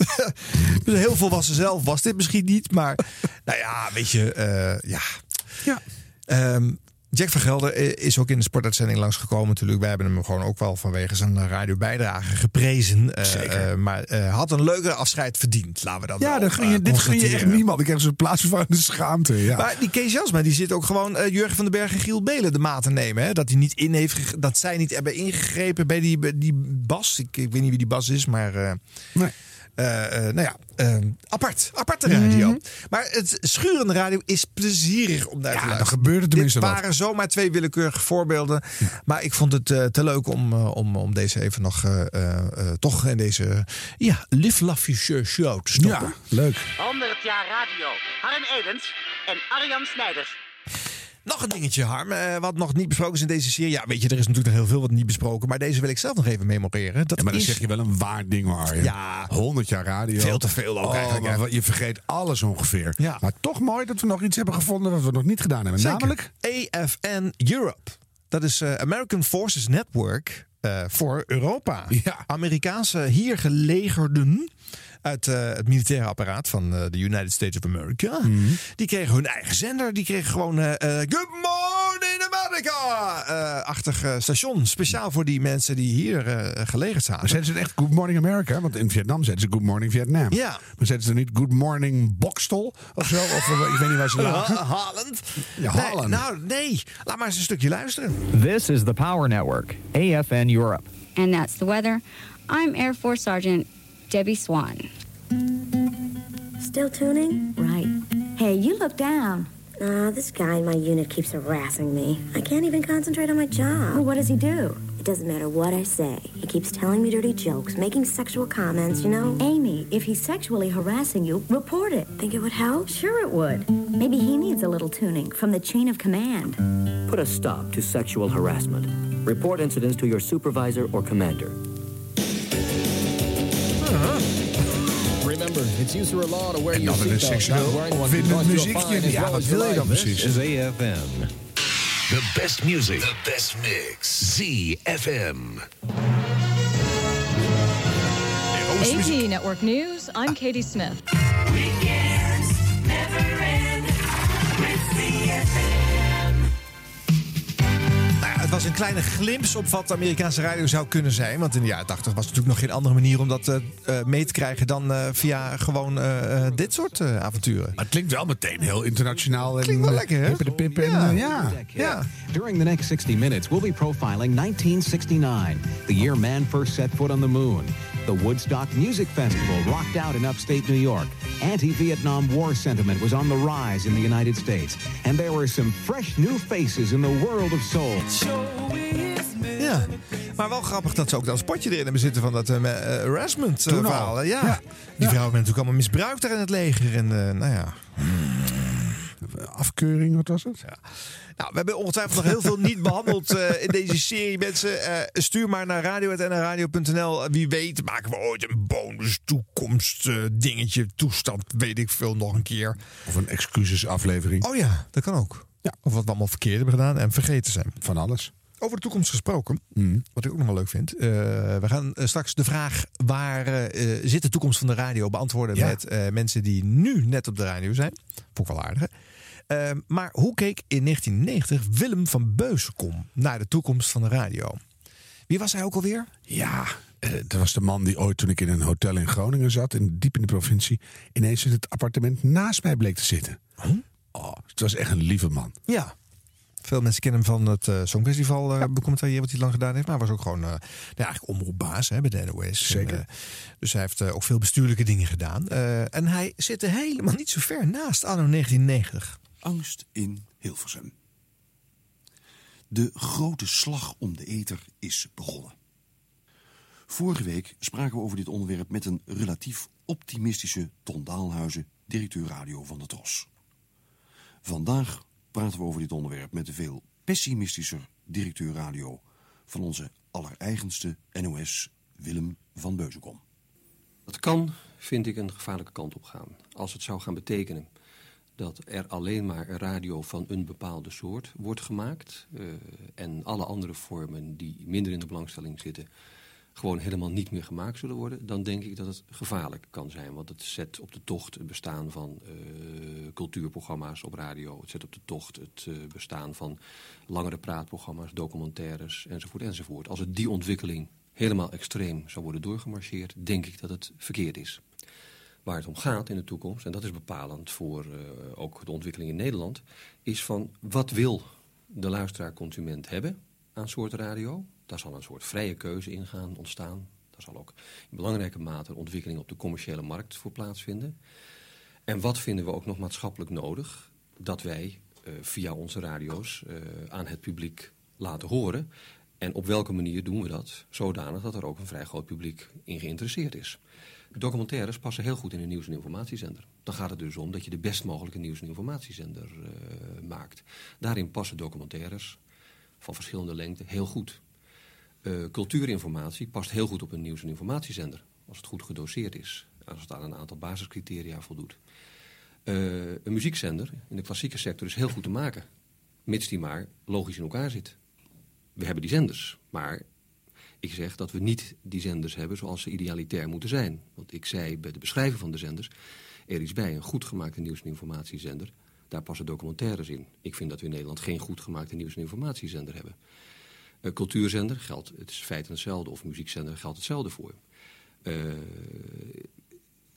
dus heel volwassen zelf was dit misschien niet. Maar nou ja, weet je, ja. Ja. Ehm, Jack van Gelder eh, is ook in de sportuitzending langsgekomen natuurlijk. Wij hebben hem gewoon ook wel vanwege zijn radiobijdrage geprezen. Eh, Zeker. eh, maar eh, had een leuker afscheid verdiend. Laten we dat Ja, dan gun je, dit gun je echt niemand. Ik krijg zo'n plaatsvervangende schaamte. Ja. Maar die Kees Jasma, die zit ook gewoon Jurgen van den Berg en Giel Belen de maat te nemen. Hè? Dat, hij niet in heeft dat zij niet hebben ingegrepen bij die, die Bas. Ik, ik weet niet wie die Bas is, maar... Nee. Eh, eh, nou ja, eh, apart. Aparte radio. Mhm. Maar het schurende radio is plezierig om naar te Ja, luisteren. dan gebeurt het tenminste Dit wat. waren zomaar twee willekeurige voorbeelden. Maar ik vond het eh, te leuk om, eh, om, om deze even nog eh, eh, eh, toch in deze ja, Live Love You show te stoppen. Ja, leuk. 100 jaar radio. Harm Edens en Arjan Snijders. Nog een dingetje, Harm, eh, wat nog niet besproken is in deze serie. Ja, weet je, er is natuurlijk nog heel veel wat niet besproken. Maar deze wil ik zelf nog even memoreren. Dat Ja, maar dan is... zeg je wel een waar ding. Arjen. Ja. 100 jaar radio. Veel te veel ook Oh, eigenlijk, maar je vergeet alles ongeveer. Ja. Maar toch mooi dat we nog iets hebben gevonden wat we nog niet gedaan hebben. Zeker. Namelijk... AFN Europe. Dat is eh, American Forces Network eh, voor Europa. Ja. Amerikaanse hier gelegerden uit eh, het militaire apparaat van eh, de United States of America. Mhm. Die kregen hun eigen zender. Die kregen gewoon eh, eh, Good Morning America! eh achtig eh, station. Speciaal voor die mensen die hier eh gelegerd zaten. Maar zeiden ze echt Good Morning America? Want in Vietnam zeiden ze Good Morning Vietnam. Ja. Maar zeiden ze niet Good Morning Bokstel of zo? Of ik weet niet waar ze lagen. Holland? Ja, Nee, Holland. nou, nee. Laat maar eens een stukje luisteren. This is the Power Network, AFN Europe. and that's the weather. I'm Air Force Sergeant Debbie Swan. Still tuning? Right. Hey, you look down. Uh, this guy in my unit keeps harassing me. I can't even concentrate on my job. Well, what does he do? It doesn't matter what I say. He keeps telling me dirty jokes, making sexual comments, you know? Amy, if he's sexually harassing you, report it. Think it would help? Sure it would. Maybe he needs a little tuning from the chain of command. Put a stop to sexual harassment. Report incidents to your supervisor or commander. En your dan met een seatbelt. seksueel Not wearing one can opwindend cause you a muziekje. fine as Ja, well wat as wil je your dan life. precies? This is AFM. The best music. The best mix. ZFM. AT Network News, I'm Katie Smith. Nou ja, was een kleine glimps op wat de Amerikaanse radio zou kunnen zijn. Want in de jaren 80 was natuurlijk nog geen andere manier om dat eh, eh, mee te krijgen dan eh, via gewoon eh, eh, dit soort eh, avonturen. Maar het klinkt wel meteen heel internationaal. En, Klinkt wel lekker, hè? De pippen. en, Ja. ja. Ja. During the next 60 minutes, we'll be profiling 1969, the year man first set foot on the moon. The Woodstock Music Festival rocked out in upstate New York. Anti-Vietnam War sentiment was on the rise in the United States. And there were some fresh new faces in the world of soul. Ja, maar wel grappig dat ze ook dat spotje erin hebben zitten van dat eh, harassment eh, verhaal. Ja. Ja. Die vrouwen werden natuurlijk allemaal misbruikt daar in het leger. En eh, nou ja. Afkeuring, wat was het? Nou, we hebben ongetwijfeld nog heel veel niet behandeld eh, in deze serie. Mensen, eh, stuur maar naar radio.nradio.nl. Wie weet maken we ooit een bonus toekomst eh, dingetje, toestand, weet ik veel, nog een keer. Of een excusesaflevering. Oh ja, dat kan ook. Ja. Of wat we allemaal verkeerd hebben gedaan en vergeten zijn. Van alles. Over de toekomst gesproken, Mm. wat ik ook nog wel leuk vind. we gaan straks de vraag waar zit de toekomst van de radio beantwoorden Ja. met mensen die nu net op de radio zijn. Vond ik wel aardig. hè? Eh, maar hoe keek in 1990 Willem van Beuzenkom naar de toekomst van de radio? Wie was hij ook alweer? Ja, eh, dat was de man die ooit toen ik in een hotel in Groningen zat, in, diep in de provincie, ineens in het appartement naast mij bleek te zitten. Oh, het was echt een lieve man. Ja. Veel mensen kennen hem van het eh, Songfestival eh becommentariëren wat hij lang gedaan heeft. Maar hij was ook gewoon eh, nou, eigenlijk omroepbaas hè, bij de NOS. Zeker. En, eh, dus hij heeft eh, ook veel bestuurlijke dingen gedaan. Eh, en hij zit er helemaal niet zo ver naast anno 1990. Angst in Hilversum. De grote slag om de ether is begonnen. Vorige week spraken we over dit onderwerp met een relatief optimistische Ton Daalhuizen, directeur radio van de Tros. Vandaag praten we over dit onderwerp met de veel pessimistischer directeur radio van onze allereigenste NOS, Willem van Beuzenkom. Dat kan, vind ik, een gevaarlijke kant op gaan. Als het zou gaan betekenen dat er alleen maar radio van een bepaalde soort wordt gemaakt... eh, en alle andere vormen die minder in de belangstelling zitten... gewoon helemaal niet meer gemaakt zullen worden... dan denk ik dat het gevaarlijk kan zijn. Want het zet op de tocht het bestaan van eh, cultuurprogramma's op radio. Het zet op de tocht het eh, bestaan van langere praatprogramma's, documentaires enzovoort enzovoort. Als het die ontwikkeling helemaal extreem zou worden doorgemarcheerd... denk ik dat het verkeerd is. Waar het om gaat in de toekomst, en dat is bepalend voor eh, ook de ontwikkeling in Nederland... is van wat wil de luisteraar-consument hebben aan soort radio? Daar zal een soort vrije keuze in gaan ontstaan. Daar zal ook in belangrijke mate ontwikkeling op de commerciële markt voor plaatsvinden. En wat vinden we ook nog maatschappelijk nodig? Dat wij eh, via onze radio's eh, aan het publiek laten horen. En op welke manier doen we dat? Zodanig dat er ook een vrij groot publiek in geïnteresseerd is. Documentaires passen heel goed in een nieuws- en informatiezender. Dan gaat het dus om dat je de best mogelijke nieuws- en informatiezender eh, maakt. Daarin passen documentaires van verschillende lengte heel goed. Eh, cultuurinformatie past heel goed op een nieuws- en informatiezender. Als het goed gedoseerd is. Als het aan een aantal basiscriteria voldoet. Eh, een muziekzender in de klassieke sector is heel goed te maken. Mits die maar logisch in elkaar zit. We hebben die zenders, maar ik zeg dat we niet die zenders hebben zoals ze idealitair moeten zijn. Want ik zei bij de beschrijving van de zenders... er is bij een goed gemaakte nieuws- en informatiezender... daar passen documentaires in. Ik vind dat we in Nederland geen goed gemaakte nieuws- en informatiezender hebben. Uh, cultuurzender geldt het is feitelijk hetzelfde... of muziekzender geldt hetzelfde voor. Uh,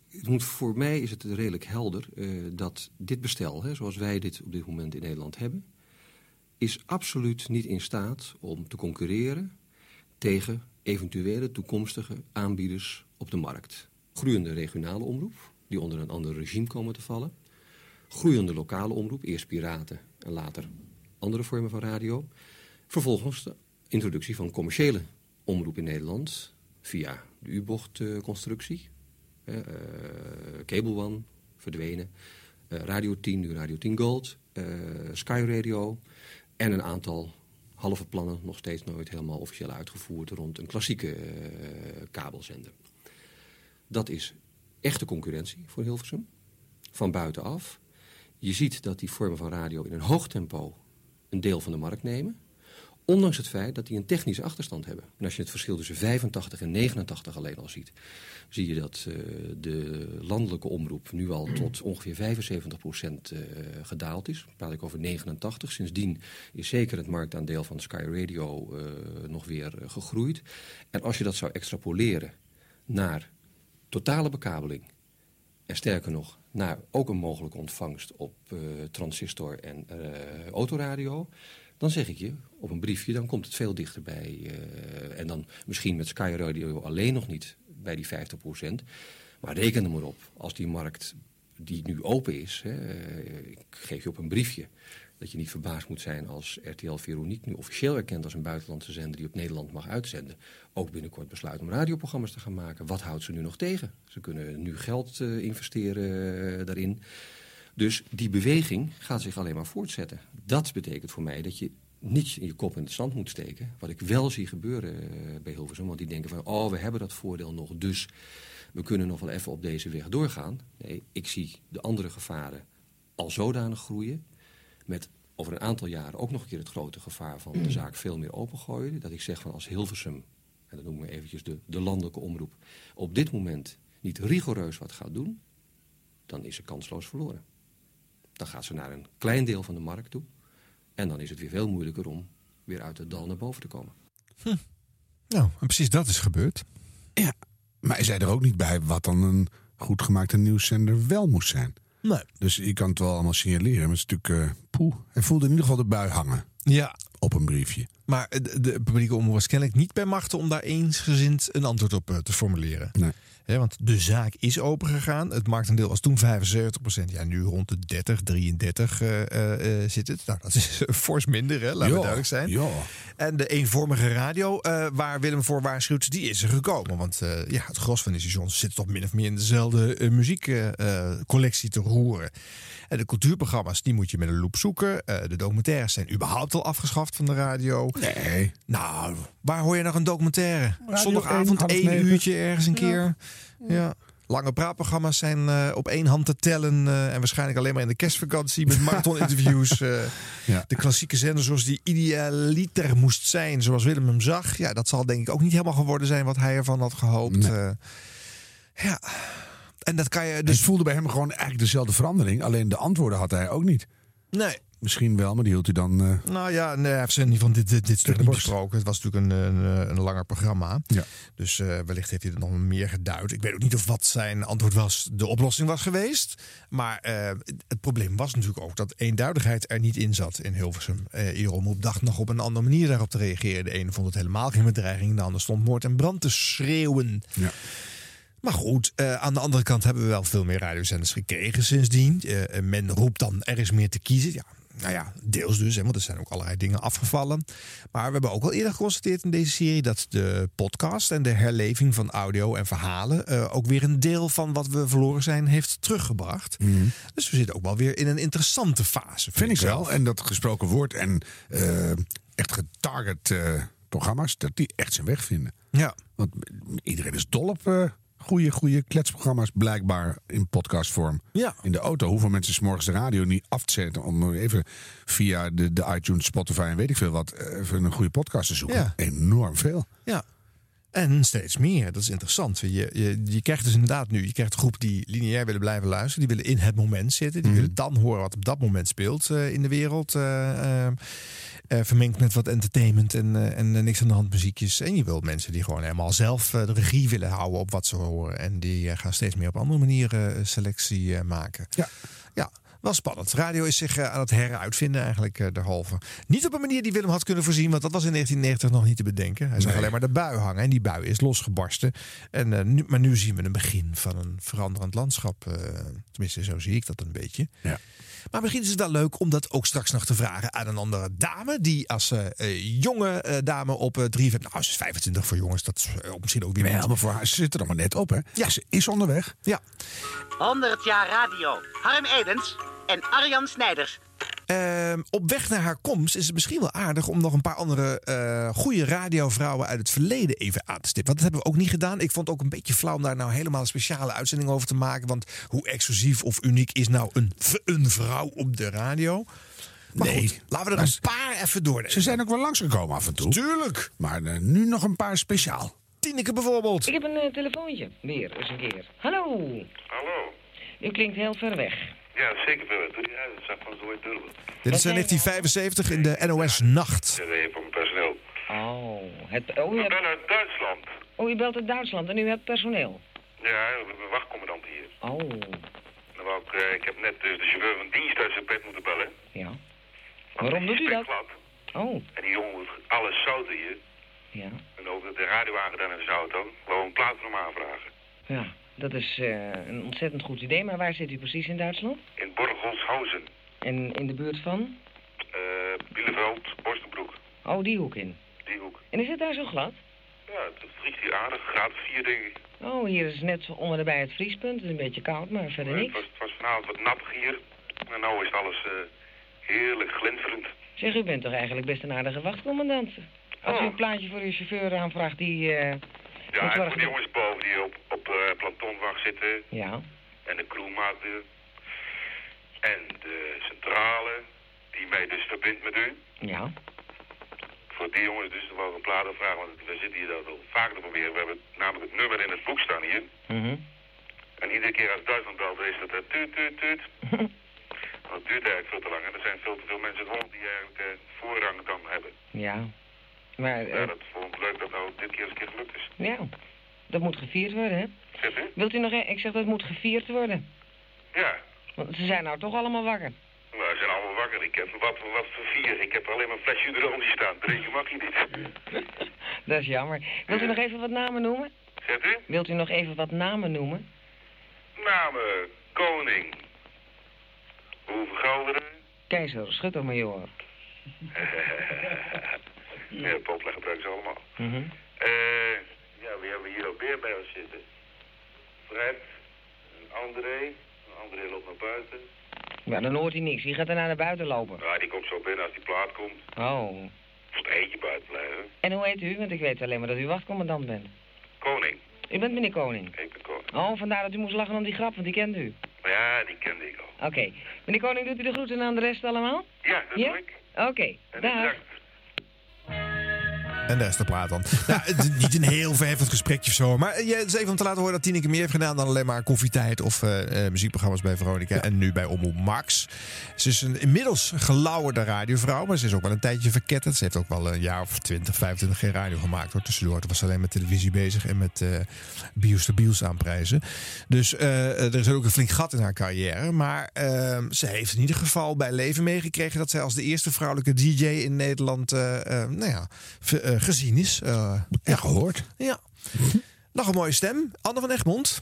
het moet, voor mij is het redelijk helder uh, dat dit bestel... Hè, zoals wij dit op dit moment in Nederland hebben... is absoluut niet in staat om te concurreren tegen eventuele toekomstige aanbieders op de markt. Groeiende regionale omroep, die onder een ander regime komen te vallen. Groeiende lokale omroep, eerst piraten en later andere vormen van radio. Vervolgens de introductie van commerciële omroep in Nederland via de U-bochtconstructie. Uh, Cable One, verdwenen. Uh, Radio 10, nu Radio 10 Gold. Uh, Sky Radio. En een aantal halve plannen, nog steeds nooit helemaal officieel uitgevoerd... rond een klassieke kabelzender. Dat is echte concurrentie voor Hilversum. Van buitenaf. Je ziet dat die vormen van radio in een hoog tempo een deel van de markt nemen. Ondanks het feit dat die een technische achterstand hebben. En als je het verschil tussen 85 en 89 alleen al ziet... zie je dat uh, de landelijke omroep nu al tot ongeveer 75 procent uh, gedaald is. Dan praat ik over 89. Sindsdien is zeker het marktaandeel van Sky Radio uh, nog weer gegroeid. En als je dat zou extrapoleren naar totale bekabeling... en sterker nog, naar ook een mogelijke ontvangst op transistor en autoradio dan zeg ik je op een briefje, dan komt het veel dichterbij. Uh, en dan misschien met Sky Radio alleen nog niet bij die 50% Maar reken er maar op, als die markt die nu open is... Hè, uh, ik geef je op een briefje dat je niet verbaasd moet zijn als RTL Veronique... nu officieel erkend als een buitenlandse zender die op Nederland mag uitzenden... ook binnenkort besluit om radioprogramma's te gaan maken. Wat houdt ze nu nog tegen? Ze kunnen nu geld uh, investeren daarin... Dus die beweging gaat zich alleen maar voortzetten. Dat betekent voor mij dat je niet je kop in het zand moet steken. Wat ik wel zie gebeuren uh, bij Hilversum. Want die denken van, oh, we hebben dat voordeel nog. Dus we kunnen nog wel even op deze weg doorgaan. Nee, ik zie de andere gevaren al zodanig groeien. Met over een aantal jaren ook nog een keer het grote gevaar van de zaak veel meer opengooien. Dat ik zeg van als Hilversum, en dat noem ik eventjes de, de landelijke omroep... op dit moment niet rigoureus wat gaat doen... dan is ze kansloos verloren. Dan gaat ze naar een klein deel van de markt toe. En dan is het weer veel moeilijker om weer uit het dal naar boven te komen. Hm. Nou, en precies dat is gebeurd. Ja, maar hij zei er ook niet bij wat dan een goed gemaakte nieuwszender wel moest zijn. Nee. Dus je kan het wel allemaal signaleren. Maar het is natuurlijk, uh, poeh. Hij voelde in ieder geval de bui hangen. Ja. Op een briefje. Maar de, de publieke omroep was kennelijk niet bij machten om daar eensgezind een antwoord op uh, te formuleren. Nee. He, want de zaak is opengegaan. Het marktaandeel was toen 75% Ja, nu rond de 30, 33 uh, uh, zit het. Nou, dat is fors minder, hè? laten we duidelijk zijn. En de eenvormige radio, uh, waar Willem voor waarschuwt, die is er gekomen. Want ja, het gros van de stations zit toch min of meer in dezelfde muziekcollectie te roeren. En de cultuurprogramma's, die moet je met een loep zoeken. de documentaires zijn überhaupt al afgeschaft van de radio. Nee. Nou, waar hoor je nog een documentaire? Radio Zondagavond, één, uurtje ergens een Ja. keer. Ja. Lange praatprogramma's zijn eh, op één hand te tellen. eh, en waarschijnlijk alleen maar in de kerstvakantie met marathon-interviews. eh, Ja. De klassieke zender zoals die idealiter moest zijn, zoals Willem hem zag. Ja, dat zal denk ik ook niet helemaal geworden zijn wat hij ervan had gehoopt. Nee. eh. ja, en dat kan je Dus voelde bij hem gewoon eigenlijk dezelfde verandering. Alleen de antwoorden had hij ook niet. Nee, Misschien wel, maar die hield hij dan... eh, Nou ja, nee, hij heeft ze niet van dit, dit, dit stuk niet besproken. Het was natuurlijk een, een, een langer programma. Ja. Dus eh, wellicht heeft hij er nog meer geduid. Ik weet ook niet of wat zijn antwoord was de oplossing was geweest. Maar eh, het probleem was natuurlijk ook dat eenduidigheid er niet in zat in Hilversum. Eh iedere omroep dacht nog op een andere manier daarop te reageren. De ene vond het helemaal geen bedreiging. De ander stond moord en brand te schreeuwen. Ja. Maar goed, eh, aan de andere kant hebben we wel veel meer radiozenders gekregen sindsdien. Eh, men roept dan er is meer te kiezen. Ja, nou ja, deels dus, hè, want er zijn ook allerlei dingen afgevallen. Maar we hebben ook al eerder geconstateerd in deze serie dat de podcast en de herleving van audio en verhalen eh, ook weer een deel van wat we verloren zijn heeft teruggebracht. Dus we zitten ook wel weer in een interessante fase. Vind ik wel. En dat gesproken woord en eh, echt getarget eh, programma's, dat die echt zijn weg vinden. Ja. Want iedereen is dol op eh goede, goede kletsprogramma's, blijkbaar in podcastvorm. Ja. In de auto. Hoeveel mensen 's morgens de radio niet af te zetten om even via de, de iTunes, Spotify en weet ik veel wat, eh, even een goede podcast te zoeken. Ja. Enorm veel. Ja. En steeds meer. Dat is interessant. Je, je, je krijgt dus inderdaad nu, je krijgt een groep die lineair willen blijven luisteren. Die willen in het moment zitten. Die Mhm. willen dan horen wat op dat moment speelt eh, in de wereld. eh, eh, eh, vermengd met wat entertainment en, eh, en eh, niks aan de hand muziekjes. En je wil mensen die gewoon helemaal zelf eh, de regie willen houden op wat ze horen. En die eh, gaan steeds meer op andere manieren eh, selectie eh, maken. Ja. Ja, Wel spannend. Radio is zich eh, aan het heruitvinden eigenlijk eh, derhalve. Niet op een manier die Willem had kunnen voorzien, want dat was in 1990 nog niet te bedenken. Hij zag alleen maar de bui hangen en die bui is losgebarsten. En, eh, nu, maar nu zien we een begin van een veranderend landschap. eh, tenminste, zo zie ik dat een beetje. Ja. Maar misschien is het wel leuk om dat ook straks nog te vragen aan een andere dame. Die als eh, eh, jonge eh, dame op uh, 53, nou ze is 25 voor jongens, dat is misschien ook weer Nee, maar voor haar ze zit er nog maar net op, hè? Ja. Ze is onderweg. Ja. 100 jaar radio. Harm Edens en Arjan Snijders. Ehm, op weg naar haar komst is het misschien wel aardig om nog een paar andere eh goede radiovrouwen uit het verleden even aan te stippen. Want dat hebben we ook niet gedaan. Ik vond het ook een beetje flauw om daar nou helemaal een speciale uitzending over te maken. Want hoe exclusief of uniek is nou een, een vrouw op de radio? Maar Nee. goed, laten we er een paar even doornemen. Ze zijn ook wel langsgekomen af en toe. Tuurlijk. Maar eh, nu nog een paar speciaal. Tineke bijvoorbeeld. Ik heb een eh, telefoontje. Weer eens een keer. Hallo. Hallo. U klinkt heel ver weg. Ja, zeker. Doe die uit. Dat zag van zo'n dubbel. Dit is in 1975 in de NOS Nacht. Zeg even van mijn personeel. Oh, het, oh, hebt, ben uit Duitsland. oh, u belt uit Duitsland en u hebt personeel. Ja, we hebben een wachtcommandant hier. Oh, Dan wou ik, eh, ik heb net dus de chauffeur van dienst uit zijn bed moeten bellen. ja. Waarom doet u dat? Glad. Oh, En die jongen moet alles zouten hier. ja. En ook de radio aangedaan in zijn auto. Gewoon een plaat van hem aanvragen. Ja, dat is eh, een ontzettend goed idee. Maar waar zit u precies in Duitsland? In Borgholzhausen. En in de buurt van? eh Bielefeld, Borstenbroek. Oh, die hoek in. Die hoek. En is het daar zo glad? Ja, het vriest hier aardig. Graad 4 denk ik. Oh, hier is net onder de bij het vriespunt. Het is een beetje koud, maar verder Het niks. was, het was vanavond wat nat hier. En nou is alles eh, heerlijk glinsterend. Zeg, u bent toch eigenlijk best een aardige wachtcommandant? Als u een plaatje voor uw chauffeur aanvraagt die... Ja, en voor die jongens boven die op, op eh plantonwacht zitten. Ja. En de crewmaat. eh, En de centrale, die mij dus verbindt met u. Ja. Voor die jongens dus wel een plaat vragen, want we zitten hier dat al vaker te proberen. We hebben namelijk het nummer in het boek staan hier. Mhm. En iedere keer als Duitsland belt, is dat uh, tuut, tuut, tuut. Want het duurt eigenlijk veel te lang. En er zijn veel te veel mensen Holland die eigenlijk eh, voorrang dan hebben. Ja. Maar, eh, Ja, dat vond ik leuk dat nou dit keer eens een keer gelukt is. ja. Dat moet gevierd worden, hè? Zegt u? Wilt u nog een... Ik zeg dat moet gevierd worden. Ja. Want ze zijn nou toch allemaal wakker. Nou, ze zijn allemaal wakker. Ik heb wat, wat voor vier. Ik heb alleen maar een flesje erom staan. Drinken mag je niet. Dat is jammer. Wilt u nog even wat namen noemen? Zegt u? Wilt u nog even wat namen noemen? Namen, koning. Hoeveel Gouderen. Keizer, schuttermajoor. ja, popleg gebruiken ze allemaal. Mhm. Eh, ja, wie hebben we hier ook weer bij ons zitten? Fred, en André. André loopt naar buiten. Ja, dan hoort hij niks. Die gaat er naar buiten lopen. Ja, die komt zo binnen als die plaat komt. Oh. Of het eentje buiten blijven. En hoe heet u? Want ik weet alleen maar dat u wachtcommandant bent. Koning. U bent meneer Koning. Ik ben koning. Oh, vandaar dat u moest lachen om die grap, want die kende u. Ja, die kende ik al. Oké. Meneer Koning, doet u de groeten aan de rest allemaal? Ja, dat Ja? doe ik. Oké, dag. En daar is de plaat dan. Nou, niet een heel verheffend gesprekje of zo. Maar eh, je, het is even om te laten horen dat Tineke meer heeft gedaan dan alleen maar koffietijd of eh, eh, muziekprogramma's bij Veronica. En nu bij Omroep Max. Ze is een inmiddels gelauwerde radiovrouw, maar ze is ook wel een tijdje verketterd. Ze heeft ook wel een jaar of 20, 25 geen radio gemaakt hoor. Tussendoor. Was ze alleen met televisie bezig en met eh Bios de aanprijzen. Dus er is ook een flink gat in haar carrière. Maar eh, ze heeft in ieder geval bij leven meegekregen dat zij als de eerste vrouwelijke DJ in Nederland nou ja, gezien is. Eh, Ja, gehoord. ja. Nog een mooie stem. Anne van Egmond.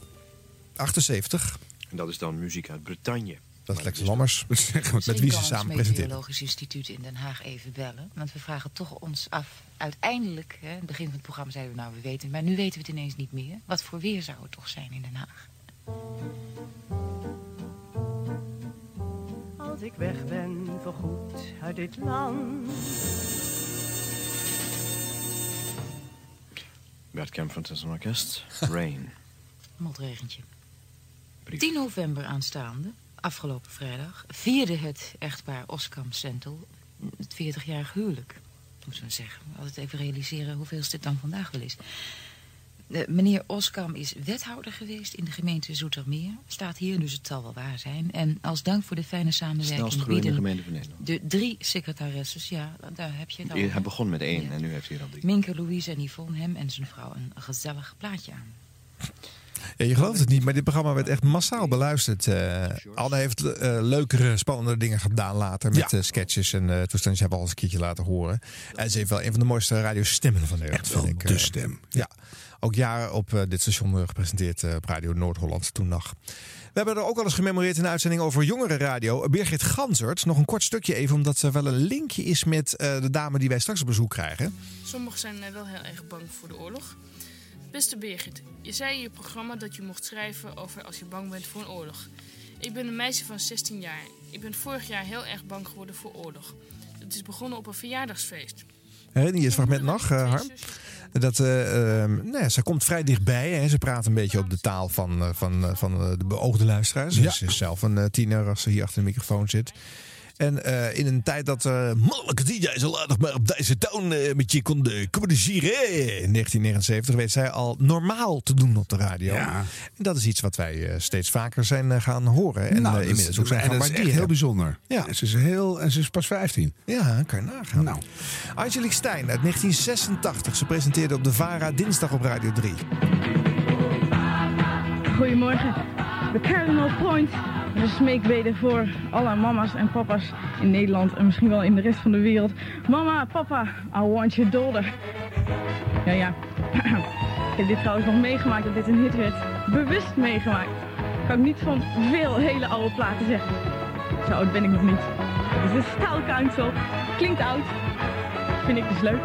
78. En dat is dan muziek uit Bretagne. Dat is Lex Lammers. Met wie ze samen presenteren. Meteorologisch Instituut in Den Haag even bellen. Want we vragen toch ons af, uiteindelijk, hè, in het begin van het programma zeiden we nou, we weten het. Maar nu weten we het ineens niet meer. Wat voor weer zou het toch zijn in Den Haag? Als ik weg ben voorgoed uit dit land. Bert Kemp van het Orkest. Rain. Motregentje. 10 november aanstaande, afgelopen vrijdag, vierde het echtpaar Oskam Sentel het 40-jarig huwelijk. Moeten we zeggen. Altijd even realiseren hoeveel dit dan vandaag wel is. Eh, meneer Oskam is wethouder geweest in de gemeente Zoetermeer. Staat hier, dus het zal wel waar zijn. En als dank voor de fijne samenwerking Snelst groeiende bieden gemeente van Nederland. de drie secretaresses, ja, daar heb je het al. Hij begon met één en nu heeft hij er al drie. Minke, Louise en Yvonne hem en zijn vrouw een gezellig plaatje aan. Ja, je gelooft het niet, maar dit programma werd echt massaal beluisterd. Eh Anne heeft eh, leukere, spannende dingen gedaan later met sketches en uh, toestanden. Ze hebben al eens een keertje laten horen. En ze heeft wel een van de mooiste radiostemmen van Nederland. Echt wel vind ik, de stem. Ja, ook jaren op eh, dit station eh, gepresenteerd eh, op Radio Noord-Holland toen nog. We hebben er ook al eens gememoreerd in de uitzending over jongerenradio. Birgit Gansert, nog een kort stukje even, omdat er wel een linkje is met de dame die wij straks op bezoek krijgen. Sommigen zijn wel heel erg bang voor de oorlog. Beste Birgit, je zei in je programma dat je mocht schrijven over als je bang bent voor een oorlog. Ik ben een meisje van 16 jaar. Ik ben vorig jaar heel erg bang geworden voor oorlog. Het is begonnen op een verjaardagsfeest. Herinner je het fragment nog, eh, Harm? Dat, eh, ehm, nou ja, ze komt vrij dichtbij. Hè. Ze praat een beetje op de taal van, eh, van, eh, van de beoogde luisteraars. Ja. Ze is zelf een tiener als ze hier achter de microfoon zit. En eh, in een tijd dat eh mannelijke DJ's al aardig maar op deze toon eh, met je konden communiceren. In 1979 weet zij al normaal te doen op de radio. Ja. En dat is iets wat wij eh, steeds vaker zijn gaan horen. En Nou, eh, inmiddels is- ook zijn en gaan dat is echt waarderen. heel bijzonder. Ja. En ze is, heel, en ze is pas 15. Ja, kan je nagaan. Nou. Angelique Stijn uit 1986. Ze presenteerde op de VARA dinsdag op Radio 3. Goedemorgen. De Cardinal Point. De smeekbede voor alle mama's en papa's in Nederland en misschien wel in de rest van de wereld. Mama, papa, I want your daughter. Ja, ja. Ik heb dit trouwens nog meegemaakt dat dit een hit werd. Bewust meegemaakt. Kan ik niet van veel hele oude platen zeggen. Zo oud ben ik nog niet. Het is de Style Council. Klinkt oud. Vind ik dus leuk.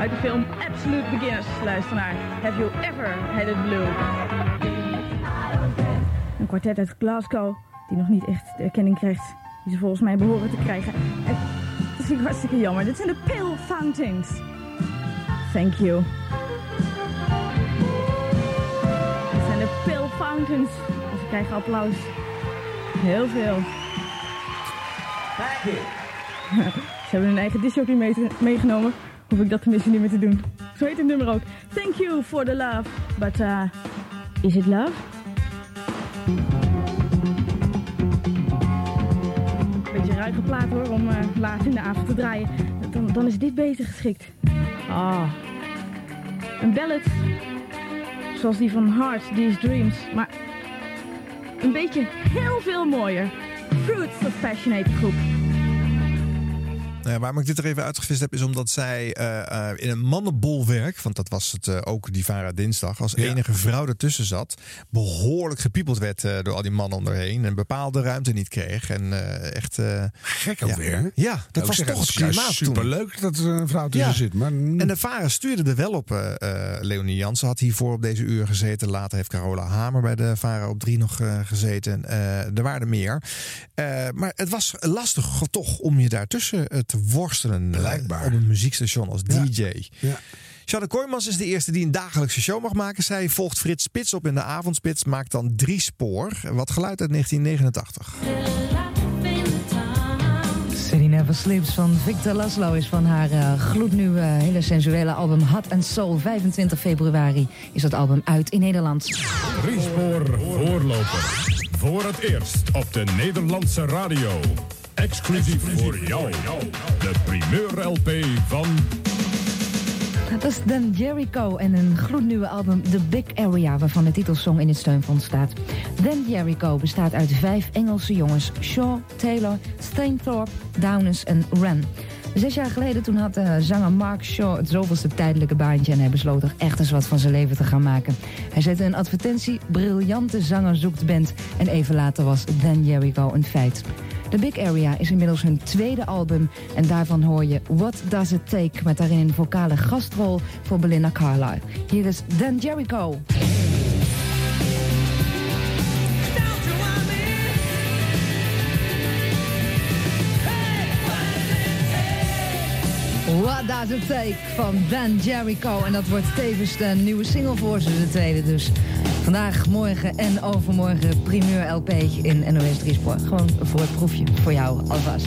Uit de film Absolute Beginners. Luister naar Have You Ever Had It Blue? Een kwartet uit Glasgow die nog niet echt de erkenning krijgt die ze volgens mij behoren te krijgen. En dat vind ik hartstikke jammer. Dit zijn de Pale Fountains. Thank you. Dit zijn de Pale Fountains. Ze krijgen applaus. Heel veel. Ze hebben hun eigen disjockey mee meegenomen. Hoef ik dat tenminste niet meer te doen. Zo heet het nummer ook. Thank you for the love. But uh, is it love? Beetje ruige plaat hoor, om eh, laat in de avond te draaien. Dan, dan is dit beter geschikt. Ah. Een ballad. Zoals die van Heart, These Dreams. Maar een beetje heel veel mooier. Fruits of Passionate groep. Nou ja, waarom ik dit er even uitgevist heb, is omdat zij eh, eh, in een mannenbolwerk, want dat was het eh, ook die Vara dinsdag, als enige vrouw ertussen zat, behoorlijk gepiepeld werd door al die mannen om haar heen en bepaalde ruimte niet kreeg. En echt. Gek ook ja. weer. Ja, dat was zeg, toch het klimaat toen. superleuk dat er een vrouw tussen Ja. zit. Maar En de Vara stuurde er wel op. Leonie Jansen had hiervoor op deze uur gezeten. Later heeft Carola Hamer bij de Vara op drie nog gezeten. Er waren er meer. Maar het was lastig toch om je daartussen eh, te worstelen. eh, Blijkbaar. op een muziekstation als Ja. DJ. Ja. Charlotte Kooijmans is de eerste die een dagelijkse show mag maken. Zij volgt Frits Spits op in de avondspits. Maakt dan drie spoor. Wat geluid uit 1989. City Never Sleeps van Victor Laszlo is van haar eh, gloednieuwe, hele sensuele album Hot and Soul. 25 februari is dat album uit in Nederland. Driespoor voorloper. Voor het eerst op de Nederlandse radio. Exclusief voor jou. De primeur LP van Dat is Dan Jericho en een gloednieuwe album The Big Area... waarvan de titelsong in het steunfonds staat. Dan Jericho bestaat uit vijf Engelse jongens. Shaw, Taylor, Stainthorpe, Downers en Wren. Zes jaar geleden toen had eh, zanger Mark Shaw het zoveelste tijdelijke baantje... en hij besloot er echt eens wat van zijn leven te gaan maken. Hij zette een advertentie, briljante zanger zoekt band... en even later was Dan Jericho een feit. The Big Area is inmiddels hun tweede album en daarvan hoor je What Does It Take... met daarin een vocale gastrol voor Belinda Carlisle. Hier is Dan Jericho. What Does It Take van Dan Jericho. En dat wordt tevens de nieuwe single voor ze, de tweede dus. Vandaag, morgen en overmorgen primeur LP in NOS 3 Sport. Gewoon voor het proefje, voor jou alvast.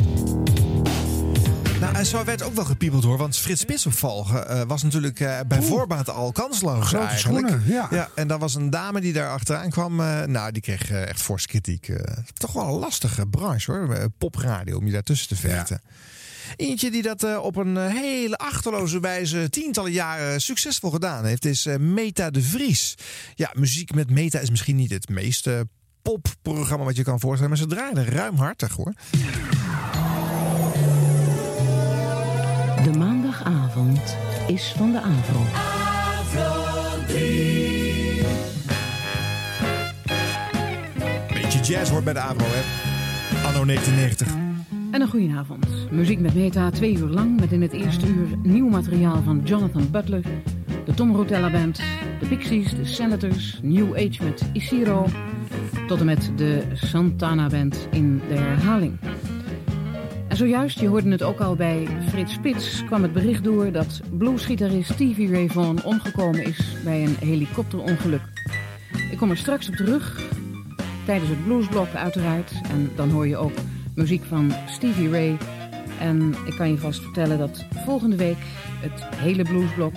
Nou, en zo werd ook wel gepiepeld hoor. Want Frits Spitsopvolgen eh was natuurlijk eh, bij voorbaat al kansloos Grote eigenlijk. schoenen, ja. En daar was een dame die daar achteraan kwam. eh, nou, die kreeg eh, echt forse kritiek. eh. toch wel een lastige branche hoor. eh, Popradio, om je daartussen te vechten. Eentje die dat eh, op een eh, hele achterloze wijze tientallen jaren succesvol gedaan heeft, is eh, Meta de Vries. Ja, muziek met Meta is misschien niet het meest popprogramma wat je kan voorstellen, maar ze draaien ruimhartig hoor. De maandagavond is van de Avro. Beetje jazz hoort bij de Avro, hè? Anno 1990. En een goedenavond. Muziek met Meta, twee uur lang. Met in het eerste uur nieuw materiaal van Jonathan Butler. De Tom Rotella Band, de Pixies, de Senators, New Age met Isiro. Tot en met de Santana Band in de herhaling. En zojuist, je hoorde het ook al bij Frits Spits, kwam het bericht door dat bluesgitarist Stevie Ray Vaughan omgekomen is bij een helikopterongeluk. Ik kom er straks op terug, tijdens het bluesblok uiteraard. En dan hoor je ook muziek van Stevie Ray. En ik kan je vast vertellen dat volgende week het hele bluesblok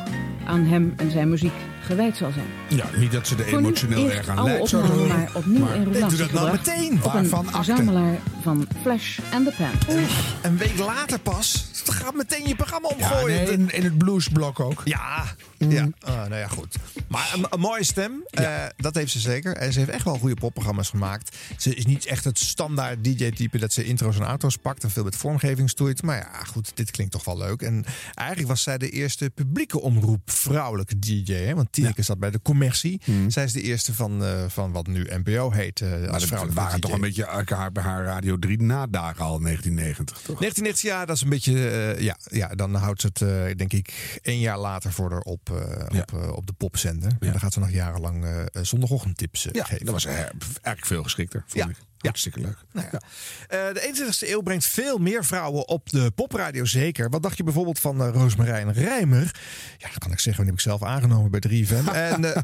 aan hem en zijn muziek gewijd zal zijn. Ja, niet dat ze er Voor emotioneel erg aan lijkt. maar opnieuw Maar- in dat nou meteen. Waarvan een verzamelaar van Flash and the Pan. Een week later pas. Dan gaat meteen je programma Ja, omgooien. nee, in, in het bluesblok ook. Ja, ja. Ah, nou ja, goed. Maar een, een mooie stem, eh, dat heeft ze zeker. En ze heeft echt wel goede popprogramma's gemaakt. Ze is niet echt het standaard DJ-type dat ze intro's en outros pakt en veel met vormgeving stoeit. Maar ja, goed, dit klinkt toch wel leuk. En eigenlijk was zij de eerste publieke omroep vrouwelijke DJ. Hè? Want Tineke zat bij de commercie. Zij is de eerste van, eh, van wat nu NPO heet. eh, Maar als dat vrouwelijke waren toch een beetje haar, bij haar Radio 3 nadagen al in 1990, toch? 1990 jaar, dat is een beetje. eh, ja, ja, dan houdt ze het, denk ik, één jaar later voor haar op, op, op de popzender. En dan gaat ze nog jarenlang zondagochtendtips Ja, geven. dat was eigenlijk veel geschikter, vond Ja. ik. Hartstikke leuk. Nou ja. Eh, de 21ste eeuw brengt veel meer vrouwen op de popradio zeker. Wat dacht je bijvoorbeeld van eh, Roosmarijn Rijmer? Ja, dat kan ik zeggen, die heb ik zelf aangenomen bij 3FM. en, eh,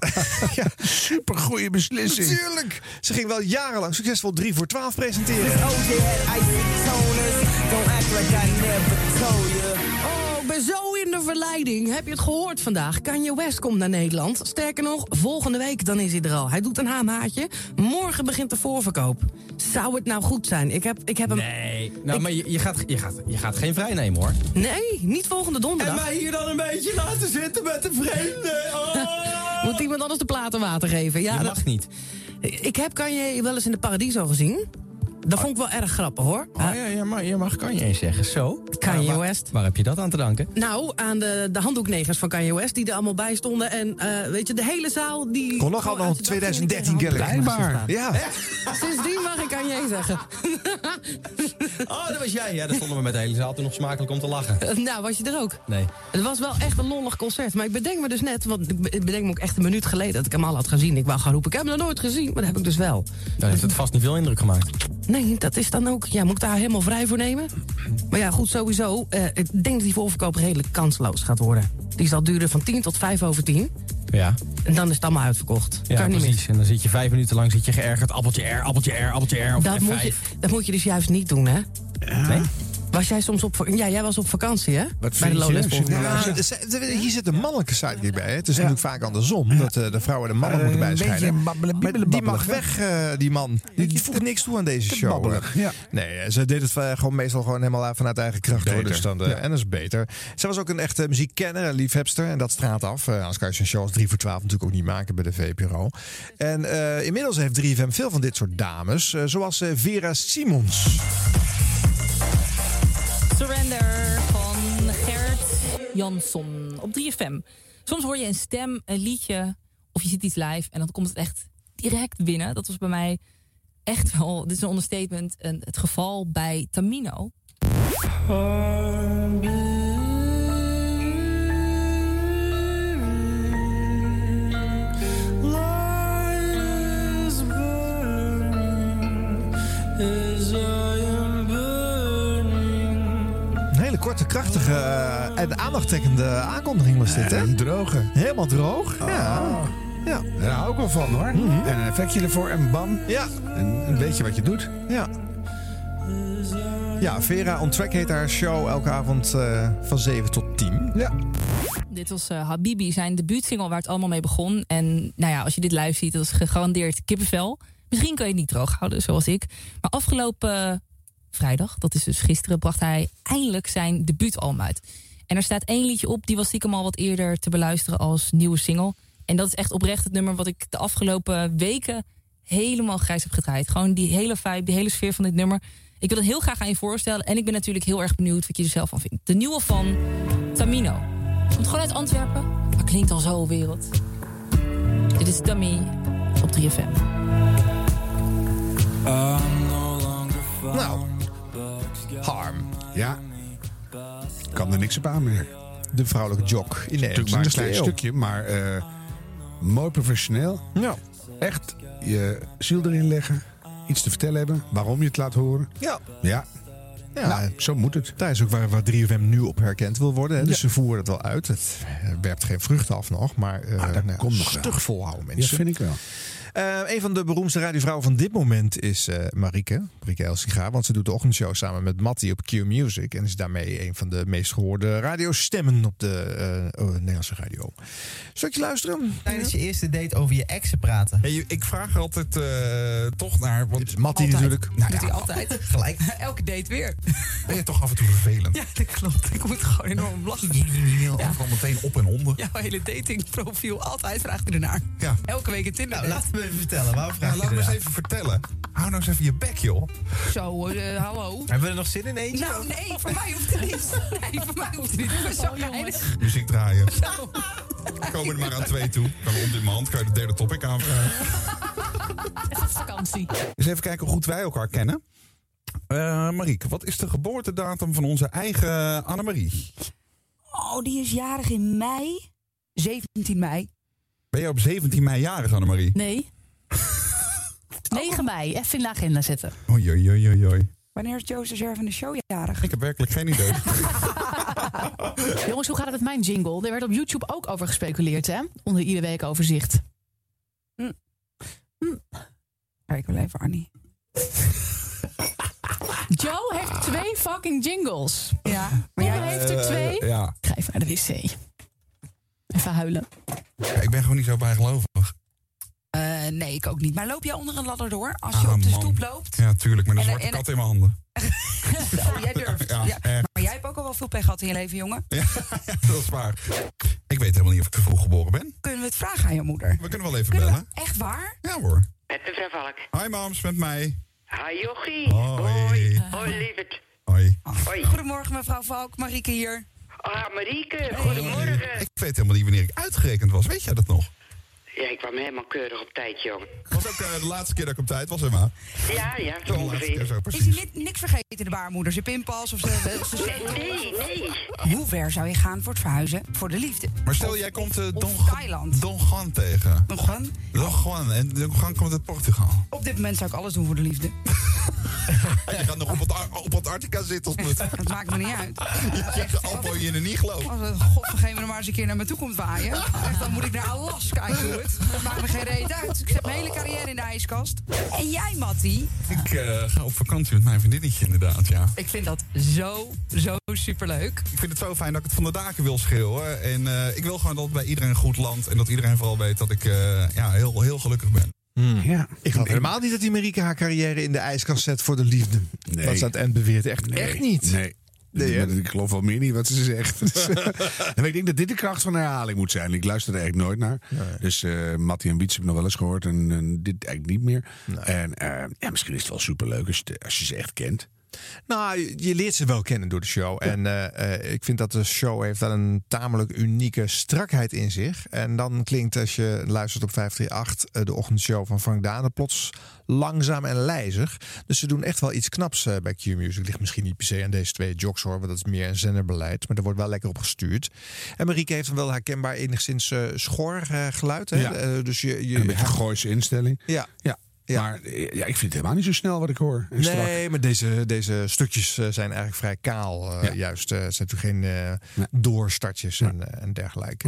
ja, Super goede beslissing. Natuurlijk. Ze ging wel jarenlang succesvol 3 voor 12 presenteren. Zo in de verleiding. Heb je het gehoord vandaag? Kanye West komt naar Nederland. Sterker nog, volgende week dan is hij er al. Hij doet een haamaatje. Morgen begint de voorverkoop. Zou het nou goed zijn? Ik heb, ik heb hem... Nee, nou, maar je, je, gaat, je, gaat, je gaat geen vrij nemen hoor. Nee, niet volgende donderdag. En mij hier dan een beetje laten zitten met de vreemden. Oh. Moet iemand anders de platen water geven? Ja, je dat- mag niet. Ik heb Kanye wel eens in de Paradiso gezien. Dat vond ik wel erg grappig, hoor. Oh, ja, ja, maar je mag kan je eens zeggen. Zo. Kanye Waar- West. Waar heb je dat aan te danken? Nou, aan de, de handdoeknegers van Kanye West die er allemaal bij stonden. En eh, weet je, de hele zaal die... Kon nog gewoon al uit nog de dak ging 2013 tegen kennelijk. handdoeknegers Ja. Sindsdien mag ik Kanye zeggen. Oh, dat was jij. Ja, daar stonden we met de hele zaal toen nog smakelijk om te lachen. nou, was je er ook? Nee. Het was wel echt een lollig concert. Maar ik bedenk me dus net, want ik bedenk me ook echt een minuut geleden dat ik hem al had gezien. Ik wou gaan roepen, ik heb hem nog nooit gezien, maar dat heb ik dus wel. Dan heeft het vast niet veel indruk gemaakt. Nee, dat is dan ook. Ja, moet ik daar helemaal vrij voor nemen? Maar ja, goed, sowieso. eh, ik denk dat die voorverkoop redelijk kansloos gaat worden. Die zal duren van 10 tot 5 over 10. Ja, En dan is het allemaal uitverkocht. ja kan niet precies. mis. En dan zit je vijf minuten lang zit je geërgerd. Appeltje R, appeltje R, appeltje R. Of Dat F5. moet, je, dat moet je dus juist niet doen, hè? Nee? Was jij soms op... Ja, jij was op vakantie, hè? Wat Bij de? Lowlands er er- hier zit een mannelijke sidekick bij. hè. Het is natuurlijk vaak andersom. Dat eh, de vrouwen de mannen Eh, moeten bibbelen, die mag weg, eh, die man. Die, die voegt niks toe aan deze show. Nee, ze deed het gewoon meestal gewoon helemaal vanuit eigen kracht. Dus. En dat is beter. Ze was ook een echte muziekkenner en liefhebster. En dat straalt af. Eh, anders kan je zo'n show als 3 voor 12 natuurlijk ook niet maken bij de VPRO. En eh, inmiddels heeft 3FM veel van dit soort dames. zoals Vera Simons. Surrender van Gert Jansson op 3FM. Soms hoor je een stem, een liedje of je ziet iets live en dan komt het echt direct binnen. Dat was bij mij echt wel, dit is een understatement, een, het geval bij Tamino. Hele korte, krachtige eh, en aandachttrekkende aankondiging was dit, hè? En droge. Helemaal droog. Ja. Ja. Daar hou ik wel van hoor. En een effectje ervoor en bam. Ja. En, en weet je wat je doet. Ja. Ja, Vera on Track heet haar show elke avond eh, van 7 tot 10. Ja. Dit was eh, Habibi, zijn debuutsingle waar het allemaal mee begon. En nou ja, als je dit live ziet, dat is gegarandeerd kippenvel. Misschien kan je het niet droog houden, zoals ik. Maar afgelopen vrijdag, dat is dus gisteren, bracht hij eindelijk zijn debuutalbum uit. En er staat één liedje op, die was stiekem al wat eerder te beluisteren als nieuwe single. En dat is echt oprecht het nummer wat ik de afgelopen weken helemaal grijs heb gedraaid. Gewoon die hele vibe, die hele sfeer van dit nummer. Ik wil het heel graag aan je voorstellen. En ik ben natuurlijk heel erg benieuwd wat je er zelf van vindt. De nieuwe van Tamino. Komt gewoon uit Antwerpen, maar klinkt al zo wereld. Dit is Tammy op 3FM. Nou, Harm. Ja. Kan er niks op aanmerken. De vrouwelijke jock in Natuurlijk maar een 21ste klein stukje, maar eh, mooi professioneel. Ja. Echt je ziel erin leggen. Iets te vertellen hebben. Waarom je het laat horen. Ja. Ja. Ja. Nou, zo moet het. Daar is ook waar, waar 3FM nu op herkend wil worden. Hè. Dus Ja. ze voeren het wel uit. Het werpt geen vruchten af nog. Maar uh, dat nou, komt nog stug volhouden Ja, mensen. vind ik wel. Eh, een van de beroemdste radiovrouwen van dit moment is eh Marieke. Marieke Elsinga. Want ze doet de ochtendshow samen met Mattie op Q Music. En is daarmee een van de meest gehoorde radiostemmen op de eh, oh, Nederlandse radio. Zal ik je luisteren? Tijdens je eerste date over je exen praten. Hey, ik vraag er altijd eh, toch naar. Want is Mattie natuurlijk. Nou, Doet ja, hij altijd. Gelijk. Elke date weer. Ben je toch af en toe vervelend? Ja, dat klopt. Ik moet gewoon enorm lachen. Overal meteen op en onder. Jouw hele datingprofiel, altijd vraagt hij ernaar. Ja. Elke week een Tinder Nou, date. Laat me even vertellen. Waarom vraag laat me eens even vertellen. Hou nou eens even je bek, joh. Zo, eh, hallo. Hebben we er nog zin in eentje? Nou, nee, voor mij hoeft het niet. Nee, voor mij hoeft het niet. Ik zo geinig. Muziek draaien. Komen er maar aan twee toe. Kan on demand, kan je de derde topic aanvragen. Het is vakantie. Eens even kijken hoe goed wij elkaar kennen. Eh Marieke, wat is de geboortedatum van onze eigen Annemarie? Oh, die is jarig in mei. 17 mei. Ben je op 17 mei jarig, Annemarie? Nee. 9 mei. Even in de agenda zetten. Oei, oei, oei, oei, oei. Wanneer is Jozef Zerf van de show jarig? Ik heb werkelijk geen idee. Jongens, hoe gaat het met mijn jingle? Er werd op YouTube ook over gespeculeerd, hè? Onder iedere week overzicht. Kijk wel even, Annie. Joe heeft twee fucking jingles. Ja. Maar jij heeft er twee. Eh, ja. Ik ga even naar de wc. Even huilen. Ja, ik ben gewoon niet zo bijgelovig. Eh, nee, ik ook niet. Maar loop jij onder een ladder door? Als je Ah, op de man. stoep loopt? Ja, tuurlijk. Met een En- zwarte en- kat in mijn handen. Oh, jij durft. Ja. Maar jij hebt ook al wel veel pech gehad in je leven, jongen. Ja, dat is waar. Ik weet helemaal niet of ik te vroeg geboren ben. Kunnen we het vragen aan je moeder? We kunnen wel even Kunnen bellen. we- Echt waar? Ja hoor. Met mevrouw Valk. Hi moms, met mij. Hi Jochie. Hoi. Hoi lieverd. Hoi. Hoi. Goedemorgen, mevrouw Valk. Marieke hier. Ah, Marieke. Goedemorgen. Ik weet helemaal niet wanneer ik uitgerekend was. Weet jij dat nog? Ja, ik kwam helemaal keurig op tijd, jong. was ook eh, de laatste keer dat ik op tijd was, Emma. Ja, ja, zo ongeveer. zo, Is ni- niks vergeten, de baarmoeder? Zijn pinpas of ze... ze- Nee, nee. Hoe ver zou je gaan voor het verhuizen? Voor de liefde. Maar stel, jij komt eh, Don, Thailand. Don Juan tegen. Don Juan? Don Juan. En Don Juan komt uit Portugal. Op dit moment zou ik alles doen voor de liefde. En je gaat nog op, het, op Antarctica zitten. Of het, Dat maakt me niet uit. je zegt Alpo je er niet gelooft. Als het godvergeven er maar eens een keer naar me toe komt waaien. Echt, dan moet ik naar Alaska, ik doe het. Dat maakt me geen reet uit. Ik zet mijn hele carrière in de ijskast. En jij, Mattie? Ik eh, ga op vakantie met mijn vriendinnetje inderdaad, ja. Ik vind dat zo, zo superleuk. Ik vind het zo fijn dat ik het van de daken wil schreeuwen. En eh, ik wil gewoon dat het bij iedereen goed landt. En dat iedereen vooral weet dat ik eh, ja, heel, heel gelukkig ben. Ja. Ik geloof helemaal niet dat die Marieke haar carrière in de ijskast zet voor de liefde. Nee. Wat ze aan het eind beweert. Echt, Nee, echt niet. Nee. Nee, hè? Ik geloof wel meer niet wat ze zegt. Dus, eh, ik denk dat dit de kracht van de herhaling moet zijn. Ik luister er eigenlijk nooit naar. Dus Mattie en Wiets heb ik nog wel eens gehoord. En, en dit eigenlijk niet meer. En eh, ja, misschien is het wel superleuk als je, als je ze echt kent. Nou, je- leert ze wel kennen door de show. En eh, eh, ik vind dat de show heeft wel een tamelijk unieke strakheid in zich. En dan klinkt als je luistert op 538 eh, de ochtendshow van Frank Dane plots langzaam en lijzig. Dus ze doen echt wel iets knaps bij Q-Music. Ligt misschien niet per se aan deze twee jocks hoor, want dat is meer een zenderbeleid. Maar er wordt wel lekker op gestuurd. En Marieke heeft dan wel herkenbaar enigszins eh schor geluid. Hè? Ja. Dus je, je, een beetje Gooise instelling. Ja. ja. Maar eh, ja, ik vind het helemaal niet zo snel wat ik hoor. En strak. Nee, maar deze, deze stukjes eh, zijn eigenlijk vrij kaal. eh, Ja. Juist, het zijn natuurlijk geen doorstartjes en, en dergelijke.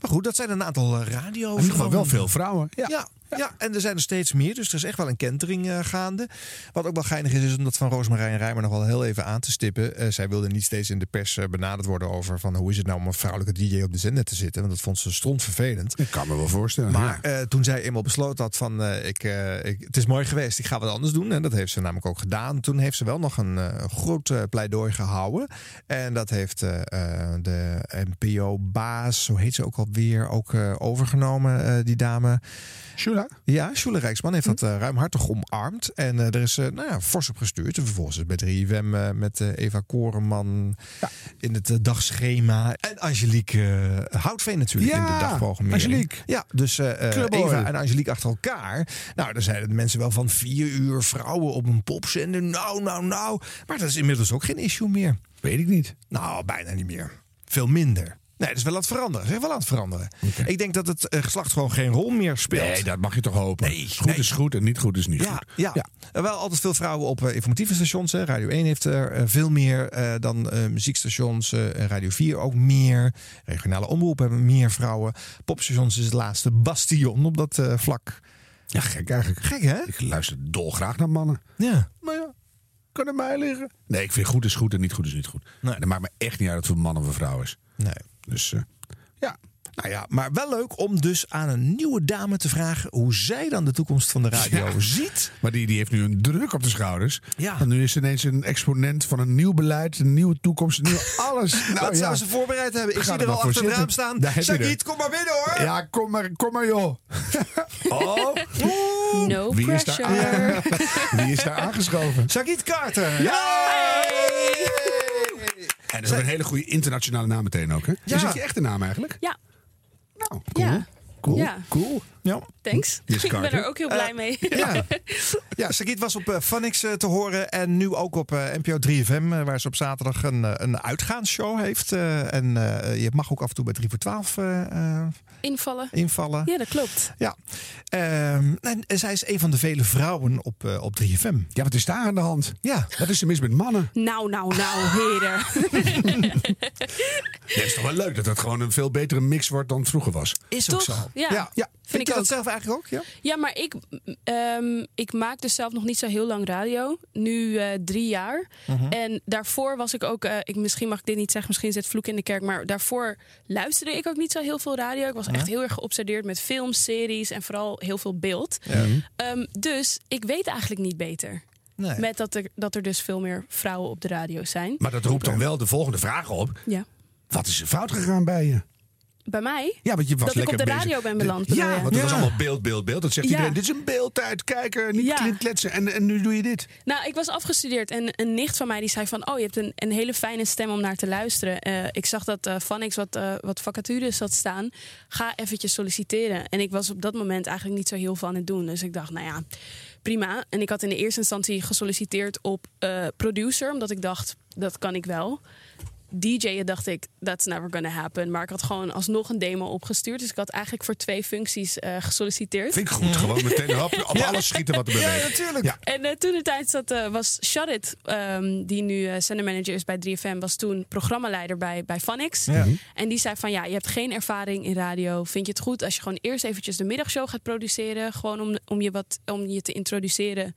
Maar goed, dat zijn een aantal radio. In ieder geval wel veel vrouwen. Ja. Ja, Ja, en er zijn er steeds meer, dus er is echt wel een kentering eh, gaande. Wat ook wel geinig is, is om dat van Roosmarijn Rijmer nog wel heel even aan te stippen. Eh, zij wilde niet steeds in de pers eh, benaderd worden over van hoe is het nou om een vrouwelijke DJ op de zender te zitten. Want dat vond ze strontvervelend. Ik kan me wel voorstellen. Maar ja. toen zij eenmaal besloten had van ik, ik, het is mooi geweest, ik ga wat anders doen. En dat heeft ze namelijk ook gedaan. Toen heeft ze wel nog een groot pleidooi gehouden. En dat heeft de NPO-baas, zo heet ze ook alweer, ook overgenomen, die dame. Shula? Ja, Shula Rijksman heeft dat eh, ruimhartig omarmd. En eh, er is eh, nou ja, fors op gestuurd. En vervolgens is bij 3FM eh, met Eva Koreman in het dagschema. En Angelique Houtveen natuurlijk in de dagprogrammering. Angelique. Ja, dus. Eva en Angelique achter elkaar. Nou, dan zeiden de mensen wel van vier uur vrouwen op een popzender. Nou, nou, nou. Maar dat is inmiddels ook geen issue meer. Weet ik niet. Nou, bijna niet meer. Veel minder. Nee, dat is wel aan het veranderen. Is wel aan het veranderen. Ik denk dat het eh, geslacht gewoon geen rol meer speelt. Nee, dat mag je toch hopen. Nee, goed nee. is goed en niet goed is niet Ja, goed. ja. Er wel altijd veel vrouwen op eh, informatieve stations. Hè. Radio 1 heeft er eh, veel meer eh, dan eh, muziekstations. eh, Radio 4 ook meer. Regionale omroepen hebben meer vrouwen. Popstations is het laatste bastion op dat eh, vlak. Ja, gek eigenlijk. Gek hè? Ik luister dolgraag naar mannen. Ja. Maar ja, kan er mij liggen. Nee, ik vind goed is goed en niet goed is niet goed. Nee. Dat maakt me echt niet uit of het man of een vrouw is. Nee. Dus eh, ja. Nou ja, maar wel leuk om dus aan een nieuwe dame te vragen hoe zij dan de toekomst van de radio Ja. ziet. Maar die, die heeft nu een druk op de schouders. Ja. Want nu is ze ineens een exponent van een nieuw beleid, een nieuwe toekomst, een nieuw alles. Nou, Wat ja. zouden ze voorbereid hebben? Ik Ga zie er al achter het raam staan. Er. kom maar binnen hoor. Ja, kom maar, kom maar joh. Oh, No wie is, daar, pressure. wie is daar aangeschoven? Sagiet Carter. Ja! En dat is ook een hele goede internationale naam meteen ook, hè? Ja. Is het je echte naam eigenlijk? Ja, Nou, cool. Ja. Cool, Ja. cool. Ja. thanks. Yes, ik ben er ook heel blij mee. Ja, ja Sagiet was op uh, Phonics eh, te horen en nu ook op eh, NPO 3FM, eh, waar ze op zaterdag een, eh, een uitgaansshow heeft. eh, en eh, je mag ook af en toe bij 3 voor 12 eh, eh, Invallen. invallen. Ja, dat klopt. Ja. Ehm, en, en zij is een van de vele vrouwen op, eh, op 3FM. Ja, wat is daar aan de hand? Ja. Wat is er mis met mannen? Nou, nou, nou, heren. Ja, het is toch wel leuk dat het gewoon een veel betere mix wordt dan het vroeger was. Is ook Toch? zo. Ja. ja. ja. Vind ik je dat ook. zelf eigenlijk ook? Ja. Ja, maar ik, ehm, ik maak dus zelf nog niet zo heel lang radio. Nu eh, drie jaar. Mhm. En daarvoor was ik ook, eh, ik, misschien mag ik dit niet zeggen, misschien zit vloek in de kerk. Maar daarvoor luisterde ik ook niet zo heel veel radio. Ik was echt heel erg geobsedeerd met films, series en vooral heel veel beeld. Ehm, dus ik weet eigenlijk niet beter. Nee. Met dat er, dat er dus veel meer vrouwen op de radio zijn. Maar dat roept dan wel de volgende vraag op. Ja. Wat is er fout gegaan bij je? Bij mij? Ja, want je was dat ik op lekker de bezig. radio ben beland. Ja, want het was allemaal beeld, beeld, beeld. Dat zegt iedereen. Dit is een beeldtijd. Kijken, niet Ja. kletsen. En, en nu doe je dit. Nou, ik was afgestudeerd en een nicht van mij die zei van... oh, je hebt een, een hele fijne stem om naar te luisteren. Eh, ik zag dat eh Vanix wat, eh, wat vacatures had staan. Ga eventjes solliciteren. En ik was op dat moment eigenlijk niet zo heel aan het doen. Dus ik dacht, nou ja, prima. En ik had in de eerste instantie gesolliciteerd op producer... omdat ik dacht, dat kan ik wel. DJ'en dacht ik, that's never gonna happen. Maar ik had gewoon alsnog een demo opgestuurd. Dus ik had eigenlijk voor twee functies eh, gesolliciteerd. Vind ik goed. Gewoon meteen op, op alles schieten wat er beweegt. Ja, natuurlijk. Ja. En eh, toen de tijd zat, eh, was Shut It, ehm, die nu uh, zendermanager is bij 3FM, was toen programmaleider bij, bij. Ja. En die zei van ja, je hebt geen ervaring in radio. Vind je het goed als je gewoon eerst eventjes de middagshow gaat produceren? Gewoon om, om, je, wat, om je te introduceren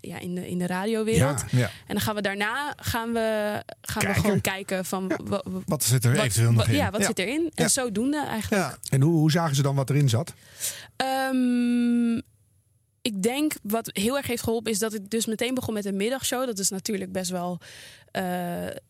ja, in, de, in de radiowereld. Ja, ja. En dan gaan we daarna gaan we, gaan we gewoon kijken van wa- wa- Wat zit er wat- eventueel nog in? Ja, wat zit erin? En zodoende eigenlijk. Ja. En hoe, hoe zagen ze dan wat erin zat? Ehm, ik denk wat heel erg heeft geholpen is dat ik dus meteen begon met een middagshow. Dat is natuurlijk best wel eh,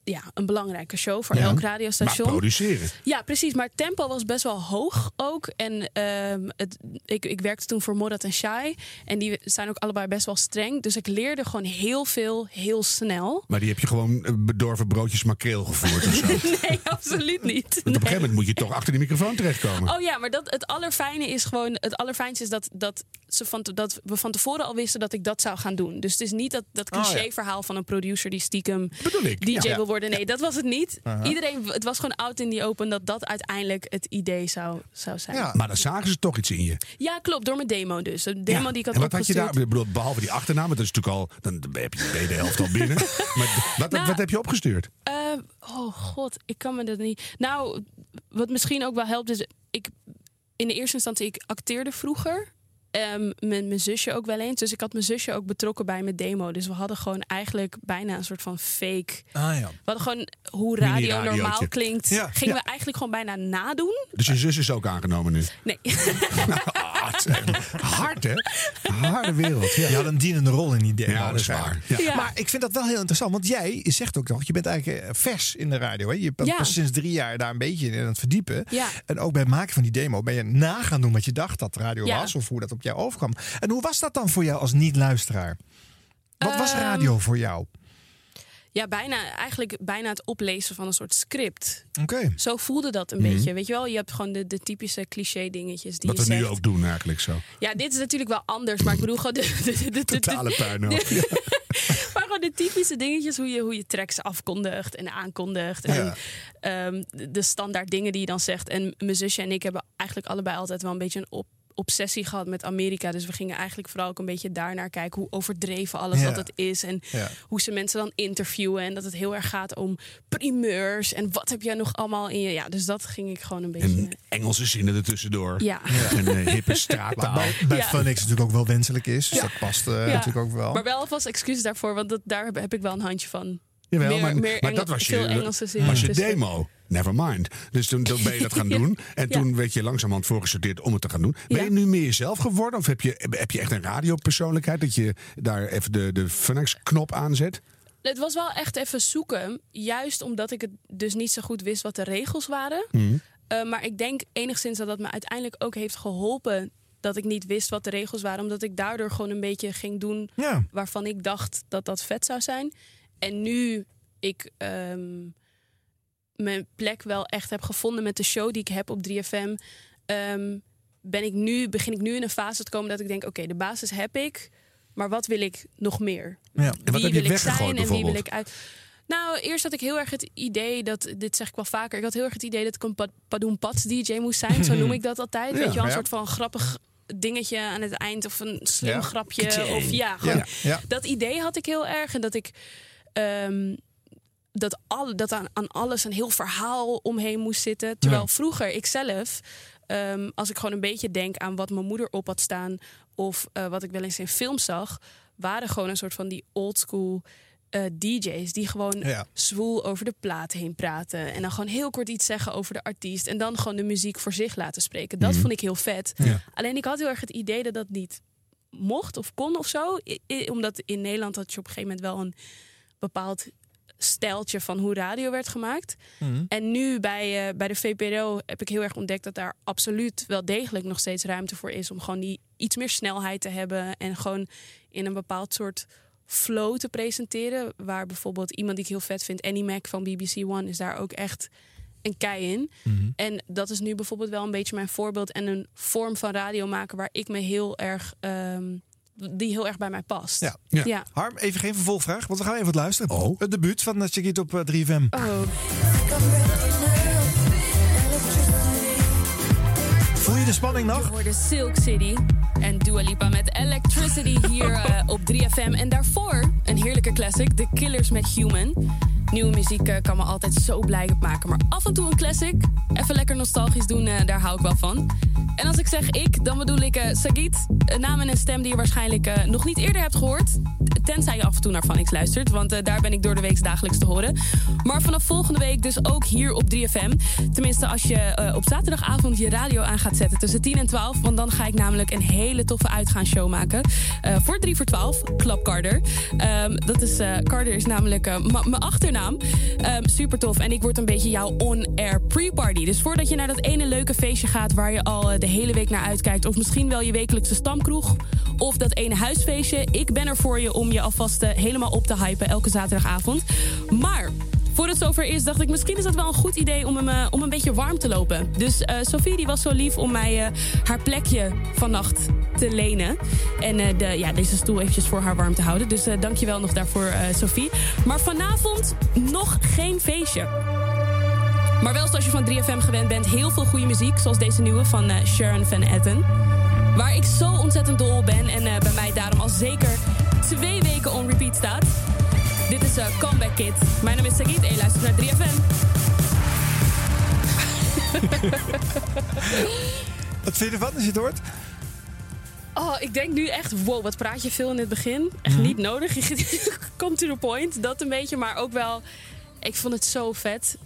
ja, een belangrijke show voor Ja. elk Maar radiostation. produceren. Ja, precies. Maar het tempo was best wel hoog ook. En ehm, het, ik, ik werkte toen voor Modat en Shai. En die zijn ook allebei best wel streng. Dus ik leerde gewoon heel veel, heel snel. Maar die heb je gewoon eh, bedorven broodjes makreel gevoerd of zo. Want nee, absoluut niet. op een gegeven moment moet je toch achter die microfoon terechtkomen. Oh ja, maar dat, het allerfijne is gewoon. Het allerfijnste is dat, dat, ze van, te- dat we van tevoren al wisten dat ik dat zou gaan doen. Dus het is niet dat, dat Oh, ja. cliché-verhaal van een producer die stiekem Bedoel ik. DJ Ja. wil worden. Nee, dat was het niet. Iedereen, het was gewoon out in the open dat dat uiteindelijk het idee zou, zou zijn. Ja. Maar dan zagen ze toch iets in je. klopt. Door mijn demo dus. De demo Ja. die ik had en wat had je daar, bedoel, behalve die achternaam, dat is natuurlijk al, dan heb je de helft al binnen. maar wat, Nou, wat heb je opgestuurd? Eh, oh god, ik kan me dat niet. Nou, wat misschien ook wel helpt is, ik in de eerste instantie ik acteerde vroeger. Ehm, met mijn zusje ook wel eens. Dus ik had mijn zusje ook betrokken bij mijn demo. Dus we hadden gewoon eigenlijk bijna een soort van fake. Ah ja. We hadden gewoon hoe radio normaal klinkt. Ja, gingen ja. we eigenlijk gewoon bijna nadoen. Dus je zus is ook aangenomen nu. Nee. Ah, echt hard, hè? Harde wereld. Ja. Je had een dienende rol in die demo. Ja, dat is waar. Ja. Maar ik vind dat wel heel interessant. Want jij zegt ook nog, je bent eigenlijk eh, vers in de radio. Hè? Je bent Ja. pas sinds drie jaar daar een beetje in aan het verdiepen. Ja. En ook bij het maken van die demo ben je na gaan doen wat je dacht dat radio Ja. was. Of hoe dat op jou overkwam. En hoe was dat dan voor jou als niet-luisteraar? Wat was Ehm, radio voor jou? Ja, bijna, eigenlijk bijna het oplezen van een soort script. Oké. Zo voelde dat een Mhm. beetje. Weet je wel, je hebt gewoon de, de typische cliché dingetjes die Wat je we nu ook doen eigenlijk zo. Ja, dit is natuurlijk wel anders, maar ik bedoel gewoon de, de, de, de- de- Totale puinhoop. de- maar gewoon de typische dingetjes, hoe je, hoe je tracks afkondigt en aankondigt. En Ja. ehm, de, de standaard dingen die je dan zegt. En mijn zusje en ik hebben eigenlijk allebei altijd wel een beetje een op, obsessie gehad met Amerika. Dus we gingen eigenlijk vooral ook een beetje daarnaar kijken hoe overdreven alles Ja. altijd is. En Ja. hoe ze mensen dan interviewen. En dat het heel erg gaat om primeurs. En wat heb jij nog allemaal in je... Ja, dus dat ging ik gewoon een beetje... En Engelse zinnen ertussendoor. Ja. En eh, hippe Wat straattaal. bij, bij Ja. Funix natuurlijk ook wel wenselijk is. Dus Ja. dat past eh, Ja. natuurlijk ook wel. Maar wel alvast excuses daarvoor, want dat, daar heb ik wel een handje van. Jawel, meer, maar, meer maar Engel- dat was je, was je Dus, demo. Never mind. Dus toen, toen ben je dat gaan doen. En Ja. toen werd je langzamerhand voorgesorteerd om het te gaan doen. Ben Ja. je nu meer jezelf geworden? Of heb je, heb je echt een radiopersoonlijkheid? Dat je daar even de, de Funix-knop aanzet? Het was wel echt even zoeken. Juist omdat ik het dus niet zo goed wist wat de regels waren. Mhm. Eh, maar ik denk enigszins dat dat me uiteindelijk ook heeft geholpen. Dat ik niet wist wat de regels waren. Omdat ik daardoor gewoon een beetje ging doen Ja. waarvan ik dacht dat dat vet zou zijn. En nu ik ehm, mijn plek wel echt heb gevonden met de show die ik heb op 3FM. ehm, ben ik nu, begin ik nu in een fase te komen dat ik denk: oké, de basis heb ik. Maar wat wil ik nog meer? Ja. En wat wie heb je wil ik weggegooid zijn en wie wil ik uit. Nou, eerst had ik heel erg het idee dat, dit zeg ik wel vaker, ik had heel erg het idee dat ik een pa- Padoen Pats DJ moest zijn. Zo noem ik dat altijd. Ja, Weet je wel, een ja. soort van grappig dingetje aan het eind of een slim Ja. grapje. Of ja, gewoon, Ja, ja. dat idee had ik heel erg. En dat ik ehm, dat, al, dat aan, aan alles een heel verhaal omheen moest zitten. Terwijl Ja. vroeger ik zelf, ehm, als ik gewoon een beetje denk aan wat mijn moeder op had staan. Of eh, wat ik wel eens in films zag, waren gewoon een soort van die oldschool eh DJ's die gewoon Ja. zwoel over de plaat heen praten. En dan gewoon heel kort iets zeggen over de artiest. En dan gewoon de muziek voor zich laten spreken. Dat Mhm. vond ik heel vet. Ja. Alleen ik had heel erg het idee dat dat niet mocht of kon of zo. I- i- omdat in Nederland had je op een gegeven moment wel een bepaald stijltje van hoe radio werd gemaakt. Mhm. En nu bij, eh, bij de VPRO heb ik heel erg ontdekt dat daar absoluut wel degelijk nog steeds ruimte voor is om gewoon die iets meer snelheid te hebben en gewoon in een bepaald soort flow te presenteren. Waar bijvoorbeeld iemand die ik heel vet vind, Annie Mac van BBC One, is daar ook echt een kei in. Mhm. En dat is nu bijvoorbeeld wel een beetje mijn voorbeeld en een vorm van radio maken waar ik me heel erg, ehm, die heel erg bij mij past. Ja. ja. Harm, even geen vervolgvraag, want we gaan even wat luisteren. Oh. Het debuut van uh, Check It op eh, 3FM. Oh. Voel je de spanning nog? Je hoorde Silk City en Dua Lipa met Electricity hier eh, op 3FM. En daarvoor een heerlijke classic, The Killers met Human. Nieuwe muziek eh, kan me altijd zo blij maken. Maar af en toe een classic, even lekker nostalgisch doen, eh, daar hou ik wel van. En als ik zeg ik, dan bedoel ik eh Sagit. Een naam en een stem die je waarschijnlijk eh, nog niet eerder hebt gehoord. Tenzij je af en toe naar Vanix luistert, want eh, daar ben ik door de week dagelijks te horen. Maar vanaf volgende week dus ook hier op 3FM. Tenminste, als je op zaterdagavond je radio aan gaat zetten tussen 10 en 12. Want dan ga ik namelijk een hele toffe uitgaansshow maken. voor 3 voor 12, Club Carter. Ehm, dat is, Carter is namelijk mijn achternaam. Ehm, super tof. En ik word een beetje jouw on-air pre-party. Dus voordat je naar dat ene leuke feestje gaat waar je al de hele week naar uitkijkt. Of misschien wel je wekelijkse stamkroeg. Of dat ene huisfeestje. Ik ben er voor je om je alvast eh, helemaal op te hypen elke zaterdagavond. Maar voor het zover is, dacht ik misschien is dat wel een goed idee om eh, om een beetje warm te lopen. Dus eh Sophie die was zo lief om mij haar plekje vannacht te lenen. En de, ja, deze stoel eventjes voor haar warm te houden. Dus dankjewel nog daarvoor Sophie. Maar vanavond nog geen feestje. Maar wel zoals je van 3FM gewend bent, heel veel goede muziek. Zoals deze nieuwe van eh, Sharon Van Etten. Waar ik zo ontzettend dol op ben. En eh, bij mij daarom al zeker twee weken on repeat staat. Dit is eh, Comeback Kid. Mijn naam is Sagit en je luistert naar 3FM. Wat vind je ervan als je het hoort? Oh, ik denk nu echt, wow, wat praat je veel in het begin. Echt Mhm. niet nodig. Come to the point. Dat een beetje, maar ook wel... Ik vond het zo vet.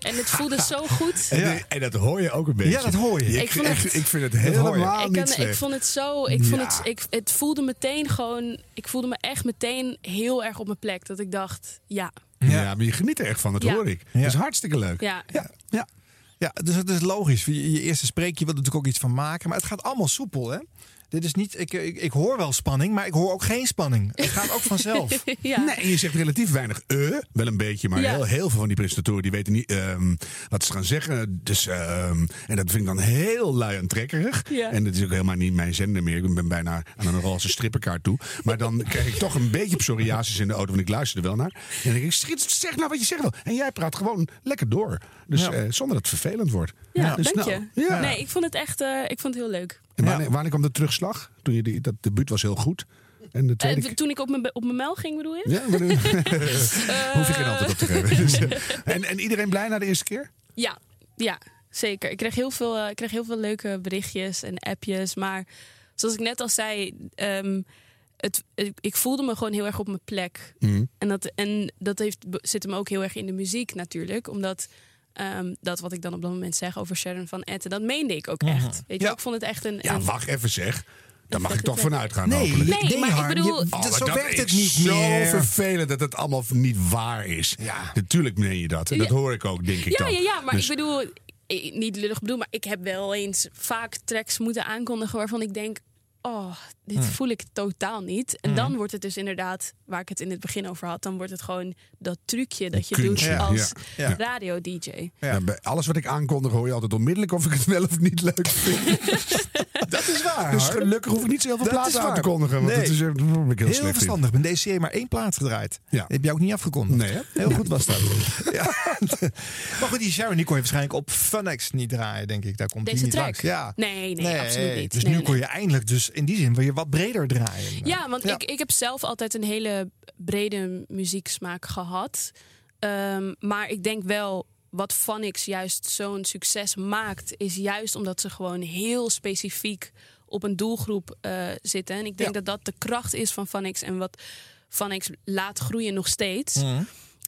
En het voelde zo goed. En, en dat hoor je ook een beetje. Ja, dat hoor je. Ik, ik, het- ik vind het helemaal ik, niet kan- ik vond het zo. Ik vond Ja. het, ik, het voelde meteen gewoon. Ik voelde me echt meteen heel erg op mijn plek. Dat ik dacht, ja. ja. maar je geniet er echt van, dat Ja. hoor ik. Dat is hartstikke leuk. Ja. Ja, ja. Ja, dus het is logisch. Je, je eerste spreek, je wil er natuurlijk ook iets van maken. Maar het gaat allemaal soepel, hè? Dit is niet, ik, ik, ik hoor wel spanning, maar ik hoor ook geen spanning. Het gaat ook vanzelf. ja. Nee, en je zegt relatief weinig eh, wel een beetje, maar Ja. heel, heel veel van die presentatoren die weten niet ehm, wat ze gaan zeggen. Dus, ehm, en dat vind ik dan heel lui en trekkerig. Ja. En dat is ook helemaal niet mijn zender meer. Ik ben bijna aan een roze strippenkaart toe. Maar dan krijg ik toch een beetje psoriasis in de auto, want ik luister er wel naar. En dan denk ik, schiet, zeg nou wat je zeggen wil. En jij praat gewoon lekker door. Dus Ja. eh, zonder dat het vervelend wordt. Ja, Dus dank nou, je. ja. Nee, ik vond het echt eh, ik vond het heel leuk. En wanneer, wanneer kwam de terugslag? Toen je die, dat debuut was heel goed. En de tweede Eh, toen ik op mijn, op mijn mel ging, bedoel je? Ja, Hoef je geen antwoord op te geven. Dus, eh, en, en iedereen blij na de eerste keer? Ja, ja, zeker. Ik kreeg, heel veel, eh, ik kreeg heel veel leuke berichtjes en appjes. Maar zoals ik net al zei, ehm, het, ik, ik voelde me gewoon heel erg op mijn plek. En dat, en dat heeft, zit hem ook heel erg in de muziek natuurlijk. Omdat ehm, dat wat ik dan op dat moment zeg over Sharon van Etten, dat meende ik ook echt. Weet je, ik vond het echt een... Ja, een- wacht even zeg. Daar mag ik toch vanuit gaan Nee, hopelijk. Nee, maar ik bedoel- je- Oh, maar zo dat werkt het niet zo meer. vervelend dat het allemaal niet waar is. Ja. Natuurlijk meen je dat. En dat Ja. hoor ik ook, denk ik Ja, dan. ja, ja, maar Dus- ik bedoel, eh, niet lullig bedoel, maar ik heb wel eens vaak tracks moeten aankondigen waarvan ik denk, oh, dit Hmm. voel ik totaal niet. En dan wordt het dus inderdaad, waar ik het in het begin over had, dan wordt het gewoon dat trucje dat je doet ja. als Ja. radio-dj. Ja, bij alles wat ik aankondig hoor je altijd onmiddellijk of ik het wel of niet leuk vind. Dat is waar. Dus gelukkig hoef ik niet zo heel veel platen aan te kondigen. Want Nee. dat is, eh, ben heel, Heel slecht verstandig. Bij DCE maar één plaat gedraaid. Ja. Heb je ook niet afgekondigd. Nee, hè? Heel goed was dat. ja. Maar goed, die Sharon die kon je waarschijnlijk op Funx niet draaien, denk ik. Daar komt Deze die niet track? langs. Ja. Nee, nee, absoluut niet. Dus Nee, nu nee. kon je eindelijk dus in die zin wat breder draaien. Ja, want Ik, ik heb zelf altijd een hele brede muzieksmaak gehad. Ehm, maar ik denk wel, wat Phonics juist zo'n succes maakt... is juist omdat ze gewoon heel specifiek op een doelgroep eh, zitten. En ik denk dat dat de kracht is van Phonics... en wat Phonics laat groeien nog steeds... Mhm.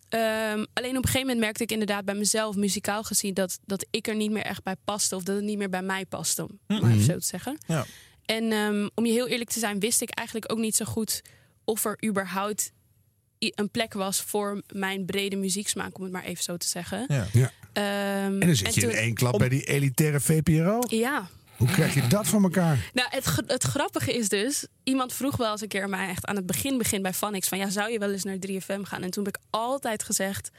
Ehm, alleen op een gegeven moment merkte ik inderdaad bij mezelf, muzikaal gezien, dat, dat ik er niet meer echt bij paste. Of dat het niet meer bij mij paste, om maar even zo te zeggen. Ja. En ehm, om je heel eerlijk te zijn, wist ik eigenlijk ook niet zo goed of er überhaupt een plek was voor mijn brede muzieksmaak, om het maar even zo te zeggen. Ja. Ja. Ehm, En dan zit je toen- in één klap bij die elitaire VPRO. Ja. Hoe krijg je dat van elkaar? Nou, het, het grappige is dus, iemand vroeg wel eens een keer mij echt aan het begin, begin bij Phonics van ja, zou je wel eens naar 3FM gaan? En toen heb ik altijd gezegd,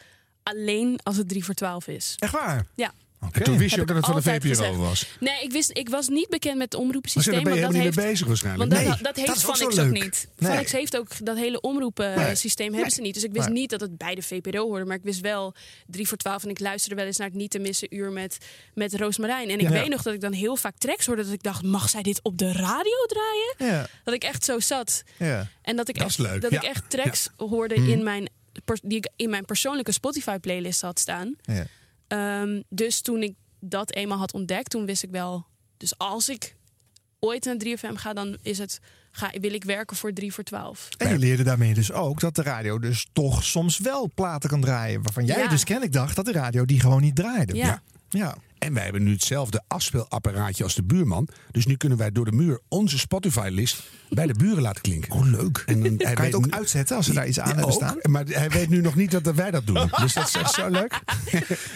alleen als het 3 voor 12 is. Echt waar? Ja. En toen wist je ook dat het van de VPRO gezegd. was. Nee, ik, wist, ik was niet bekend met het Maar omroepensysteem. daar ben je helemaal niet mee bezig waarschijnlijk. Want dat, Nee, dat heeft dat ook niet. Nee. Phonics heeft ook dat hele omroepensysteem hebben Nee. ze niet. Dus ik wist niet dat het bij de VPRO hoorde. Maar ik wist wel 3 voor 12. En ik luisterde wel eens naar het niet te missen uur met, met Roosmarijn. En ik Ja. weet nog dat ik dan heel vaak tracks hoorde. Dat ik dacht, mag zij dit op de radio draaien? Ja. Dat ik echt zo zat. Ja. En dat ik Dat echt, leuk, dat ja. ik echt tracks hoorde Mhm. in mijn, die ik in mijn persoonlijke Spotify-playlist had staan. Ja. Ehm, dus toen ik dat eenmaal had ontdekt, toen wist ik wel. Dus als ik ooit naar 3FM ga, dan is het, ga, wil ik werken voor 3 voor 12. En je leerde daarmee dus ook dat de radio dus toch soms wel platen kan draaien. Waarvan jij Ja. dus kennelijk dacht dat de radio die gewoon niet draaide. Ja. ja. En wij hebben nu hetzelfde afspeelapparaatje als de buurman. Dus nu kunnen wij door de muur onze Spotify-list bij de buren laten klinken. Oh, leuk. En dan, hij Kan je het ook nu- uitzetten als ze daar iets aan Ja, hebben ook. staan? Maar hij weet nu nog niet dat wij dat doen. Dus dat is echt zo leuk.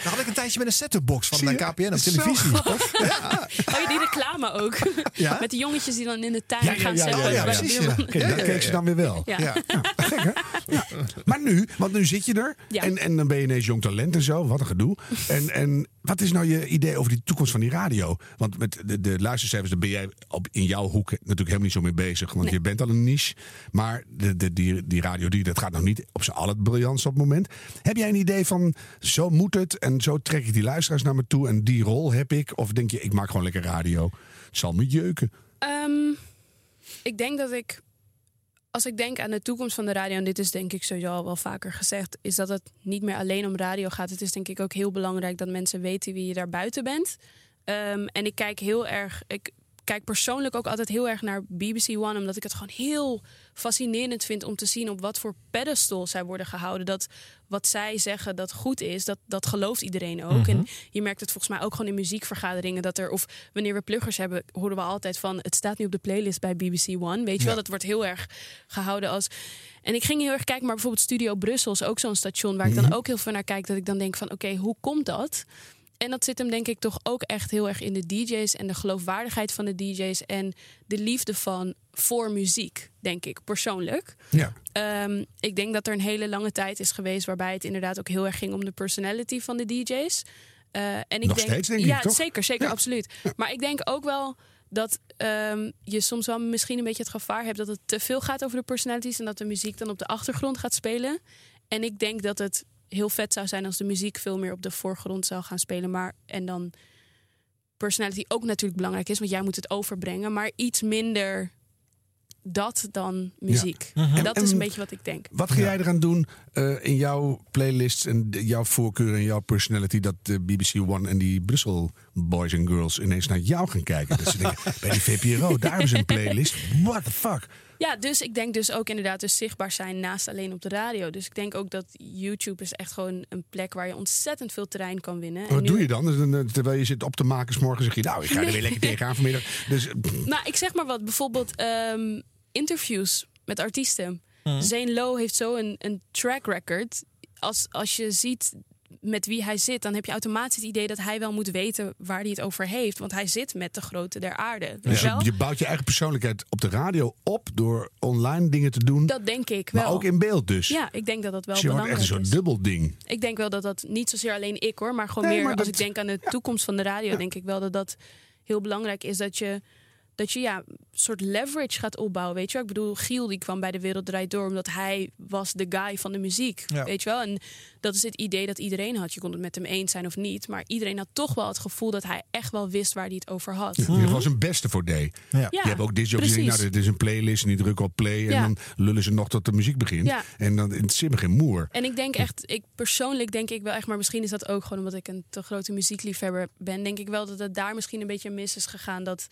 Dan had ik een tijdje met een set-top-box van de je? KPN op Zo televisie. Oh, ja, die reclame ook. Ja? Met die jongetjes die dan in de tuin Ja, ja, gaan ja, ja, zetten. ja, bij de precies, ja. Dat keek ze dan weer wel. Ja. Ja. Gek, hè? Ja. Maar nu, want nu zit je er. Ja. En, en dan ben je ineens jong talent en zo. Wat een gedoe. En, en wat is nou je idee over die toekomst van die radio? Want met de, de luistercijfers, daar ben jij op, in jouw hoek natuurlijk helemaal niet zo mee bezig. Want Nee. je bent al een niche. Maar de, de, die, die radio, die, dat gaat nog niet op zijn al het briljantste op het moment. Heb jij een idee van, zo moet het en zo trek ik die luisteraars naar me toe en die rol heb ik? Of denk je, ik maak gewoon lekker radio. Het zal me jeuken. Ehm, ik denk dat ik, als ik denk aan de toekomst van de radio, en dit is denk ik sowieso al wel vaker gezegd, is dat het niet meer alleen om radio gaat. Het is denk ik ook heel belangrijk dat mensen weten wie je daar buiten bent. Ehm, en ik kijk heel erg, ik kijk persoonlijk ook altijd heel erg naar BBC One, omdat ik het gewoon heel fascinerend vind om te zien op wat voor pedestal zij worden gehouden. Dat wat zij zeggen dat goed is, dat, dat gelooft iedereen ook. Mhm. En je merkt het volgens mij ook gewoon in muziekvergaderingen dat er, of wanneer we pluggers hebben, horen we altijd van het staat nu op de playlist bij BBC One. Weet je Ja. wel, dat wordt heel erg gehouden als. En ik ging heel erg kijken, maar bijvoorbeeld Studio Brussel is ook zo'n station waar ik dan Mhm. ook heel veel naar kijk. Dat ik dan denk van oké, hoe komt dat? En dat zit hem denk ik toch ook echt heel erg in de DJ's en de geloofwaardigheid van de DJ's en de liefde van voor muziek, denk ik persoonlijk. Ja. Ehm, ik denk dat er een hele lange tijd is geweest waarbij het inderdaad ook heel erg ging om de personality van de DJ's. Eh, en ik Nog denk, steeds, denk ik, ja, toch? zeker, zeker, Ja. absoluut. Maar ik denk ook wel dat ehm, je soms wel misschien een beetje het gevaar hebt dat het te veel gaat over de personalities en dat de muziek dan op de achtergrond gaat spelen. En ik denk dat het heel vet zou zijn als de muziek veel meer op de voorgrond zou gaan spelen. Maar en dan personality ook natuurlijk belangrijk is, want jij moet het overbrengen, maar iets minder dat dan muziek. Ja. Mhm. En dat En- is een beetje wat ik denk. Wat ga jij eraan doen eh, in jouw playlists en de- jouw voorkeur en jouw personality... dat de BBC One en die Brussel boys en girls ineens naar jou gaan kijken? Dat ze denken, bij die VPRO, daar hebben ze een playlist. What the fuck? Ja, dus ik denk dus ook inderdaad dus zichtbaar zijn naast alleen op de radio. Dus ik denk ook dat YouTube is echt gewoon een plek waar je ontzettend veel terrein kan winnen. En Wat nu- doe je dan? Dus dan, eh, Terwijl je zit op te maken, 's morgen zeg je... nou, ik ga er weer lekker tegenaan vanmiddag. Dus Nou, ik zeg maar wat. Bijvoorbeeld ehm, interviews met artiesten. Mhm. Zane Lowe heeft zo een, een track record. Als, als je ziet met wie hij zit, dan heb je automatisch het idee dat hij wel moet weten waar hij het over heeft. Want hij zit met de grote der aarde. Dus je wel? je, je bouwt je eigen persoonlijkheid op de radio op... door online dingen te doen, Dat denk ik wel. maar ook in beeld dus. Ja, ik denk dat dat wel dus je wordt echt belangrijk een soort is. dubbel ding. Ik denk wel dat dat niet zozeer alleen ik hoor, maar gewoon Nee, meer maar als dat- ik denk aan de toekomst van de radio, denk ik wel dat dat heel belangrijk is dat je dat je ja, een soort leverage gaat opbouwen, weet je wel? Ik bedoel, Giel die kwam bij de Wereld Draait Door omdat hij was de guy van de muziek, Ja. weet je wel? En dat is het idee dat iedereen had. Je kon het met hem eens zijn of niet, maar iedereen had toch wel het gevoel dat hij echt wel wist waar hij het over had. Ieder geval zijn beste voor deed. Ja. Je hebt ook die denken, nou, dit is een playlist en die drukken op play. En Ja. dan lullen ze nog tot de muziek begint. Ja. En dan het zit me geen moer. En ik denk echt, ik persoonlijk denk ik wel echt, maar misschien is dat ook gewoon omdat ik een te grote muziekliefhebber ben, denk ik wel dat het daar misschien een beetje mis is gegaan. Dat,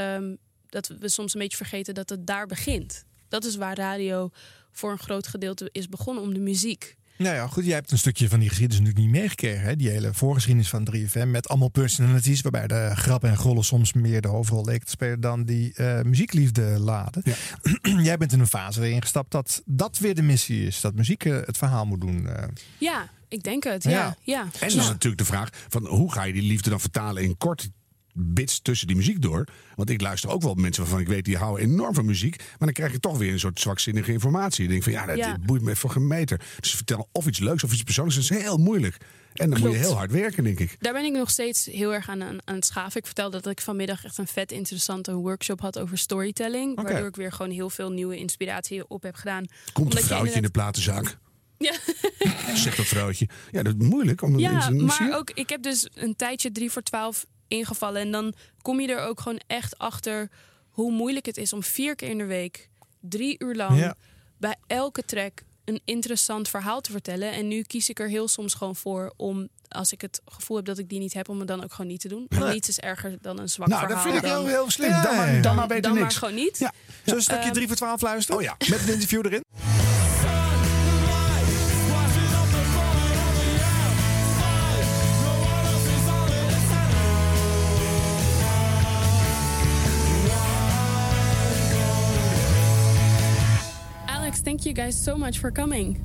ehm, dat we soms een beetje vergeten dat het daar begint. Dat is waar radio voor een groot gedeelte is begonnen, om de muziek. Nou ja, goed. Jij hebt een stukje van die geschiedenis natuurlijk niet meegekregen. Hè? Die hele voorgeschiedenis van 3FM met allemaal personalities. Waarbij de grappen en grollen soms meer de hoofdrol leken te spelen dan die eh, muziekliefde laden. Jij bent in een fase erin gestapt dat dat weer de missie is. Dat muziek eh, het verhaal moet doen. eh. Ja, ik denk het. Ja, Ja. ja. En dan Ja. is natuurlijk de vraag van hoe ga je die liefde dan vertalen in kort bits tussen die muziek door. Want ik luister ook wel mensen waarvan ik weet die houden enorm van muziek. Maar dan krijg je toch weer een soort zwakzinnige informatie. Je denkt van ja, dat Ja. boeit me voor geen meter. Dus vertellen of iets leuks of iets persoonlijks. Dat is heel moeilijk. En dan moet je heel hard werken, denk ik. Daar ben ik nog steeds heel erg aan, aan, aan het schaven. Ik vertelde dat ik vanmiddag echt een vet interessante workshop had over storytelling. Waardoor ik weer gewoon heel veel nieuwe inspiratie op heb gedaan. Komt een je vrouwtje in de platenzaak. Ja. Zegt dat vrouwtje. Ja, dat is moeilijk. Om Ja, maar ook, ik heb dus een tijdje drie voor twaalf ingevallen. En dan kom je er ook gewoon echt achter hoe moeilijk het is om vier keer in de week, drie uur lang, Ja. bij elke track een interessant verhaal te vertellen. En nu kies ik er heel soms gewoon voor om, als ik het gevoel heb dat ik die niet heb, om het dan ook gewoon niet te doen. Want niets is erger dan een zwak Nou, dat verhaal. vind ik heel, heel slim. dan, maar, dan maar beter dan niks. maar gewoon niet. Ja. Een stukje Ehm, 3 voor 12 luisteren? Oh ja. Met een interview erin. Alex, thank you guys so much for coming.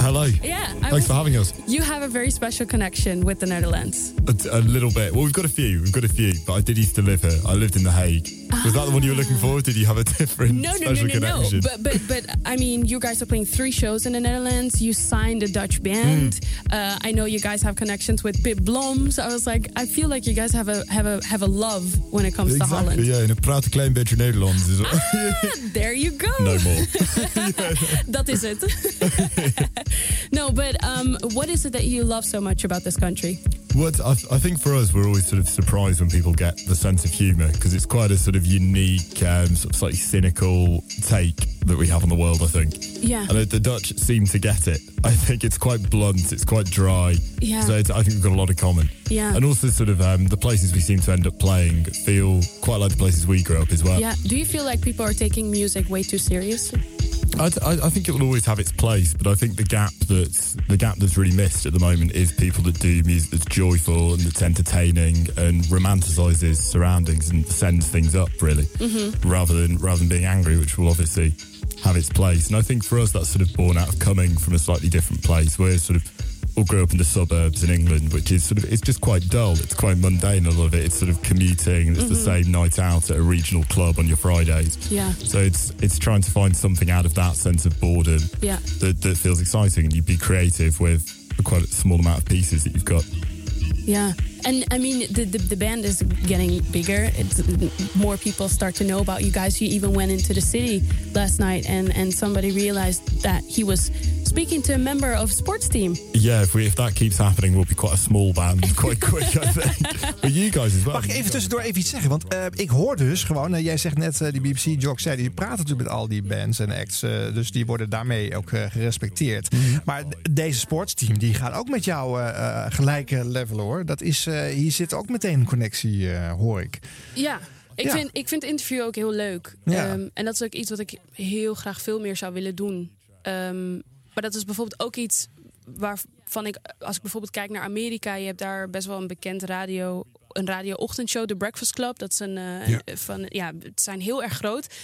Hello. Yeah, I Thanks for having us. You have a very special connection with the Netherlands. A, a little bit. Well, we've got a few. We've got a few. But I did used to live here. I lived in The Hague. Was that the one you were looking for? Did you have a different No, no, no, special no, no. connection? But, but, but I mean, you guys are playing three shows in the Netherlands. You signed a Dutch band. Uh, I know you guys have connections with Pip Blom. So I was like, I feel like you guys have a have a have a love when it comes to exactly, Holland. ja. En ik praat een klein beetje Nederlands. Dus There you go. no more. Dat is no, No, but um, what is it that you love so much about this country? What I, I think for us, we're always sort of surprised when people get the sense of humour because it's quite a sort of unique, um, sort of slightly cynical take that we have on the world. I think. Yeah. And the Dutch seem to get it. I think it's quite blunt. It's quite dry. Yeah. So it's, I think we've got a lot in common. Yeah. And also, sort of um, the places we seem to end up playing feel quite like the places we grew up as well. yeah. Do you feel like people are taking music way too seriously? I, I, I think it will always have its place, but I think the gap that's the gap that's really missed at the moment is people that do music that's joyful and that's entertaining and romanticizes surroundings and sends things up really, Mhm. rather than rather than being angry, which will obviously have its place. And I think for us that's sort of born out of coming from a slightly different place. We're sort of all grew up in the suburbs in England, which is sort of it's just quite dull. It's quite mundane. A lot of it. It's sort of commuting. and It's the Mhm. same night out at a regional club on your Fridays. Yeah. So it's it's trying to find something out of that sense of boredom Yeah. that, that feels exciting, and you be creative with a quite a small amount of pieces that you've got. Yeah. And I mean, the, the, the band is getting bigger. It's, more people start to know about you guys. You even went into the city last night, and, and somebody realized that he was speaking to a member of sports team. Yeah, if we if that keeps happening, we'll be quite a small band quite quick, I think. But you guys as well. Mag ik even tussendoor even iets zeggen? Want eh, ik hoor dus gewoon, eh, jij zegt net, eh, die BBC-jock zei, die praten natuurlijk met al die bands en acts. dus die worden daarmee ook eh, gerespecteerd. Mhm. Maar deze sportsteam, die gaat ook met jou eh, eh, gelijke level hoor. Dat is, eh, hier zit ook meteen een connectie, eh, hoor ik. Ja. Ik, Ja. Vind, ik vind het interview ook heel leuk. Ja. Ehm, en dat is ook iets wat ik heel graag veel meer zou willen doen. Ehm, maar dat is bijvoorbeeld ook iets waarvan ik, als ik bijvoorbeeld kijk naar Amerika, je hebt daar best wel een bekend radio, een radio-ochtendshow, The Breakfast Club. Dat is een, eh, Ja. van, ja, het zijn heel erg groot.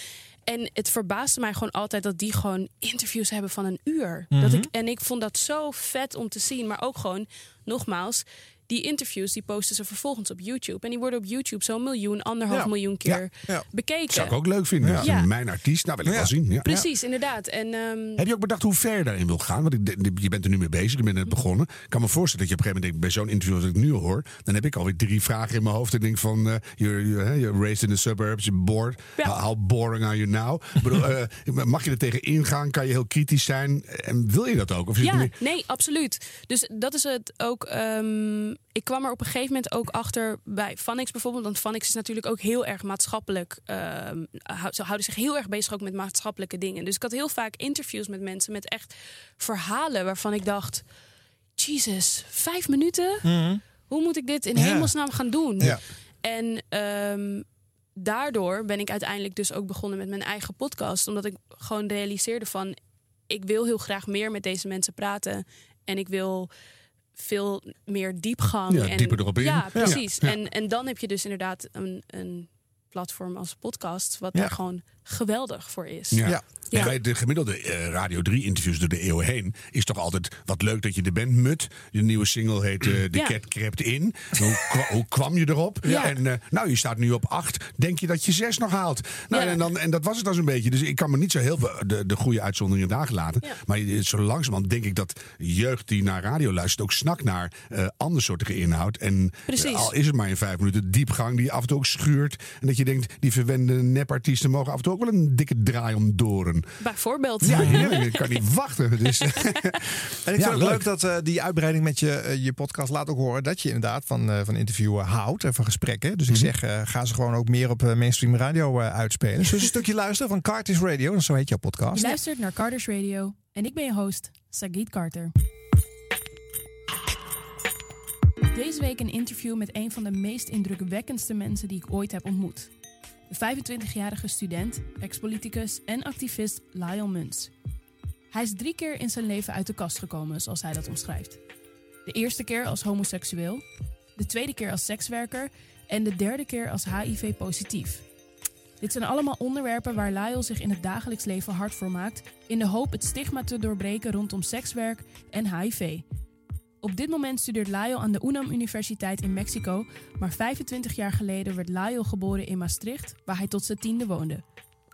En het verbaasde mij gewoon altijd dat die gewoon interviews hebben van een uur. dat Mhm. ik, en ik vond dat zo vet om te zien. Maar ook gewoon, nogmaals, die interviews die posten ze vervolgens op YouTube. En die worden op YouTube zo'n miljoen, anderhalf Ja. miljoen keer Ja. bekeken. Zou ik ook leuk vinden. Dat Ja. Mijn artiest, nou wil ik wel zien. Ja. Precies, inderdaad. En, ehm, Heb je ook bedacht hoe ver je daarin wil gaan? Want ik, denk- je bent er nu mee bezig, je bent net begonnen. Ik kan me voorstellen dat je op een gegeven moment denkt, bij zo'n interview als ik nu hoor, dan heb ik alweer drie vragen in mijn hoofd. Ik denk van, eh, you're, you're, you're raised in the suburbs, you're bored. How, how boring are you now? Bedoel, eh, mag je er tegen ingaan? Kan je heel kritisch zijn? En wil je dat ook? Of je ja, meer- nee, absoluut. Dus dat is het ook. ehm, ik kwam er op een gegeven moment ook achter bij Vanix bijvoorbeeld. Want Vanix is natuurlijk ook heel erg maatschappelijk. ehm, ze houden zich heel erg bezig ook met maatschappelijke dingen. Dus ik had heel vaak interviews met mensen met echt verhalen waarvan ik dacht: Jesus, vijf minuten? Hoe moet ik dit in Ja. hemelsnaam gaan doen? Ja. En ehm, daardoor ben ik uiteindelijk dus ook begonnen met mijn eigen podcast. Omdat ik gewoon realiseerde van... ik wil heel graag meer met deze mensen praten. En ik wil veel meer diepgang. Ja, en, dieper erop in. Ja, precies. Ja. En, en dan heb je dus inderdaad een, een platform als podcast... wat daar gewoon geweldig voor is. Ja. Ja. En bij de gemiddelde eh, Radio 3 interviews door de eeuw heen is toch altijd wat leuk dat je er bent. Mut, de nieuwe single heet eh, De Ja. Cat Crept In. Hoe, kwa- hoe kwam je erop? Ja. En eh, nou, je staat nu op 8. Denk je dat je 6 nog haalt? Nou, Ja. en, dan, en dat was het dan zo'n beetje. Dus ik kan me niet zo heel veel de, de goede uitzonderingen dagen laten. Maar je- zo langzamerhand denk ik dat jeugd die naar radio luistert ook snakt naar eh andersoortige inhoud. En Precies. al is het maar in vijf minuten diepgang die af en toe ook schuurt. En dat je denkt, die verwende nepartiesten mogen af en toe ook wel een dikke draai om doren. Bijvoorbeeld. Ja, heerlijk. Ik kan niet wachten. Dus, En ik vind het leuk dat eh, die uitbreiding met je, eh, je podcast laat ook horen dat je inderdaad van, eh, van interviewen houdt en van gesprekken. Dus ik zeg, eh, ga ze gewoon ook meer op mainstream radio eh, uitspelen. Dus een stukje luisteren van Cartis Radio, zo heet jouw Je podcast. luistert naar Carter's Radio en ik ben je host, Sagit Carter. Deze week een interview met een van de meest indrukwekkendste mensen die ik ooit heb ontmoet. De 25-jarige student, ex-politicus en activist Lyle Muns. Hij is drie keer in zijn leven uit de kast gekomen, zoals hij dat omschrijft. De eerste keer als homoseksueel, de tweede keer als sekswerker en de derde keer als HIV-positief. Dit zijn allemaal onderwerpen waar Lyle zich in het dagelijks leven hard voor maakt, in de hoop het stigma te doorbreken rondom sekswerk en HIV. Op dit moment studeert Lyle aan de UNAM Universiteit in Mexico, maar 25 jaar geleden werd Lyle geboren in Maastricht, waar hij tot zijn tiende woonde.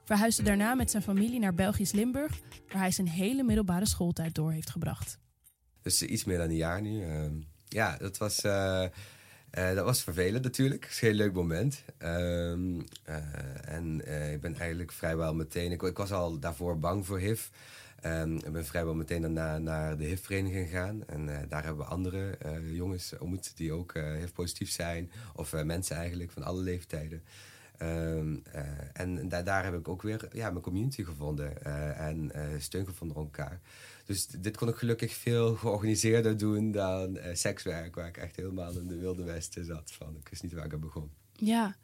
Verhuisde daarna met zijn familie naar Belgisch Limburg, waar hij zijn hele middelbare schooltijd door heeft gebracht. Dus iets meer dan een jaar nu. Ehm, ja, dat was, eh, eh, dat was vervelend natuurlijk. Het is een heel leuk moment. Ehm, eh, en ik ben eigenlijk vrijwel meteen... Ik, ik was al daarvoor bang voor HIV. Ehm, ik ben vrijwel meteen daarna naar de HIV-vereniging gegaan. En eh, daar hebben we andere eh, jongens ontmoet die ook eh HIV-positief zijn. Of mensen eigenlijk van alle leeftijden. Ehm, eh, en daar, heb ik ook weer ja, mijn community gevonden en steun gevonden rond elkaar. Dus dit kon ik gelukkig veel georganiseerder doen dan sekswerk, waar ik echt helemaal in de wilde westen zat. Van. Ik wist niet waar ik aan begon. Ja,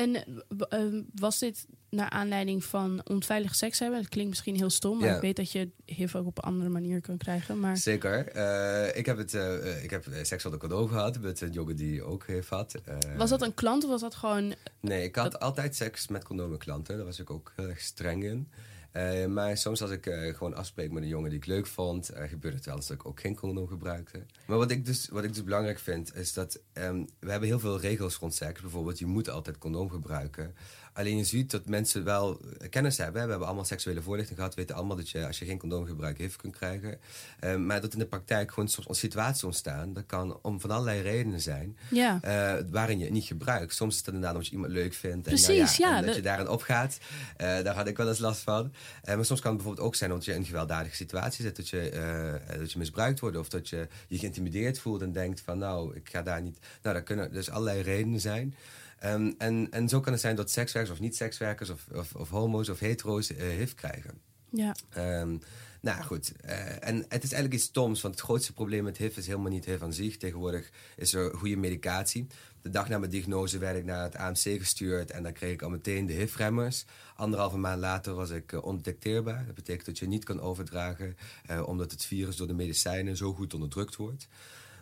en eh, w- eh, was dit naar aanleiding van onveilig seks hebben? Dat klinkt misschien heel stom, maar Ja. ik weet dat je HIV ook op een andere manier kan krijgen. Maar Zeker. Eh, ik heb, het, eh, ik heb eh, seks van de cadeau gehad met een jongen die ook heeft had. Was dat een klant of was dat gewoon... Nee, ik had altijd seks met condomen klanten. Daar was ik ook heel erg streng in. Eh, maar soms als ik eh, gewoon afspreek met een jongen die ik leuk vond, eh, gebeurde het wel eens dat ik ook geen condoom gebruikte. Maar wat ik dus, wat ik dus belangrijk vind, is dat ehm, we hebben heel veel regels rond seks. Bijvoorbeeld, je moet altijd condoom gebruiken. Alleen je ziet dat mensen wel eh, kennis hebben. We hebben allemaal seksuele voorlichting gehad. We weten allemaal dat je als je geen condoom gebruikt HIV kunt krijgen. Eh, maar dat in de praktijk gewoon soms situaties ontstaan. Dat kan om van allerlei redenen zijn. Ja. eh, waarin je het niet gebruikt. Soms is het inderdaad omdat je iemand leuk vindt. En, nou ja, ja, en dat dat- je daarin opgaat. Eh, daar had ik wel eens last van. Maar soms kan het bijvoorbeeld ook zijn omdat je in een gewelddadige situatie zit. Dat je, dat je misbruikt wordt. Of dat je je geïntimideerd voelt en denkt van nou, ik ga daar niet... Nou, daar kunnen dus allerlei redenen zijn. Ehm, en, en zo kan het zijn dat sekswerkers of niet-sekswerkers... Of, of, of homo's of hetero's eh, HIV krijgen. Ja. Ehm, nou goed, eh, en het is eigenlijk iets stoms, want het grootste probleem met HIV is helemaal niet HIV aan zich. Tegenwoordig is er goede medicatie. De dag na mijn diagnose werd ik naar het AMC gestuurd en dan kreeg ik al meteen de HIV-remmers. Anderhalve maand later was ik eh, ondetecteerbaar. Dat betekent dat je niet kan overdragen, omdat het virus door de medicijnen zo goed onderdrukt wordt.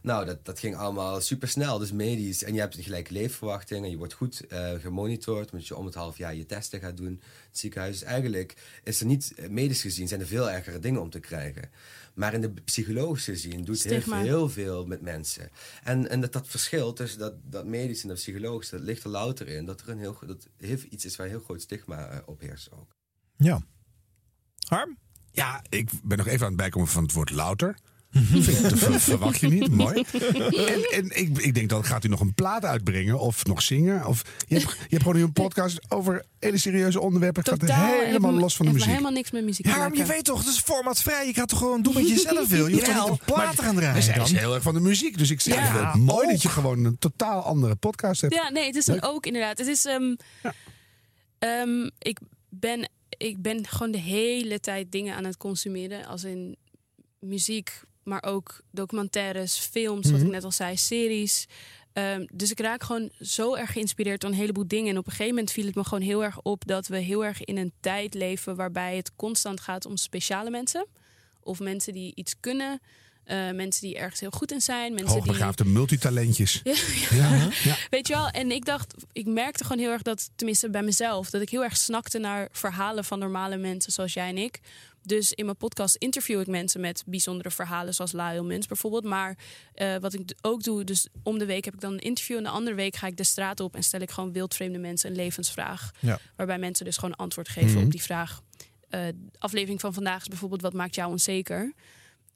Nou, dat, dat ging allemaal super snel, dus medisch. En je hebt een gelijke leefverwachting en je wordt goed eh, gemonitord, omdat je om het half jaar je testen gaat doen in het ziekenhuis. Dus eigenlijk is er niet, eh, medisch gezien, zijn er veel ergere dingen om te krijgen. Maar in de psychologisch gezien doet Stigma. heel veel met mensen. En, en dat, dat verschil tussen dat, dat medisch en dat psychologisch, dat ligt er louter in. Dat er een heel, dat HIV iets is waar een heel groot stigma eh, op heerst ook. Ja. Harm? Ja, ik ben nog even aan het bijkomen van het woord louter. Vind ik, dat ver- verwacht je niet, mooi. En, en ik, ik denk dan gaat u nog een plaat uitbrengen of nog zingen. Of je hebt, je hebt gewoon nu een podcast over hele serieuze onderwerpen. Het gaat Totaal helemaal heeft- los van de muziek. helemaal niks met muziek te Harm, maken. je weet toch, het is formatvrij. Je gaat toch gewoon doen wat je zelf wil. Je hoeft toch niet platen maar- gaan draaien maar zij is heel erg van de muziek. Dus ik zeg, Ja. vind het mooi dat je gewoon een totaal andere podcast hebt. Ja, nee, het is dan ook inderdaad. Het is. ehm, ehm, ik, ben, ik ben gewoon de hele tijd dingen aan het consumeren. Als in muziek, maar ook documentaires, films, wat Mhm. ik net al zei, series. Ehm, dus ik raak gewoon zo erg geïnspireerd door een heleboel dingen. En op een gegeven moment viel het me gewoon heel erg op dat we heel erg in een tijd leven waarbij het constant gaat om speciale mensen. Of mensen die iets kunnen. eh, mensen die ergens heel goed in zijn. Mensen die Hoogbegaafde multitalentjes. ja, Ja, ja. Weet je wel? En ik dacht, ik merkte gewoon heel erg dat, tenminste bij mezelf, dat ik heel erg snakte naar verhalen van normale mensen zoals jij en ik. Dus in mijn podcast interview ik mensen met bijzondere verhalen, zoals Lyle Muns bijvoorbeeld. Maar eh, wat ik ook doe, dus om de week heb ik dan een interview. En de andere week ga ik de straat op en stel ik gewoon wildvreemde mensen een levensvraag. Ja. Waarbij mensen dus gewoon antwoord geven Mhm. op die vraag. De aflevering van vandaag is bijvoorbeeld, wat maakt jou onzeker?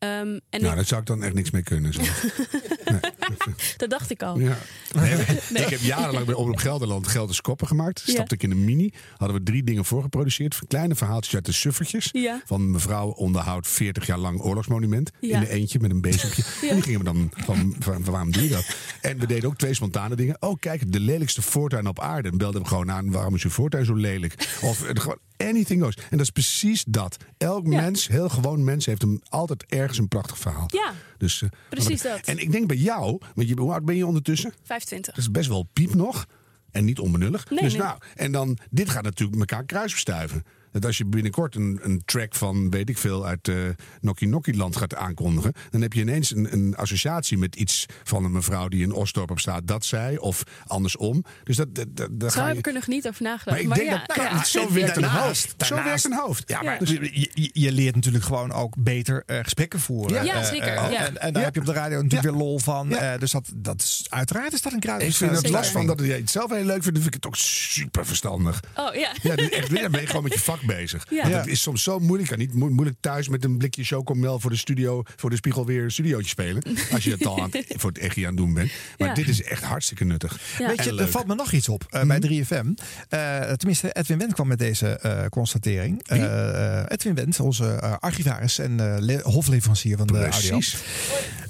Ehm, en nou, ik- daar zou ik dan echt niks mee kunnen. Zo. dat dacht ik al. Ja. Nee, nee. Nee. Ik heb jarenlang bij Omroep Gelderland Gelders Koppen gemaakt. Ja. Stapte ik in een mini. Hadden we drie dingen voorgeproduceerd. Kleine verhaaltjes uit de suffertjes. Ja. Van mevrouw onderhoudt 40 jaar lang oorlogsmonument. Ja. In de eentje met een bezempje. Ja. En die gingen we dan van, van, van waarom doe je dat? En we deden ook twee spontane dingen. Oh kijk, de lelijkste voortuin op aarde. En belden we gewoon aan. Waarom is uw voortuin zo lelijk? Of eh, gewoon anything goes. En dat is precies dat. Elk mens, heel gewoon mens, heeft hem altijd ergens een prachtig verhaal. Ja, Dus, eh, Precies dat. En ik denk bij jou, want je, hoe oud ben je ondertussen? 25. Dat is best wel piep nog. En niet onbenullig. Nee, dus nee. nou, en dan, dit gaat natuurlijk elkaar kruisbestuiven. Dat als je binnenkort een, een track van, weet ik veel, uit uh, Nokkie Nokkie land gaat aankondigen. dan heb je ineens een, een associatie met iets van een mevrouw die in Osdorp op staat. Dat zij, of andersom. Dus dat, dat, dat, daar Zo ga heb je. ik er nog niet over nagedacht. Maar ik Maar denk ja, dat kan. ja. Zo werkt een Daarnaast- hoofd. Zo daarnaast- werkt een hoofd. Ja, maar Dus- je, je- je leert natuurlijk gewoon ook beter eh, gesprekken voeren. Ja. Ja, Eh, zeker, eh, ja. En, en daar Ja. heb je op de radio natuurlijk Ja. weer lol van. Ja. Eh, dus dat, dat is, uiteraard is dat een kruid. ik vind het los van dat jij het zelf heel leuk vindt. Dan vind ik het ook super verstandig. Oh ja. Ja, dus echt weer. Dan ben je gewoon met je vak bezig. Ja. Want Ja. Het is soms zo moeilijk. Ik kan niet mo- moeilijk thuis met een blikje chocomel voor de studio, voor de spiegel weer een studiootje spelen. Als je het al aan, het- voor het echt aan het doen bent. Maar Ja. dit is echt hartstikke nuttig. Weet je, er valt me nog iets op eh, bij 3FM. Eh, tenminste, Edwin Wendt kwam met deze eh, constatering. Eh, eh, Edwin Wendt, onze eh, archivaris en eh, le- hofleverancier van de audio. Precies.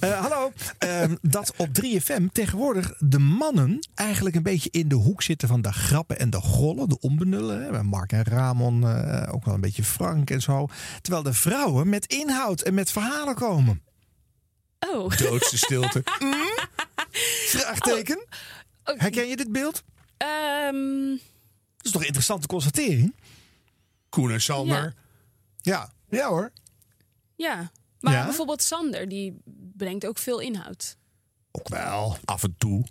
Eh, hallo. Ehm, dat op 3FM tegenwoordig de mannen eigenlijk een beetje in de hoek zitten van de grappen en de gollen, de onbenullen. Hè. Mark en Ramon, eh, ook wel een beetje Frank en zo. Terwijl de vrouwen met inhoud en met verhalen komen. Oh. Doodste stilte. Vraagteken. Herken je dit beeld? Ehm, Dat is toch een interessante constatering? Koen en Sander. Ja. Ja hoor. ja. Maar Ja? bijvoorbeeld Sander, die brengt ook veel inhoud. Ook wel. Af en toe.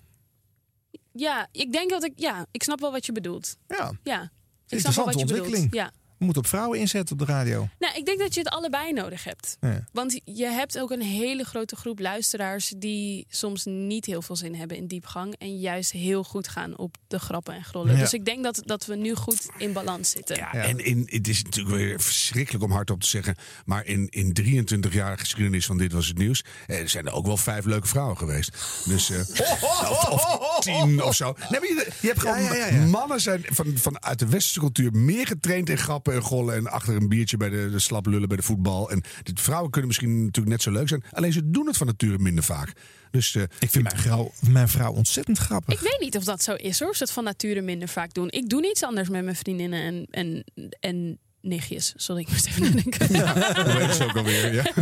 Ja, ik denk dat ik... Ja, ik snap wel wat je bedoelt. Ja. Ja. Ik snap wel wat je ontwikkeling. bedoelt. Ja. We moeten op vrouwen inzetten op de radio. Nou, ik denk dat je het allebei nodig hebt. Ja. Want je hebt ook een hele grote groep luisteraars die soms niet heel veel zin hebben in diepgang. En juist heel goed gaan op de grappen en grollen. Ja. Dus ik denk dat, dat we nu goed in balans zitten. Ja, En in, het is natuurlijk weer verschrikkelijk om hardop te zeggen. Maar in, in 23 jaar geschiedenis van Dit Was Het Nieuws. Eh, zijn er ook wel vijf leuke vrouwen geweest. Dus, eh, of, of tien of zo. Nee, maar je, je hebt gewoon Ja, ja, ja, ja. mannen zijn van, vanuit de westerse cultuur meer getraind in grappen en achter een biertje bij de, de slap lullen bij de voetbal. En de vrouwen kunnen misschien natuurlijk net zo leuk zijn. Alleen ze doen het van nature minder vaak. Dus, eh, Ik vind mijn vrouw, mijn vrouw ontzettend grappig. Ik weet niet of dat zo is hoor. Of ze het van nature minder vaak doen. Ik doe niets anders met mijn vriendinnen en, en, en nichtjes. Sorry, ik moest even nadenken. Dat weet ook alweer. Ja.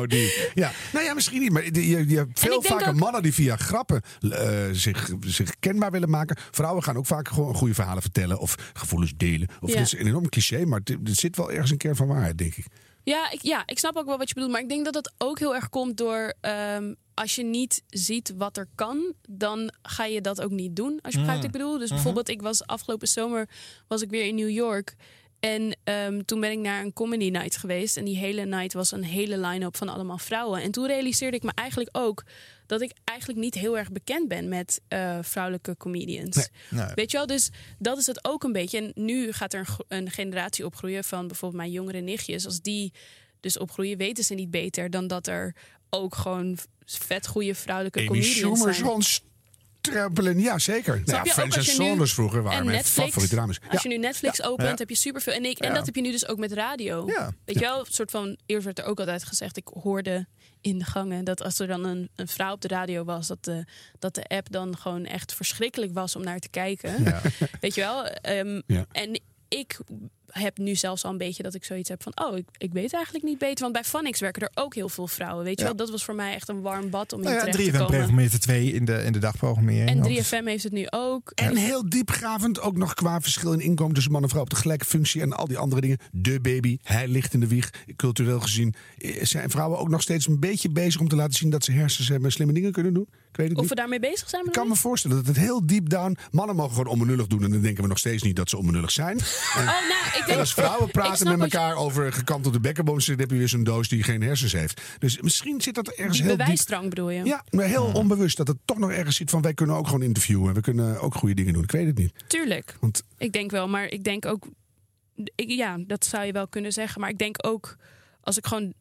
Oh, die. Ja. Nou ja, misschien niet. Maar je, je, hebt veel vaker ook- mannen die via grappen eh, zich, zich kenbaar willen maken. Vrouwen gaan ook vaak gewoon goede verhalen vertellen of gevoelens delen. Of Ja. Het is een enorm cliché, maar het- er zit wel ergens een kern van waarheid, denk ik. Ja ik, ja, ik snap ook wel wat je bedoelt. Maar ik denk dat dat ook heel erg komt door... ehm, als je niet ziet wat er kan, dan ga je dat ook niet doen. Als je begrijpt wat ik bedoel. Dus Mhm. bijvoorbeeld, ik was afgelopen zomer was ik weer in New York. En ehm, toen ben ik naar een comedy night geweest. En die hele night was een hele line-up van allemaal vrouwen. En toen realiseerde ik me eigenlijk ook dat ik eigenlijk niet heel erg bekend ben met eh, vrouwelijke comedians. Nee, nee. Weet je wel, dus dat is het ook een beetje. En nu gaat er een, een generatie opgroeien van bijvoorbeeld mijn jongere nichtjes. Als die dus opgroeien, weten ze niet beter dan dat er ook gewoon vet goede vrouwelijke Amy comedians Schumer, zijn. John Strampelen, ja zeker. Nou ja, Friends Saunders vroeger waren en mijn favoriete dames. Als je nu Netflix Ja. opent, Ja. heb je superveel. En, ik, en dat heb je nu dus ook met radio. Weet je wel, een soort van. Eerst werd er ook altijd gezegd, ik hoorde in de gangen dat als er dan een, een vrouw op de radio was, dat de, dat de app dan gewoon echt verschrikkelijk was om naar te kijken. Weet je wel? Ehm. En ik heb nu zelfs al een beetje dat ik zoiets heb van, oh, ik, ik weet eigenlijk niet beter. Want bij Phonics werken er ook heel veel vrouwen. Weet je Ja. wel, dat was voor mij echt een warm bad om in Nou ja, terecht te 3FM komen. programmeert er twee in de, in de dagprogrammering. En Ook. 3FM heeft het nu ook. En heel diepgravend ook nog qua verschil in inkomen tussen man en vrouw op de gelijke functie en al die andere dingen. De baby, hij ligt in de wieg. Cultureel gezien eh, zijn vrouwen ook nog steeds een beetje bezig om te laten zien dat ze hersens hebben en slimme dingen kunnen doen. Ik weet het Of niet. we daarmee bezig zijn? Ik kan me voorstellen dat het heel deep down. Mannen mogen gewoon onbenullig doen en dan denken we nog steeds niet dat ze onbenullig zijn. En, Oh, nou, ik en denk, als vrouwen praten met elkaar over gekantelde bekkenboom, dan heb je weer zo'n doos die geen hersens heeft. Dus misschien zit dat ergens Die heel diep. bewijsdrang bedoel je? Ja, maar heel onbewust dat het toch nog ergens zit van wij kunnen ook gewoon interviewen. We kunnen ook goede dingen doen. Ik weet het niet. Tuurlijk. Want- Ik denk wel, maar ik denk ook... Ik, ja, dat zou je wel kunnen zeggen. Maar ik denk ook, als ik gewoon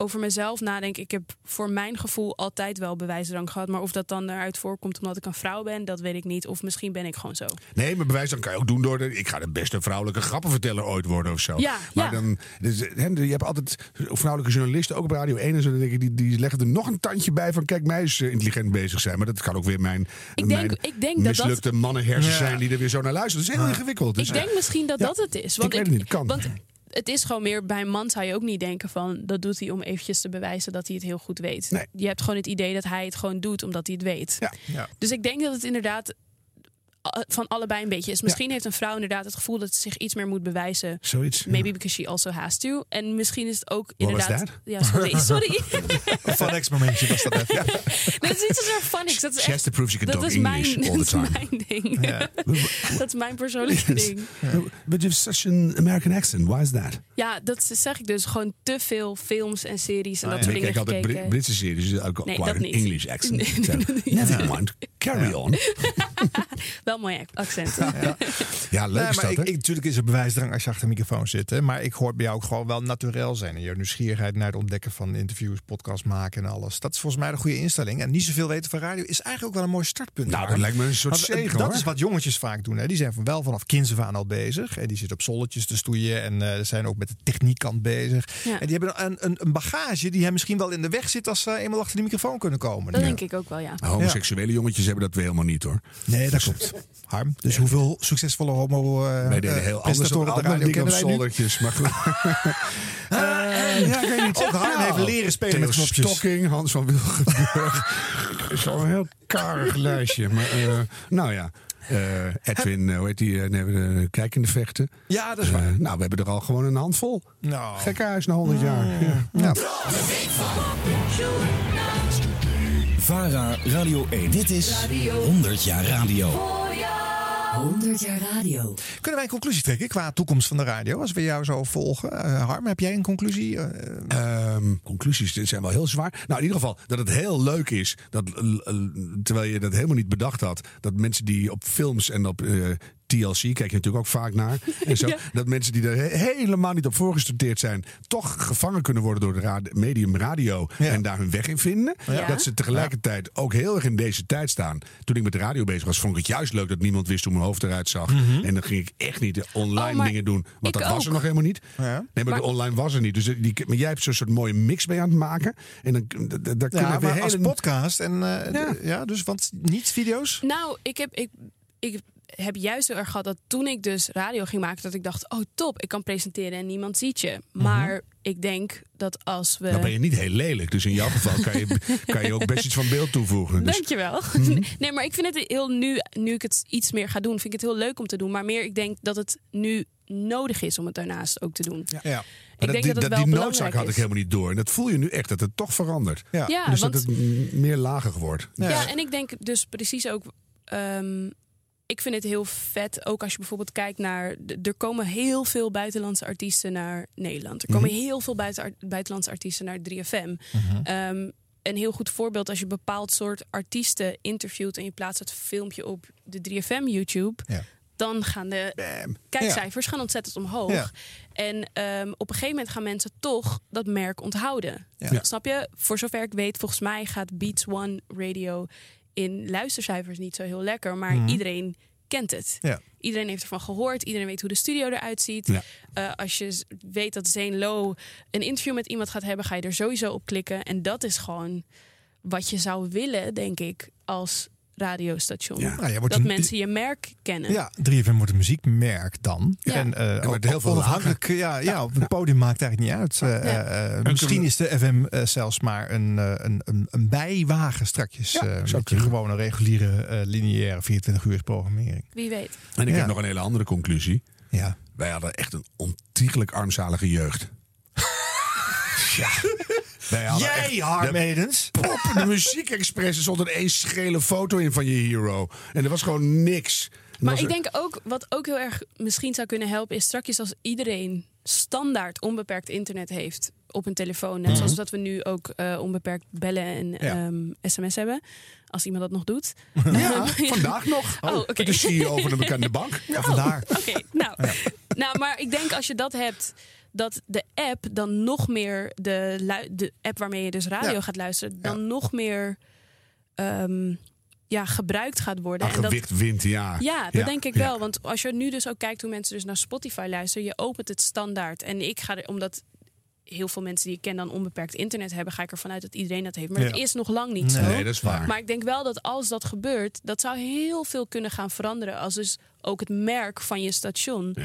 over mezelf nadenk... ik heb voor mijn gevoel altijd wel bewijsdrang gehad. Maar of dat dan eruit voorkomt omdat ik een vrouw ben... dat weet ik niet. Of misschien ben ik gewoon zo. Nee, maar bewijs dan kan je ook doen door de. Ik ga de beste vrouwelijke grappenverteller ooit worden of zo. Ja, maar ja. dan. Dus, hè, je hebt altijd vrouwelijke journalisten, ook op Radio 1 en zo. Dan denk ik, die, die leggen er nog een tandje bij van. Kijk, mij is eh, intelligent bezig zijn. Maar dat kan ook weer mijn, Ik mijn denk- ik denk dat dat- mislukte mannenhersen Ja. zijn die er weer zo naar luisteren. Dat is heel ingewikkeld. Dus, ik denk misschien dat ja. dat het is. Ik Want weet het niet, kan. Want het is gewoon meer, bij een man zou je ook niet denken van... dat doet hij om eventjes te bewijzen dat hij het heel goed weet. Je hebt gewoon het idee dat hij het gewoon doet omdat hij het weet. Ja. Dus ik denk dat het inderdaad van allebei een beetje is. Misschien heeft een vrouw inderdaad het gevoel dat ze zich iets meer moet bewijzen. Zoiets. ja. Maybe because she also has to. En misschien is het ook What was inderdaad... that? Ja, sorry. sorry. Van ex momentje was dat. Ja. dat is niet zozeer funny. Dat is She has echt, to prove she can dat talk is English mijn, all dat the is time. mijn ding. Ja. dat is mijn persoonlijke ding. But you have such an American accent. Why is that? Ja, dat zeg ik dus. Gewoon te veel films en series en Ah, dat soort Ik dingen kijk altijd gekeken. Brit- Britse series, dus Nee, dat an niet. English accent. Nee, So, dat niet. never mind. Carry on. Wel mooi accent. Ja, leuk Nee, is maar dat, ik, hè? ik, natuurlijk is er bewijsdrang als je achter een microfoon zit. Hè? Maar ik hoor bij jou ook gewoon wel naturel zijn. En je nieuwsgierigheid naar het ontdekken van interviews, podcasts maken en alles. Dat is volgens mij de goede instelling. En niet zoveel weten van radio is eigenlijk ook wel een mooi startpunt. Nou, dat lijkt me een soort Want, eh, zegen, Dat hoor. is wat jongetjes vaak doen. Hè? Die zijn van wel vanaf kinds af aan al bezig. En die zitten op zolletjes te stoeien. En eh, zijn ook met de techniekkant bezig. Ja. En die hebben een, een, een bagage die hen misschien wel in de weg zit als ze eenmaal achter de microfoon kunnen komen. Dat denk ik ook wel, ja. Homoseksuele jongetjes hebben dat weer helemaal niet, hoor. Nee, dat klopt. Harm. Dus hoeveel succesvolle homo eh Wij deden heel anders op andere radio dingen zoldertjes. Maar goed. Eh, ja, ik weet niet. Ook Harm heeft leren spelen met knopjes. Stocking, Hans van Wilgenburg. is al een heel karig lijstje. Maar eh, nou ja. eh, Edwin, hoe heet die? nee, de kijkende vechten. Ja, dat is waar. nou, we hebben er al gewoon een handvol. Nou. Gekkenhuis na 100 jaar. Ja. Ja. VARA Radio 1. Dit is 100 jaar radio. 100 jaar radio. Kunnen wij een conclusie trekken qua toekomst van de radio? Als we jou zo volgen. Eh, Harm, heb jij een conclusie? Eh, Ehm, conclusies dit zijn wel heel zwaar. Nou, in ieder geval dat het heel leuk is. Dat, terwijl je dat helemaal niet bedacht had. Dat mensen die op films en op eh, TLC, kijk je natuurlijk ook vaak naar. En zo, Ja. Dat mensen die er he- helemaal niet op voorgestudeerd zijn. toch gevangen kunnen worden door rad- medium radio. En daar hun weg in vinden. Ja. Dat ze tegelijkertijd ook heel erg in deze tijd staan. Toen ik met de radio bezig was, vond ik het juist leuk dat niemand wist hoe mijn hoofd eruit zag. Mhm. En dan ging ik echt niet online Oh, dingen doen. Want dat was er nog helemaal niet. Ja. Nee, maar, Maar- de online was er niet. Dus die, maar jij hebt zo'n soort mooie mix mee aan het maken. En dan daar kunnen ja, we maar als hele... podcast. En, eh, ja, dus want niet video's? Nou, ik heb, ik, ik heb juist heel erg gehad dat toen ik dus radio ging maken, dat ik dacht, oh top, ik kan presenteren en niemand ziet je. Maar ik denk dat als we... Dan Mhm. ben je niet heel lelijk. Dus in jouw geval kan je, kan je ook best iets van beeld toevoegen. Dus, Dankjewel. Nee, maar ik vind het heel nu, nu ik het iets meer ga doen, vind ik het heel leuk om te doen. Maar meer, ik denk dat het nu nodig is om het daarnaast ook te doen. Ja. maar Ik denk die, dat het wel die noodzaak had ik helemaal niet door. En dat voel je nu echt, dat het toch verandert. Ja. Ja, dus want- dat het meer lager wordt. Ja. en ik denk dus precies ook. ehm, ik vind het heel vet, ook als je bijvoorbeeld kijkt naar. Er komen heel veel buitenlandse artiesten naar Nederland. Er komen Mhm. heel veel buiten, buitenlandse artiesten naar 3FM. Mhm. Ehm, een heel goed voorbeeld als je een bepaald soort artiesten interviewt en je plaatst het filmpje op de 3FM YouTube. Ja. Dan gaan de kijkcijfers gaan ontzettend omhoog. Ja. En ehm, op een gegeven moment gaan mensen toch dat merk onthouden. Snap je? Voor zover ik weet, volgens mij gaat Beats One Radio in luistercijfers niet zo heel lekker. Maar Mhm. iedereen kent het. Ja. Iedereen heeft ervan gehoord. Iedereen weet hoe de studio eruit ziet. Ja. Eh, als je weet dat Zane Low een interview met iemand gaat hebben, ga je er sowieso op klikken. En dat is gewoon wat je zou willen, denk ik, als radiostation. Ja, wordt dat een- mensen je merk kennen. Ja, 3FM wordt een muziekmerk dan. Ja. En eh wordt heel veel onafhankelijk, ja, ja, op het podium maakt eigenlijk niet uit. Eh, Ja. eh, misschien is de FM eh, zelfs maar een, eh, een, een, een bijwagen strakjes. Ja, eh, je kunnen. gewone reguliere eh, lineaire 24 uur programmering. Wie weet. En ik Ja. heb nog een hele andere conclusie. Ja. Wij hadden echt een ontiegelijk armzalige jeugd. ja. Jij, echt- Harm de- Edens? Op de muziekexpress er stond er één schele foto in van je hero. En er was gewoon niks. En Maar ik er- denk ook, wat ook heel erg misschien zou kunnen helpen, is straks als iedereen standaard onbeperkt internet heeft op een telefoon. Net Mhm. zoals dat we nu ook eh, onbeperkt bellen en Ja. ehm, sms hebben. Als iemand dat nog doet. Ja, vandaag nog. Oh, oké. Met de CEO van een bekende bank. Ja, vandaar. Oké, nou. nou, maar ik denk als je dat hebt, dat de app dan nog meer, de, de app waarmee je dus radio Ja. gaat luisteren, dan nog meer ehm, ja, gebruikt gaat worden. En dat, gewicht wint, ja. ja, dat denk ik ja. wel. Want als je nu dus ook kijkt hoe mensen dus naar Spotify luisteren, je opent het standaard. En ik ga er, omdat heel veel mensen die ik ken dan onbeperkt internet hebben, ga ik ervan uit dat iedereen dat heeft. Maar Ja. het is nog lang niet zo. Nee, dat is waar. Maar ik denk wel dat als dat gebeurt, dat zou heel veel kunnen gaan veranderen. Als dus ook het merk van je station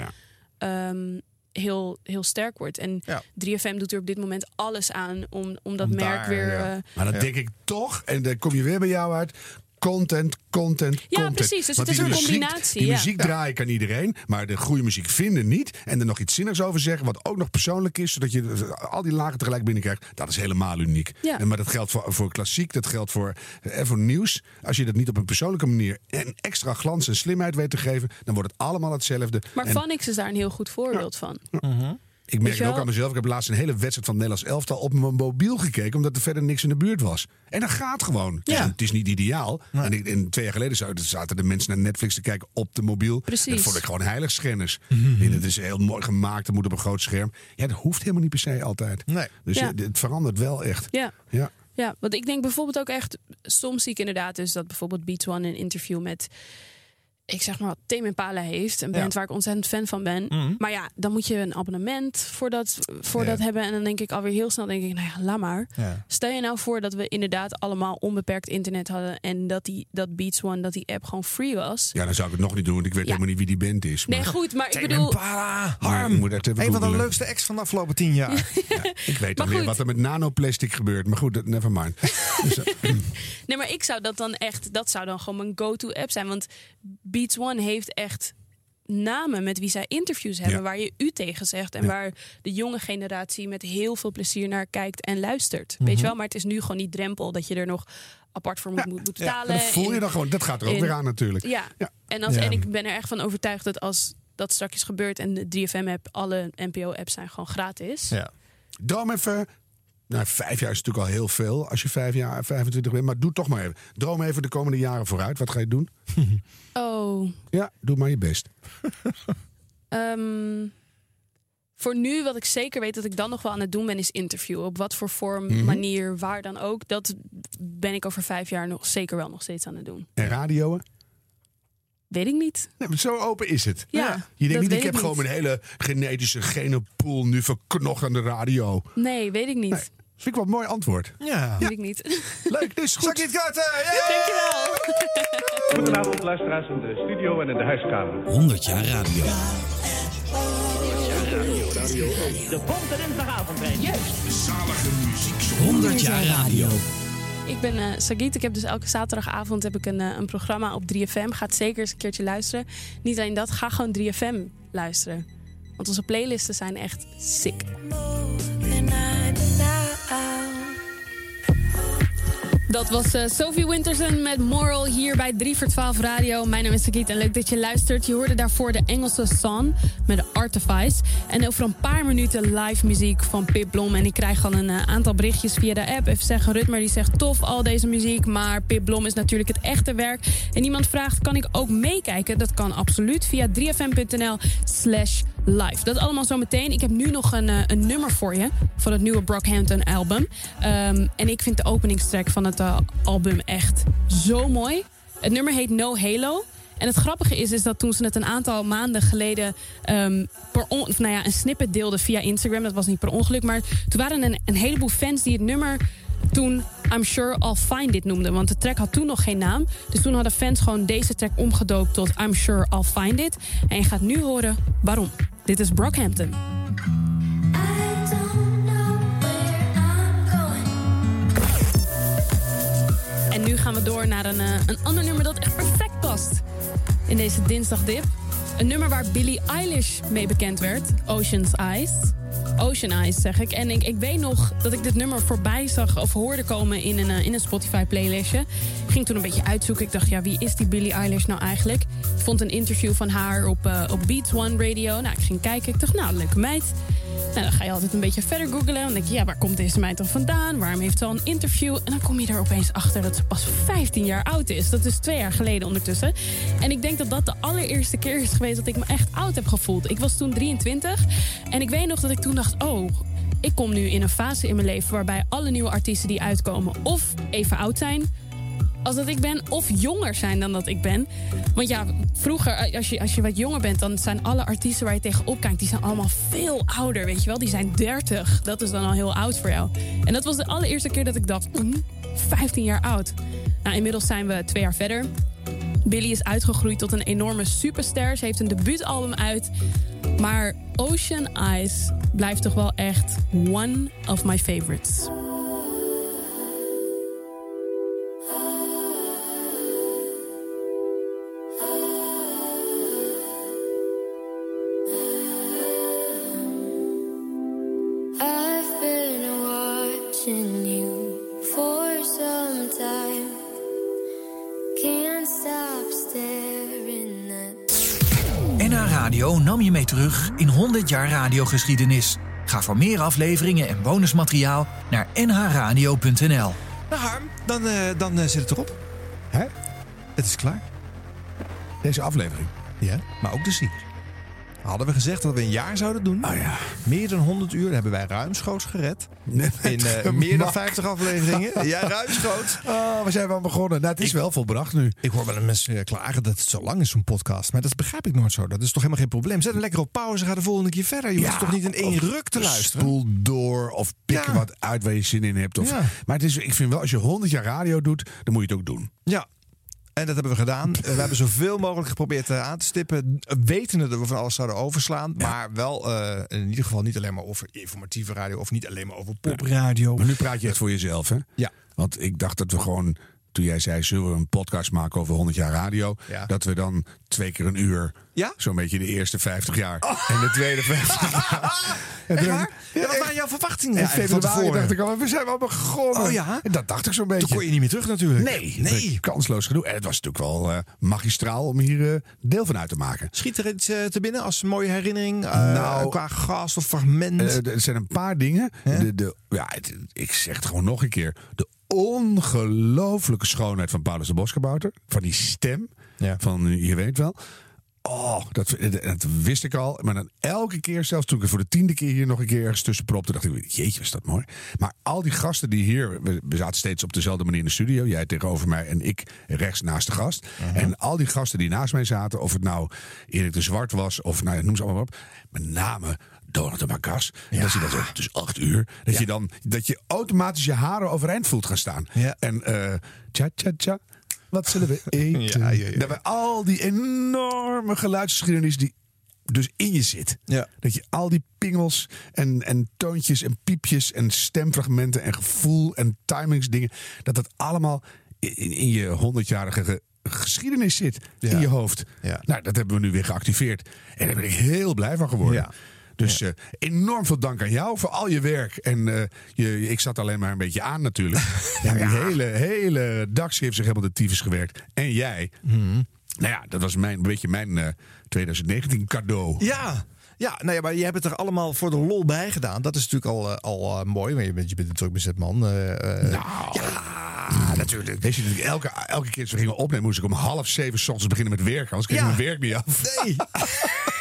ehm, heel, heel sterk wordt. En 3FM doet er op dit moment alles aan om, om dat Om merk daar, weer. ja. eh, Maar dan denk ik toch, en dan kom je weer bij jou uit. Content, content, Ja, content. precies. Dus Want het is een muziek- combinatie, Die ja. muziek Ja. draaien kan iedereen, maar de goede muziek vinden niet. En er nog iets zinnigs over zeggen, wat ook nog persoonlijk is, zodat je al die lagen tegelijk binnenkrijgt. Dat is helemaal uniek. Ja. En, maar dat geldt voor, voor klassiek, dat geldt voor, eh, voor nieuws. Als je dat niet op een persoonlijke manier en extra glans en slimheid weet te geven, dan wordt het allemaal hetzelfde. maar En- Vanix is daar een heel goed voorbeeld van. Ik merk het ook aan mezelf. Ik heb laatst een hele wedstrijd van Nederlands elftal op mijn mobiel gekeken. Omdat er verder niks in de buurt was. En dat gaat gewoon. Het, is, Ja. het is niet ideaal. En, ik, en twee jaar geleden zaten de mensen naar Netflix te kijken op de mobiel. Precies. Dat vond ik gewoon heiligschennis. Mhm. En Het is heel mooi gemaakt. Het moet op een groot scherm. Ja, dat hoeft helemaal niet per se altijd. Nee. Dus Ja. het, het verandert wel echt. Ja. Ja. Ja, want ik denk bijvoorbeeld ook echt... Soms zie ik inderdaad dus dat bijvoorbeeld Beats One een interview met... Ik zeg maar wat Tame Impala heeft. Een band Ja. waar ik ontzettend fan van ben. Mhm. Maar ja, dan moet je een abonnement voor dat, voor Ja. dat hebben. En dan denk ik alweer heel snel, denk ik, nou ja, laat maar. Ja. Stel je nou voor dat we inderdaad allemaal onbeperkt internet hadden. En dat die dat Beats One, dat die app gewoon free was. ja, dan zou ik het nog niet doen. Want ik weet Ja. helemaal niet wie die band is. Nee, Maar- goed, maar ik Tame bedoel... Impala, Harm. even Een van de leukste acts van de afgelopen tien jaar. Ik weet alweer wat er met nanoplastic gebeurt. Maar goed, never mind. Dus, eh, Nee, maar ik zou dat dan echt, dat zou dan gewoon mijn go-to app zijn. Want Beats One heeft echt namen met wie zij interviews hebben, Ja. waar je u tegen zegt. En Ja. waar de jonge generatie met heel veel plezier naar kijkt en luistert. Mhm. Weet je wel, maar het is nu gewoon die drempel dat je er nog apart voor moet, moet, moet ja, betalen. dat voel je dan gewoon. Dat gaat er ook in- weer aan natuurlijk. Ja. En, als, en ik ben er echt van overtuigd dat als dat straks gebeurt en de 3FM-app, alle NPO-apps zijn gewoon gratis. Ja. Droom even. Nou, vijf jaar is natuurlijk al heel veel als je vijf jaar, 25 bent. Maar doe toch maar even. Droom even de komende jaren vooruit. Wat ga je doen? Oh, Ja, doe maar je best. Ehm, voor nu, wat ik zeker weet dat ik dan nog wel aan het doen ben, is interviewen. Op wat voor vorm, Mhm. manier, waar dan ook. Dat ben ik over vijf jaar nog zeker wel nog steeds aan het doen. En radioen? Weet ik niet. Nee, zo open is het. Ja, je denkt niet, ik heb ik gewoon niet. mijn hele genetische genenpool nu verknocht aan de radio. Nee, weet ik niet. Nee. Vind ik wel een mooi antwoord. Ja. Weet ik niet. Leuk, dus goed. Zakje kaarten! Dankjewel. Goedenavond, luisteraars in de studio en in de huiskamer. 100 jaar radio. De Bonte Dinsdagavond, Juist. Zalige muziek. 100 jaar radio. Ik ben eh Sagiet. Ik heb dus elke zaterdagavond heb ik een, eh, een programma op 3FM. Gaat zeker eens een keertje luisteren. Niet alleen dat, ga gewoon 3FM luisteren. Want onze playlisten zijn echt sick. Dat was eh, Sophie Winterson met Moral hier bij 3 voor 12 Radio. Mijn naam is Sagiet en leuk dat je luistert. Je hoorde daarvoor de Engelse Song met Artifice. En over een paar minuten live muziek van Pip Blom. En ik krijg al een eh, aantal berichtjes via de app. Even zeggen, Rutmer die zegt tof al deze muziek. Maar Pip Blom is natuurlijk het echte werk. En iemand vraagt, kan ik ook meekijken? Dat kan absoluut via 3fm.nl slash live. Dat allemaal zo meteen. Ik heb nu nog een, eh, een nummer voor je van het nieuwe Brockhampton album. Ehm, en ik vind de openingstrack van het eh, album echt zo mooi. Het nummer heet No Halo. En het grappige is, is dat toen ze het een aantal maanden geleden ehm, per on, nou ja, een snippet deelden via Instagram. Dat was niet per ongeluk, maar toen waren een, een heleboel fans die het nummer toen I'm Sure I'll Find It noemden. Want de track had toen nog geen naam. Dus toen hadden fans gewoon deze track omgedoopt tot I'm Sure I'll Find It. En je gaat nu horen waarom. Dit is Brockhampton. En nu gaan we door naar een, eh, een ander nummer dat echt perfect past in deze dinsdagdip. Een nummer waar Billie Eilish mee bekend werd, Ocean's Eyes. Ocean Eyes zeg ik. En ik, ik weet nog dat ik dit nummer voorbij zag of hoorde komen in een, eh, in een Spotify playlistje. Ik ging toen een beetje uitzoeken. Ik dacht, ja, wie is die Billie Eilish nou eigenlijk? Ik vond een interview van haar op, eh, op Beats One Radio. Nou, ik ging kijken. Ik dacht, nou, leuke meid. Nou, dan ga je altijd een beetje verder googlen. Dan denk je, ja, waar komt deze meid dan vandaan? Waarom heeft ze al een interview? En dan kom je er opeens achter dat ze pas 15 jaar oud is. Dat is twee jaar geleden ondertussen. En ik denk dat dat de allereerste keer is geweest dat ik me echt oud heb gevoeld. Ik was toen 23. En ik weet nog dat ik toen dacht, oh, ik kom nu in een fase in mijn leven waarbij alle nieuwe artiesten die uitkomen of even oud zijn als dat ik ben, of jonger zijn dan dat ik ben. Want ja, vroeger, eh, als je, als je wat jonger bent, dan zijn alle artiesten waar je tegenop kijkt, die zijn allemaal veel ouder, weet je wel. Die zijn 30. Dat is dan al heel oud voor jou. En dat was de allereerste keer dat ik dacht, mm, 15 jaar oud. Nou, inmiddels zijn we twee jaar verder. Billy is uitgegroeid tot een enorme superster. Ze heeft een debuutalbum uit. Maar Ocean Eyes blijft toch wel echt one of my favorites. Terug in 100 jaar radiogeschiedenis. Ga voor meer afleveringen en bonusmateriaal naar nhradio.nl. Nou Harm, dan, eh, dan eh, zit het erop. Hè? Het is klaar. Deze aflevering. Ja, maar ook de serie. Hadden we gezegd dat we een jaar zouden doen. Oh ja. Meer dan 100 uur hebben wij ruimschoots gered. Net In eh, meer dan 50 afleveringen. Ja, ruimschoots. Oh, we zijn wel begonnen. Nou, het is wel volbracht nu. Ik hoor wel een mensen eh, klagen dat het zo lang is, zo'n podcast. Maar dat begrijp ik nooit zo. Dat is toch helemaal geen probleem. Zet hem lekker op pauze, ga de volgende keer verder. Je hoeft toch niet in één ruk te luisteren. Spoel door of pik Ja. wat uit waar je zin in hebt. Of, Ja. Maar het is, ik vind wel, als je 100 jaar radio doet, dan moet je het ook doen. Ja. En dat hebben we gedaan. We hebben zoveel mogelijk geprobeerd eh, aan te stippen. Wetende dat we van alles zouden overslaan. Maar wel eh, in ieder geval niet alleen maar over informatieve radio. Of niet alleen maar over popradio. Maar nu praat je echt voor jezelf, hè? Ja. Want ik dacht dat we gewoon, toen jij zei, zullen we een podcast maken over 100 jaar radio? Ja. Dat we dan twee keer een uur, Ja? zo'n beetje de eerste 50 jaar. En de tweede 50 jaar. En toen- waar? Ja, wat waren jouw verwachtingen van februari dacht ik al, we zijn wel begonnen. Oh ja? En dat dacht ik zo'n beetje. Toen kon je niet meer terug natuurlijk. Nee, Nee. kansloos genoeg. En het was natuurlijk wel eh, magistraal om hier eh, deel van uit te maken. Schiet er iets eh, te binnen als mooie herinnering? Nou, qua gast of fragment? Er zijn een paar dingen. De, de, ja, het- ik zeg het gewoon nog een keer. De ongelooflijke schoonheid van Paulus de Boskabouter. Van die stem. Ja. Van je weet wel. Oh, dat, dat wist ik al. Maar dan elke keer, zelfs toen ik voor de tiende keer hier nog een keer ergens tussen propte, dacht ik, jeetje, was dat mooi. Maar al die gasten die hier, we, zaten steeds op dezelfde manier in de studio. Jij tegenover mij en ik rechts naast de gast. En al die gasten die naast mij zaten, of het nou Erik de Zwart was, of nou, noem ze allemaal op. Met name Donald de Macas. En dat je dan het is acht uur. Dat, je dan, dat je automatisch je haren overeind voelt gaan staan. Ja. En eh tja, tja, tja. Wat zullen we eten? Ja, ja, ja. Dat we al die enorme geluidsgeschiedenis die dus in je zit. Ja. Dat je al die pingels en, en toontjes en piepjes en stemfragmenten en gevoel en timingsdingen, dat dat allemaal in, in je honderdjarige ge- geschiedenis zit Ja. in je hoofd. Ja. Nou, dat hebben we nu weer geactiveerd. En daar ben ik heel blij van geworden. Ja. Dus eh, enorm veel dank aan jou voor al je werk. En eh, je, ik zat alleen maar een beetje aan natuurlijk. En die hele, hele Daxi heeft zich helemaal de tyfus gewerkt. En jij. Mhm. Nou ja, dat was mijn, een beetje mijn eh, 2019 cadeau. Ja. Ja, nou ja, maar je hebt het er allemaal voor de lol bij gedaan. Dat is natuurlijk al, eh, al eh, mooi, want je bent, je bent bezet man. eh, eh, Nou, ja, natuurlijk. Weet je, natuurlijk elke, elke keer als we gingen opnemen, moest ik om half zeven 's ochtends beginnen met werken. Anders kreeg ik Ja. mijn werk niet af. Nee.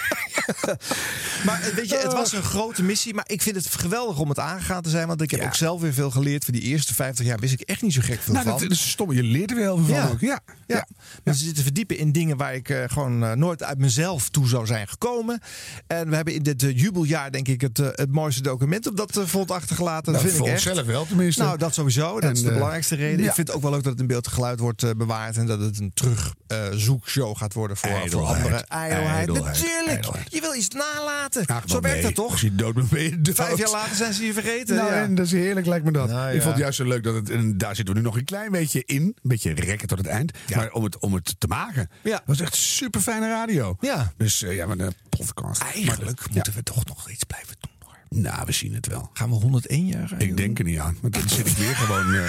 maar eh, weet je, het was een grote missie. Maar ik vind het geweldig om het aangegaan te zijn. Want ik heb Ja. ook zelf weer veel geleerd. Voor die eerste 50 jaar wist ik echt niet zo gek veel Nou, van. dat, dat is stom. Je leert er weer heel veel van Ja. ook. Ja. Ja. Dus ze zitten verdiepen in dingen waar ik eh, gewoon eh, nooit uit mezelf toe zou zijn gekomen. En we hebben in dit eh, jubeljaar denk ik het, het mooiste document op dat uh, vond achtergelaten. Nou, dat vind ik echt. onszelf wel tenminste. Nou, dat sowieso. Dat En, is de belangrijkste reden. ja. Ik vind het ook wel leuk dat het in beeld en geluid wordt bewaard. En dat het een terugzoekshow gaat worden voor, voor anderen. Ijdelheid. Natuurlijk. Je wil iets nalaten. Ach, Zo werkt nee. dat toch? Als je dood bent, ben je dood. Vijf jaar later zijn ze je vergeten. Nou, ja. en dat is heerlijk, lijkt me dat. Nou, Ik vond het juist zo leuk dat het. En daar zitten we nu nog een klein beetje in. Een beetje rekken tot het eind. Maar om het, om het te maken. Ja. Dat was echt super fijne radio. Ja. Dus eh, ja, maar de podcast. Eigenlijk Maar, moeten we toch nog iets blijven doen. Nou, we zien het wel. Gaan we 101 jaar? Ik denk er niet aan. Want dan zit ik weer gewoon eh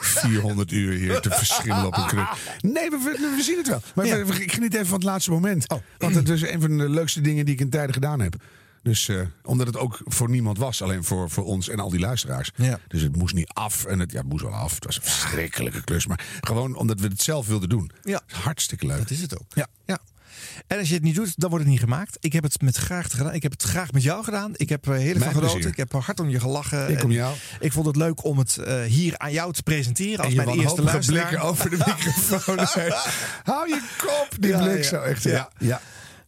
400 uur hier te verschillen op een kruk. Nee, we, we, we zien het wel. Maar Ja. we- ik geniet even van het laatste moment. Oh. Want het is een van de leukste dingen die ik in tijden gedaan heb. Dus eh, omdat het ook voor niemand was, alleen voor, voor ons en al die luisteraars. Ja. Dus het moest niet af. En het, ja, het moest wel af. Het was een verschrikkelijke klus. Maar gewoon omdat we het zelf wilden doen. Ja. Hartstikke leuk. Dat is het ook. Ja. ja. En als je het niet doet, dan wordt het niet gemaakt. Ik heb het met graag gedaan. Ik heb het graag met jou gedaan. Ik heb Mijn van genoten. Ik heb hard om je gelachen. Ik om En jou. Ik vond het leuk om het eh, hier aan jou te presenteren als mijn eerste luisteraar. blikken over de microfoon. Hou je kop, die Ja, blik ja. zo echt. Ja. Ja.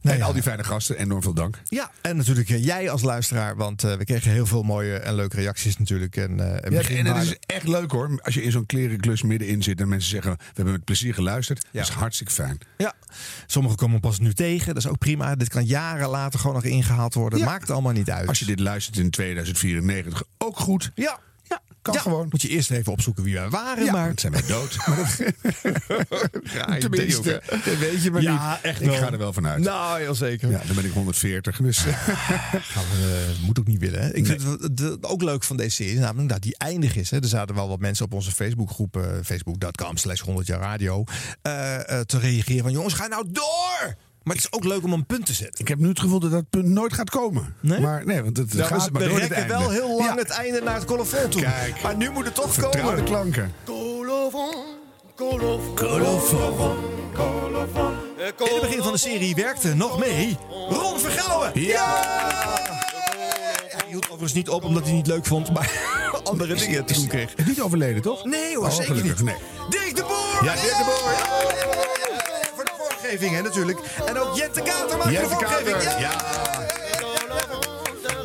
Ja. Nou en ja. al die fijne gasten, enorm veel dank. Ja, en natuurlijk eh, jij als luisteraar, want eh, we kregen heel veel mooie en leuke reacties natuurlijk. En, eh, en Ja, en het is echt leuk hoor. Als je in zo'n klerenklus middenin zit en mensen zeggen: We hebben met plezier geluisterd. Dat is hartstikke fijn. Ja, sommigen komen pas nu tegen. Dat is ook prima. Dit kan jaren later gewoon nog ingehaald worden. Maakt allemaal niet uit. Als je dit luistert in 2094, ook goed. Ja kan Ja, gewoon. Moet je eerst even opzoeken wie wij waren. Ja, maar dan zijn wij dood. Tenminste, ik dat weet je maar Ja, niet. echt Ik wel. ga er wel vanuit. Nou, heel zeker. Ja, dan ben ik 140. Dus, eh, Gaan we, eh, moet ook niet willen. Hè? Ik vind het de- ook leuk van deze serie, namelijk dat die eindig is. Hè? Er zaten wel wat mensen op onze Facebookgroep, eh, facebook.com slash 100 jaar radio, te reageren van jongens, ga nou door! Maar het is ook leuk om een punt te zetten. Ik heb nu het gevoel dat dat punt nooit gaat komen. Nee? Maar nee, want het Nou, gaat we maar door het wel heel lang Ja. het einde naar het colofon toe. Kijk. Maar nu moet het toch Vertrouwde komen. klanken. In het begin van de serie werkte nog mee Ron Vergouwen. Ja! Hij hield overigens niet op omdat hij het niet leuk vond, maar andere dingen te doen kreeg. Niet overleden, toch? Nee hoor, Oh, zeker gelukkig, niet. nee. Dirk de Boer! Ja, Dirk de Boer. Ja, vormgeving, hè, natuurlijk. En ook Jette Kater maakt de vormgeving. Kater, Ja.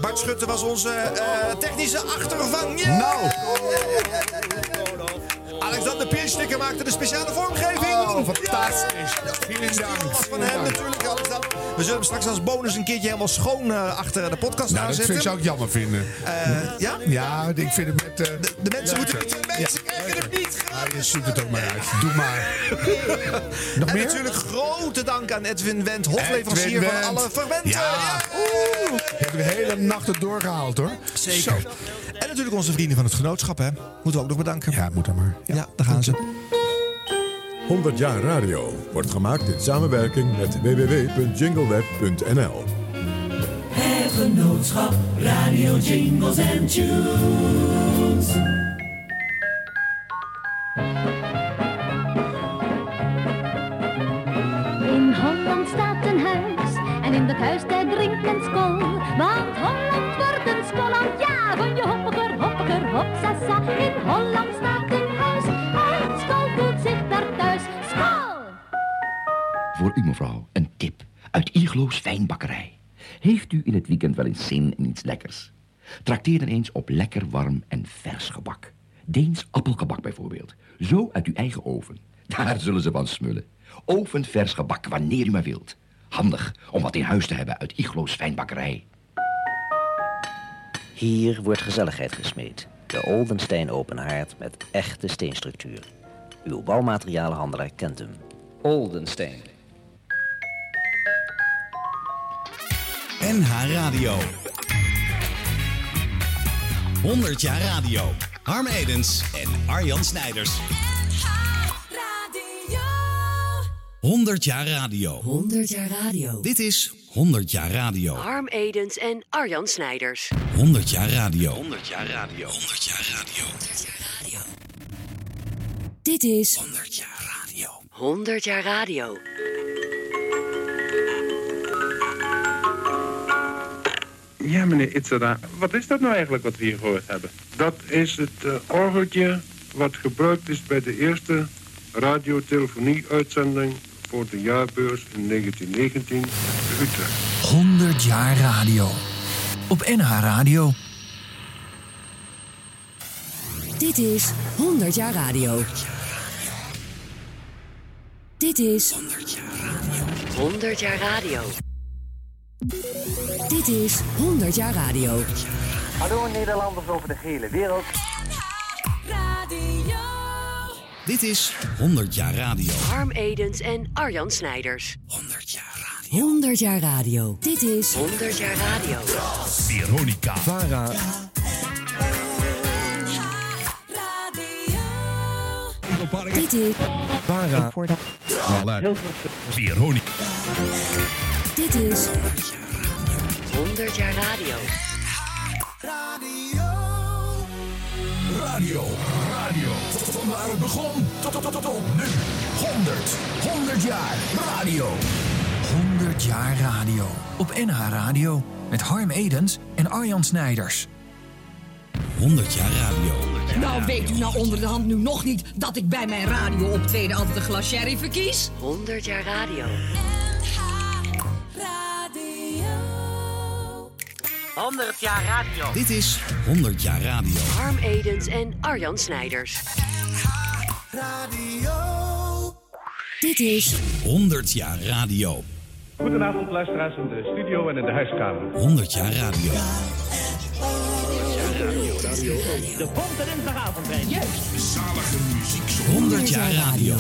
Bart Schutte was onze eh, technische achtervang. Ja. Nou. Alexander Pierstikker maakte de speciale vormgeving. Oh, fantastisch. Vielen dank. Van hem natuurlijk, Alexander. We zullen hem straks als bonus een keertje helemaal schoon eh, achter de podcast Nou, dat aanzetten. vind, zou ik jammer vinden. Eh, ja? Ja, ik vind het met... eh, De mensen moeten Ja. het, de mensen krijgen het niet. Ja, je zoekt het ook maar uit. Doe maar. Nog en meer? natuurlijk grote dank aan Edwin Wendt, hofleverancier Edwin van Wendt. alle fermenten. Ja. Oeh. Heb de hele nacht het doorgehaald, hoor. Zeker. En natuurlijk onze vrienden van het genootschap, hè. Moeten we ook nog bedanken. Ja, moet dan maar. Ja, daar gaan ze. 100 jaar radio wordt gemaakt in samenwerking met www.jingleweb.nl. Het genootschap Radio Jingles and Tunes. In Holland staat een huis en in dat huis daar drinkt men skol. Want Holland wordt een skoland, ja, van je hoppeker, hoppeker, hopsasa. In Holland staat Voor u mevrouw, een tip uit Iglo's Fijnbakkerij. Heeft u in het weekend wel eens zin in iets lekkers? Trakteer dan eens op lekker warm en vers gebak. Deens appelgebak bijvoorbeeld. Zo uit uw eigen oven. Daar zullen ze van smullen. Ovenvers gebak wanneer u maar wilt. Handig om wat in huis te hebben uit Iglo's Fijnbakkerij. Hier wordt gezelligheid gesmeed. De Oldenstein Open Haard met echte steenstructuur. Uw bouwmaterialenhandelaar kent hem. Oldenstein. NH Radio. 100 jaar radio. Harm Edens en Arjan Snijders. 100 jaar radio. 100 jaar radio. Dit is 100 jaar radio. Harm Edens en Arjan Snijders. 100 jaar radio. 100 jaar radio. 100 jaar radio. Dit is 100 jaar radio. 100 jaar radio. Ja, meneer Itzada, wat is dat nou eigenlijk wat we hier gehoord hebben? Dat is het eh, orgeltje wat gebruikt is bij de eerste radiotelefonie-uitzending voor de jaarbeurs in 1919 in Utrecht. 100 jaar radio. Op NH Radio. Dit is 100 jaar radio. Dit is 100 jaar radio. 100 jaar radio. Dit is 100 jaar radio. Hallo Nederlanders over de hele wereld. Dit is 100 jaar radio. Harm Edens en Arjan Snijders. 100 jaar radio. 100 jaar radio. Dit is 100 jaar radio. Veronica. VARA. Dit is VARA. Veronica. Dit is 100 jaar radio. Radio, radio. Van waar het begon tot, tot, tot, tot, tot nu. 100, 100 jaar radio. 100 jaar radio. Op NH Radio. Met Harm Edens en Arjan Snijders. 100 jaar radio. Nou, weet u nou onder de hand nu nog niet dat ik bij mijn radio optreden altijd een glas sherry verkies? 100 jaar radio. 100 jaar radio. Dit is 100 jaar radio. Harm Edens en Arjan Snijders. Dit is 100 jaar radio. Goedenavond luisteraars in de studio en in de huiskamer. 100 jaar radio. De Ponte Dinsdagavond, Juist. Zalige muziek. 100 jaar radio.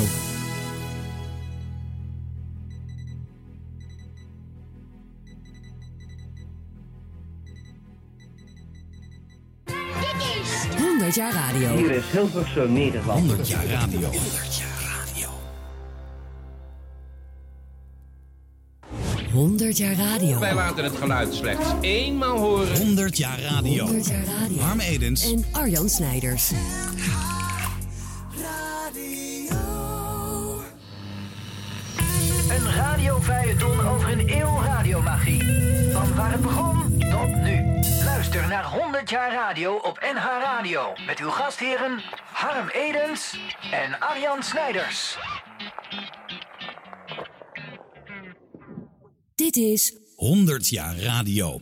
100 jaar radio. Hier is Hilversum, Nederland. 100 jaar radio. 100 jaar radio. Wij laten het geluid slechts eenmaal horen. 100 jaar radio. 100 jaar radio. Harm Edens. En Arjan Snijders. Een radiofeuilleton over een eeuw radiomagie. Van waar het begon tot nu. Luister naar 100 jaar radio op NH Radio. Met uw gastheren Harm Edens en Arjan Snijders. Dit is 100 jaar radio.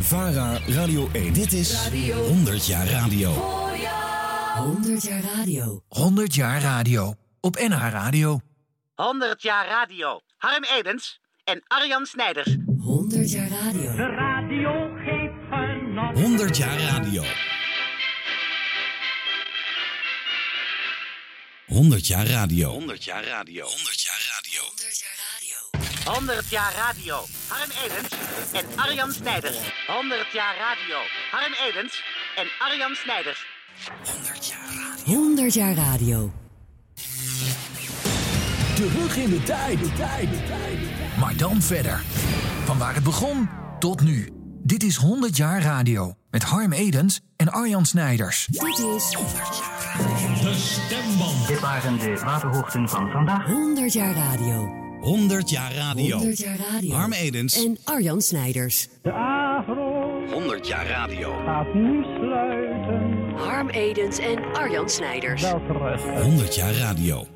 VARA Radio 1. Dit is 100 jaar radio. 100 jaar radio. 100 jaar radio op NH Radio. 100 jaar radio. Harm Edens en Arjan Snijders. 100 jaar radio. De radio geeft een 100 jaar radio. 100 jaar radio. 100 jaar radio. 100 jaar radio. 100 jaar radio. Harm Edens en Arjan Snijders. 100 jaar radio. Harm Edens en Arjan Snijders. 100 jaar radio. Terug in de tijd. De tijd, de tijd. Maar dan verder. Van waar het begon tot nu. Dit is 100 jaar radio. Met Harm Edens en Arjan Snijders. Dit is De stemband. Dit waren de waterhoogten van vandaag. 100 jaar radio. 100 jaar radio. 100 jaar radio. Harm Edens. En Arjan Snijders. De Avro 100 jaar radio. gaat nu sluiten. Harm Edens en Arjan Snijders. 100 jaar radio.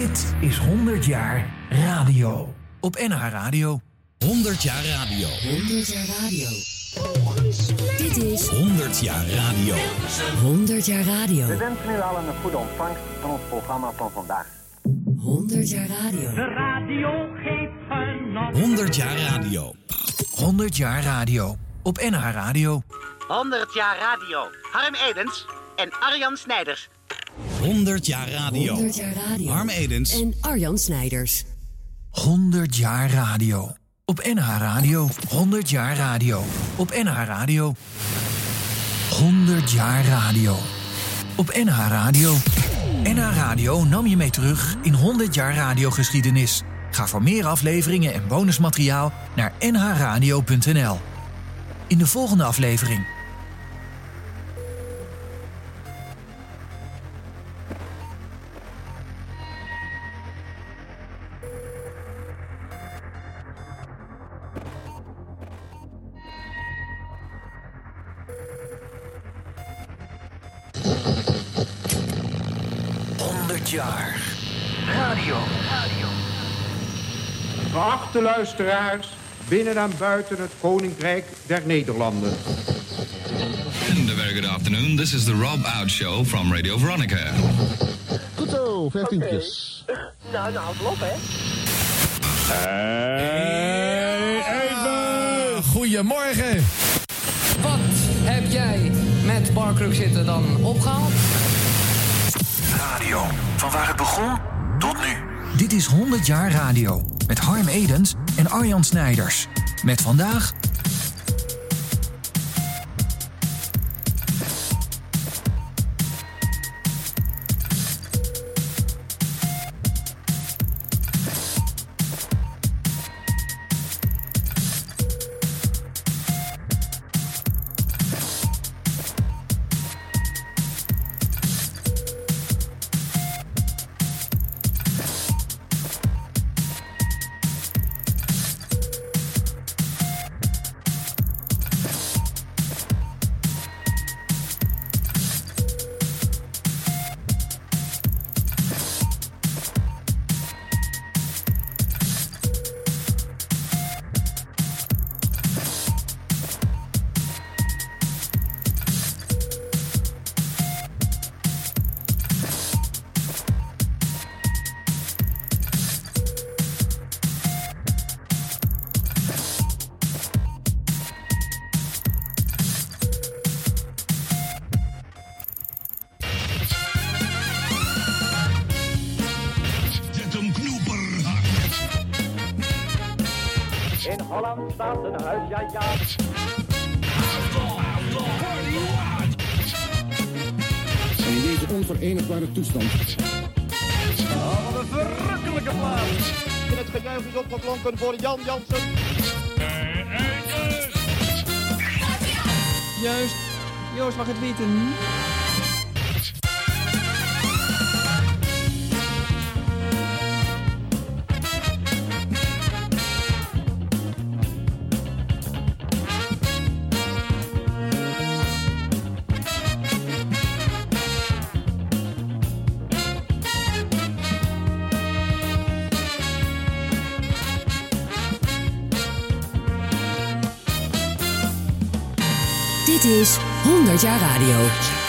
Dit is 100 jaar radio. Op NH Radio. 100 jaar radio. 100 jaar radio. Dit is 100 jaar radio. 100 jaar radio. We wensen u allen een goede ontvangst van ons programma van vandaag. 100 jaar radio. De radio geeft een 100 jaar radio. 100 jaar radio. Op NH Radio. 100 jaar radio. Harm Edens en Arjan Snijders. 100 jaar radio. 100 jaar radio. Harm Edens. En Arjan Snijders. 100 jaar radio. Op NH Radio. 100 jaar radio. Op NH Radio. 100 jaar radio. Op NH Radio. NH Radio nam je mee terug in 100 jaar radiogeschiedenis. Ga voor meer afleveringen en bonusmateriaal naar nhradio.nl. In de volgende aflevering. Geachte luisteraars, binnen en buiten het Koninkrijk der Nederlanden. And a very good afternoon. This is the Rob Out Show from Radio Veronica. Goed zo, vijftientjes. Nou, nou, het op, hè. Even! Goedemorgen! Wat heb jij met Barkruk zitten dan opgehaald? Radio. Van waar het begon tot nu. Dit is 100 jaar radio. Met Harm Edens en Arjan Snijders. Met vandaag. In Holland staat een huis, ja, ja. En in deze onverenigbare toestand ongelofelijke plaats. En het gejuich is opgeklonken voor Jan Jansen. Juist. Joost mag het weten. Is 100 jaar radio.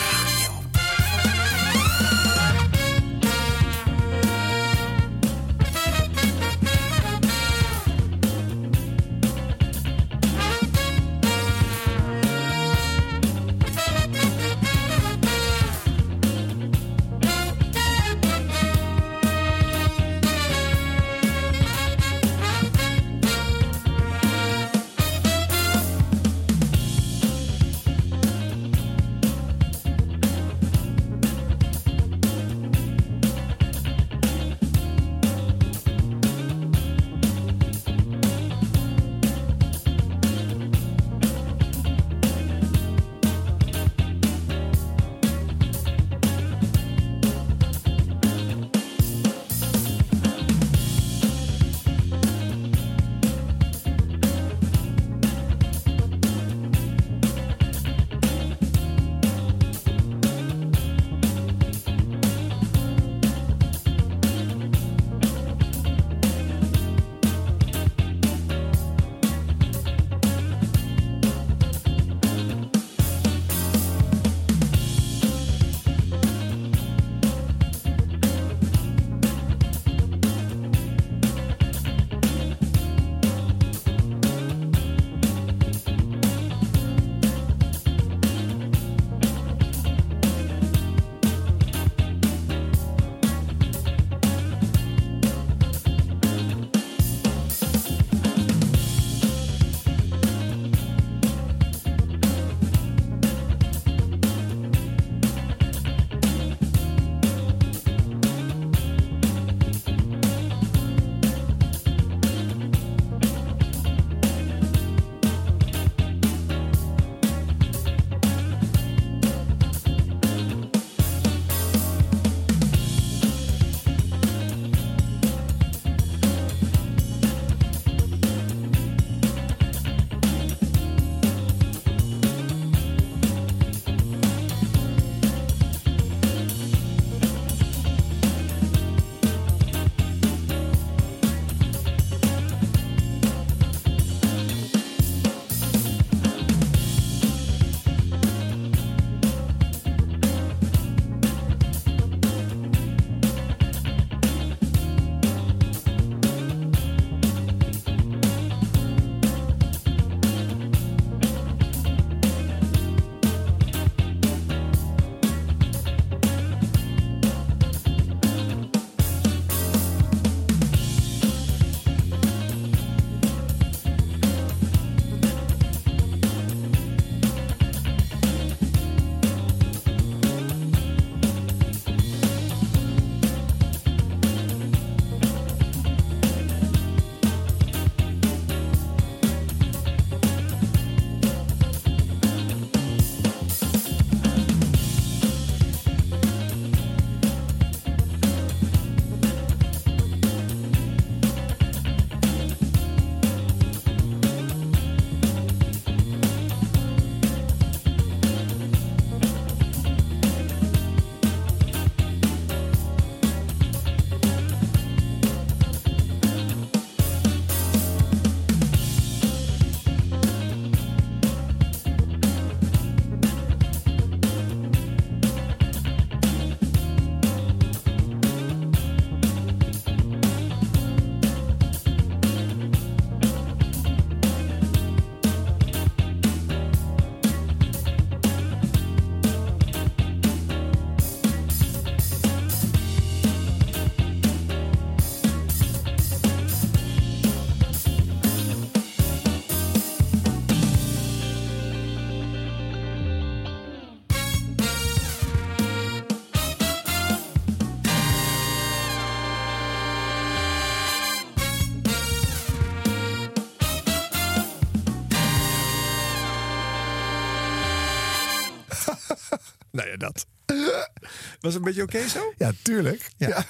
Was het een beetje oké zo? Ja, tuurlijk. Ja.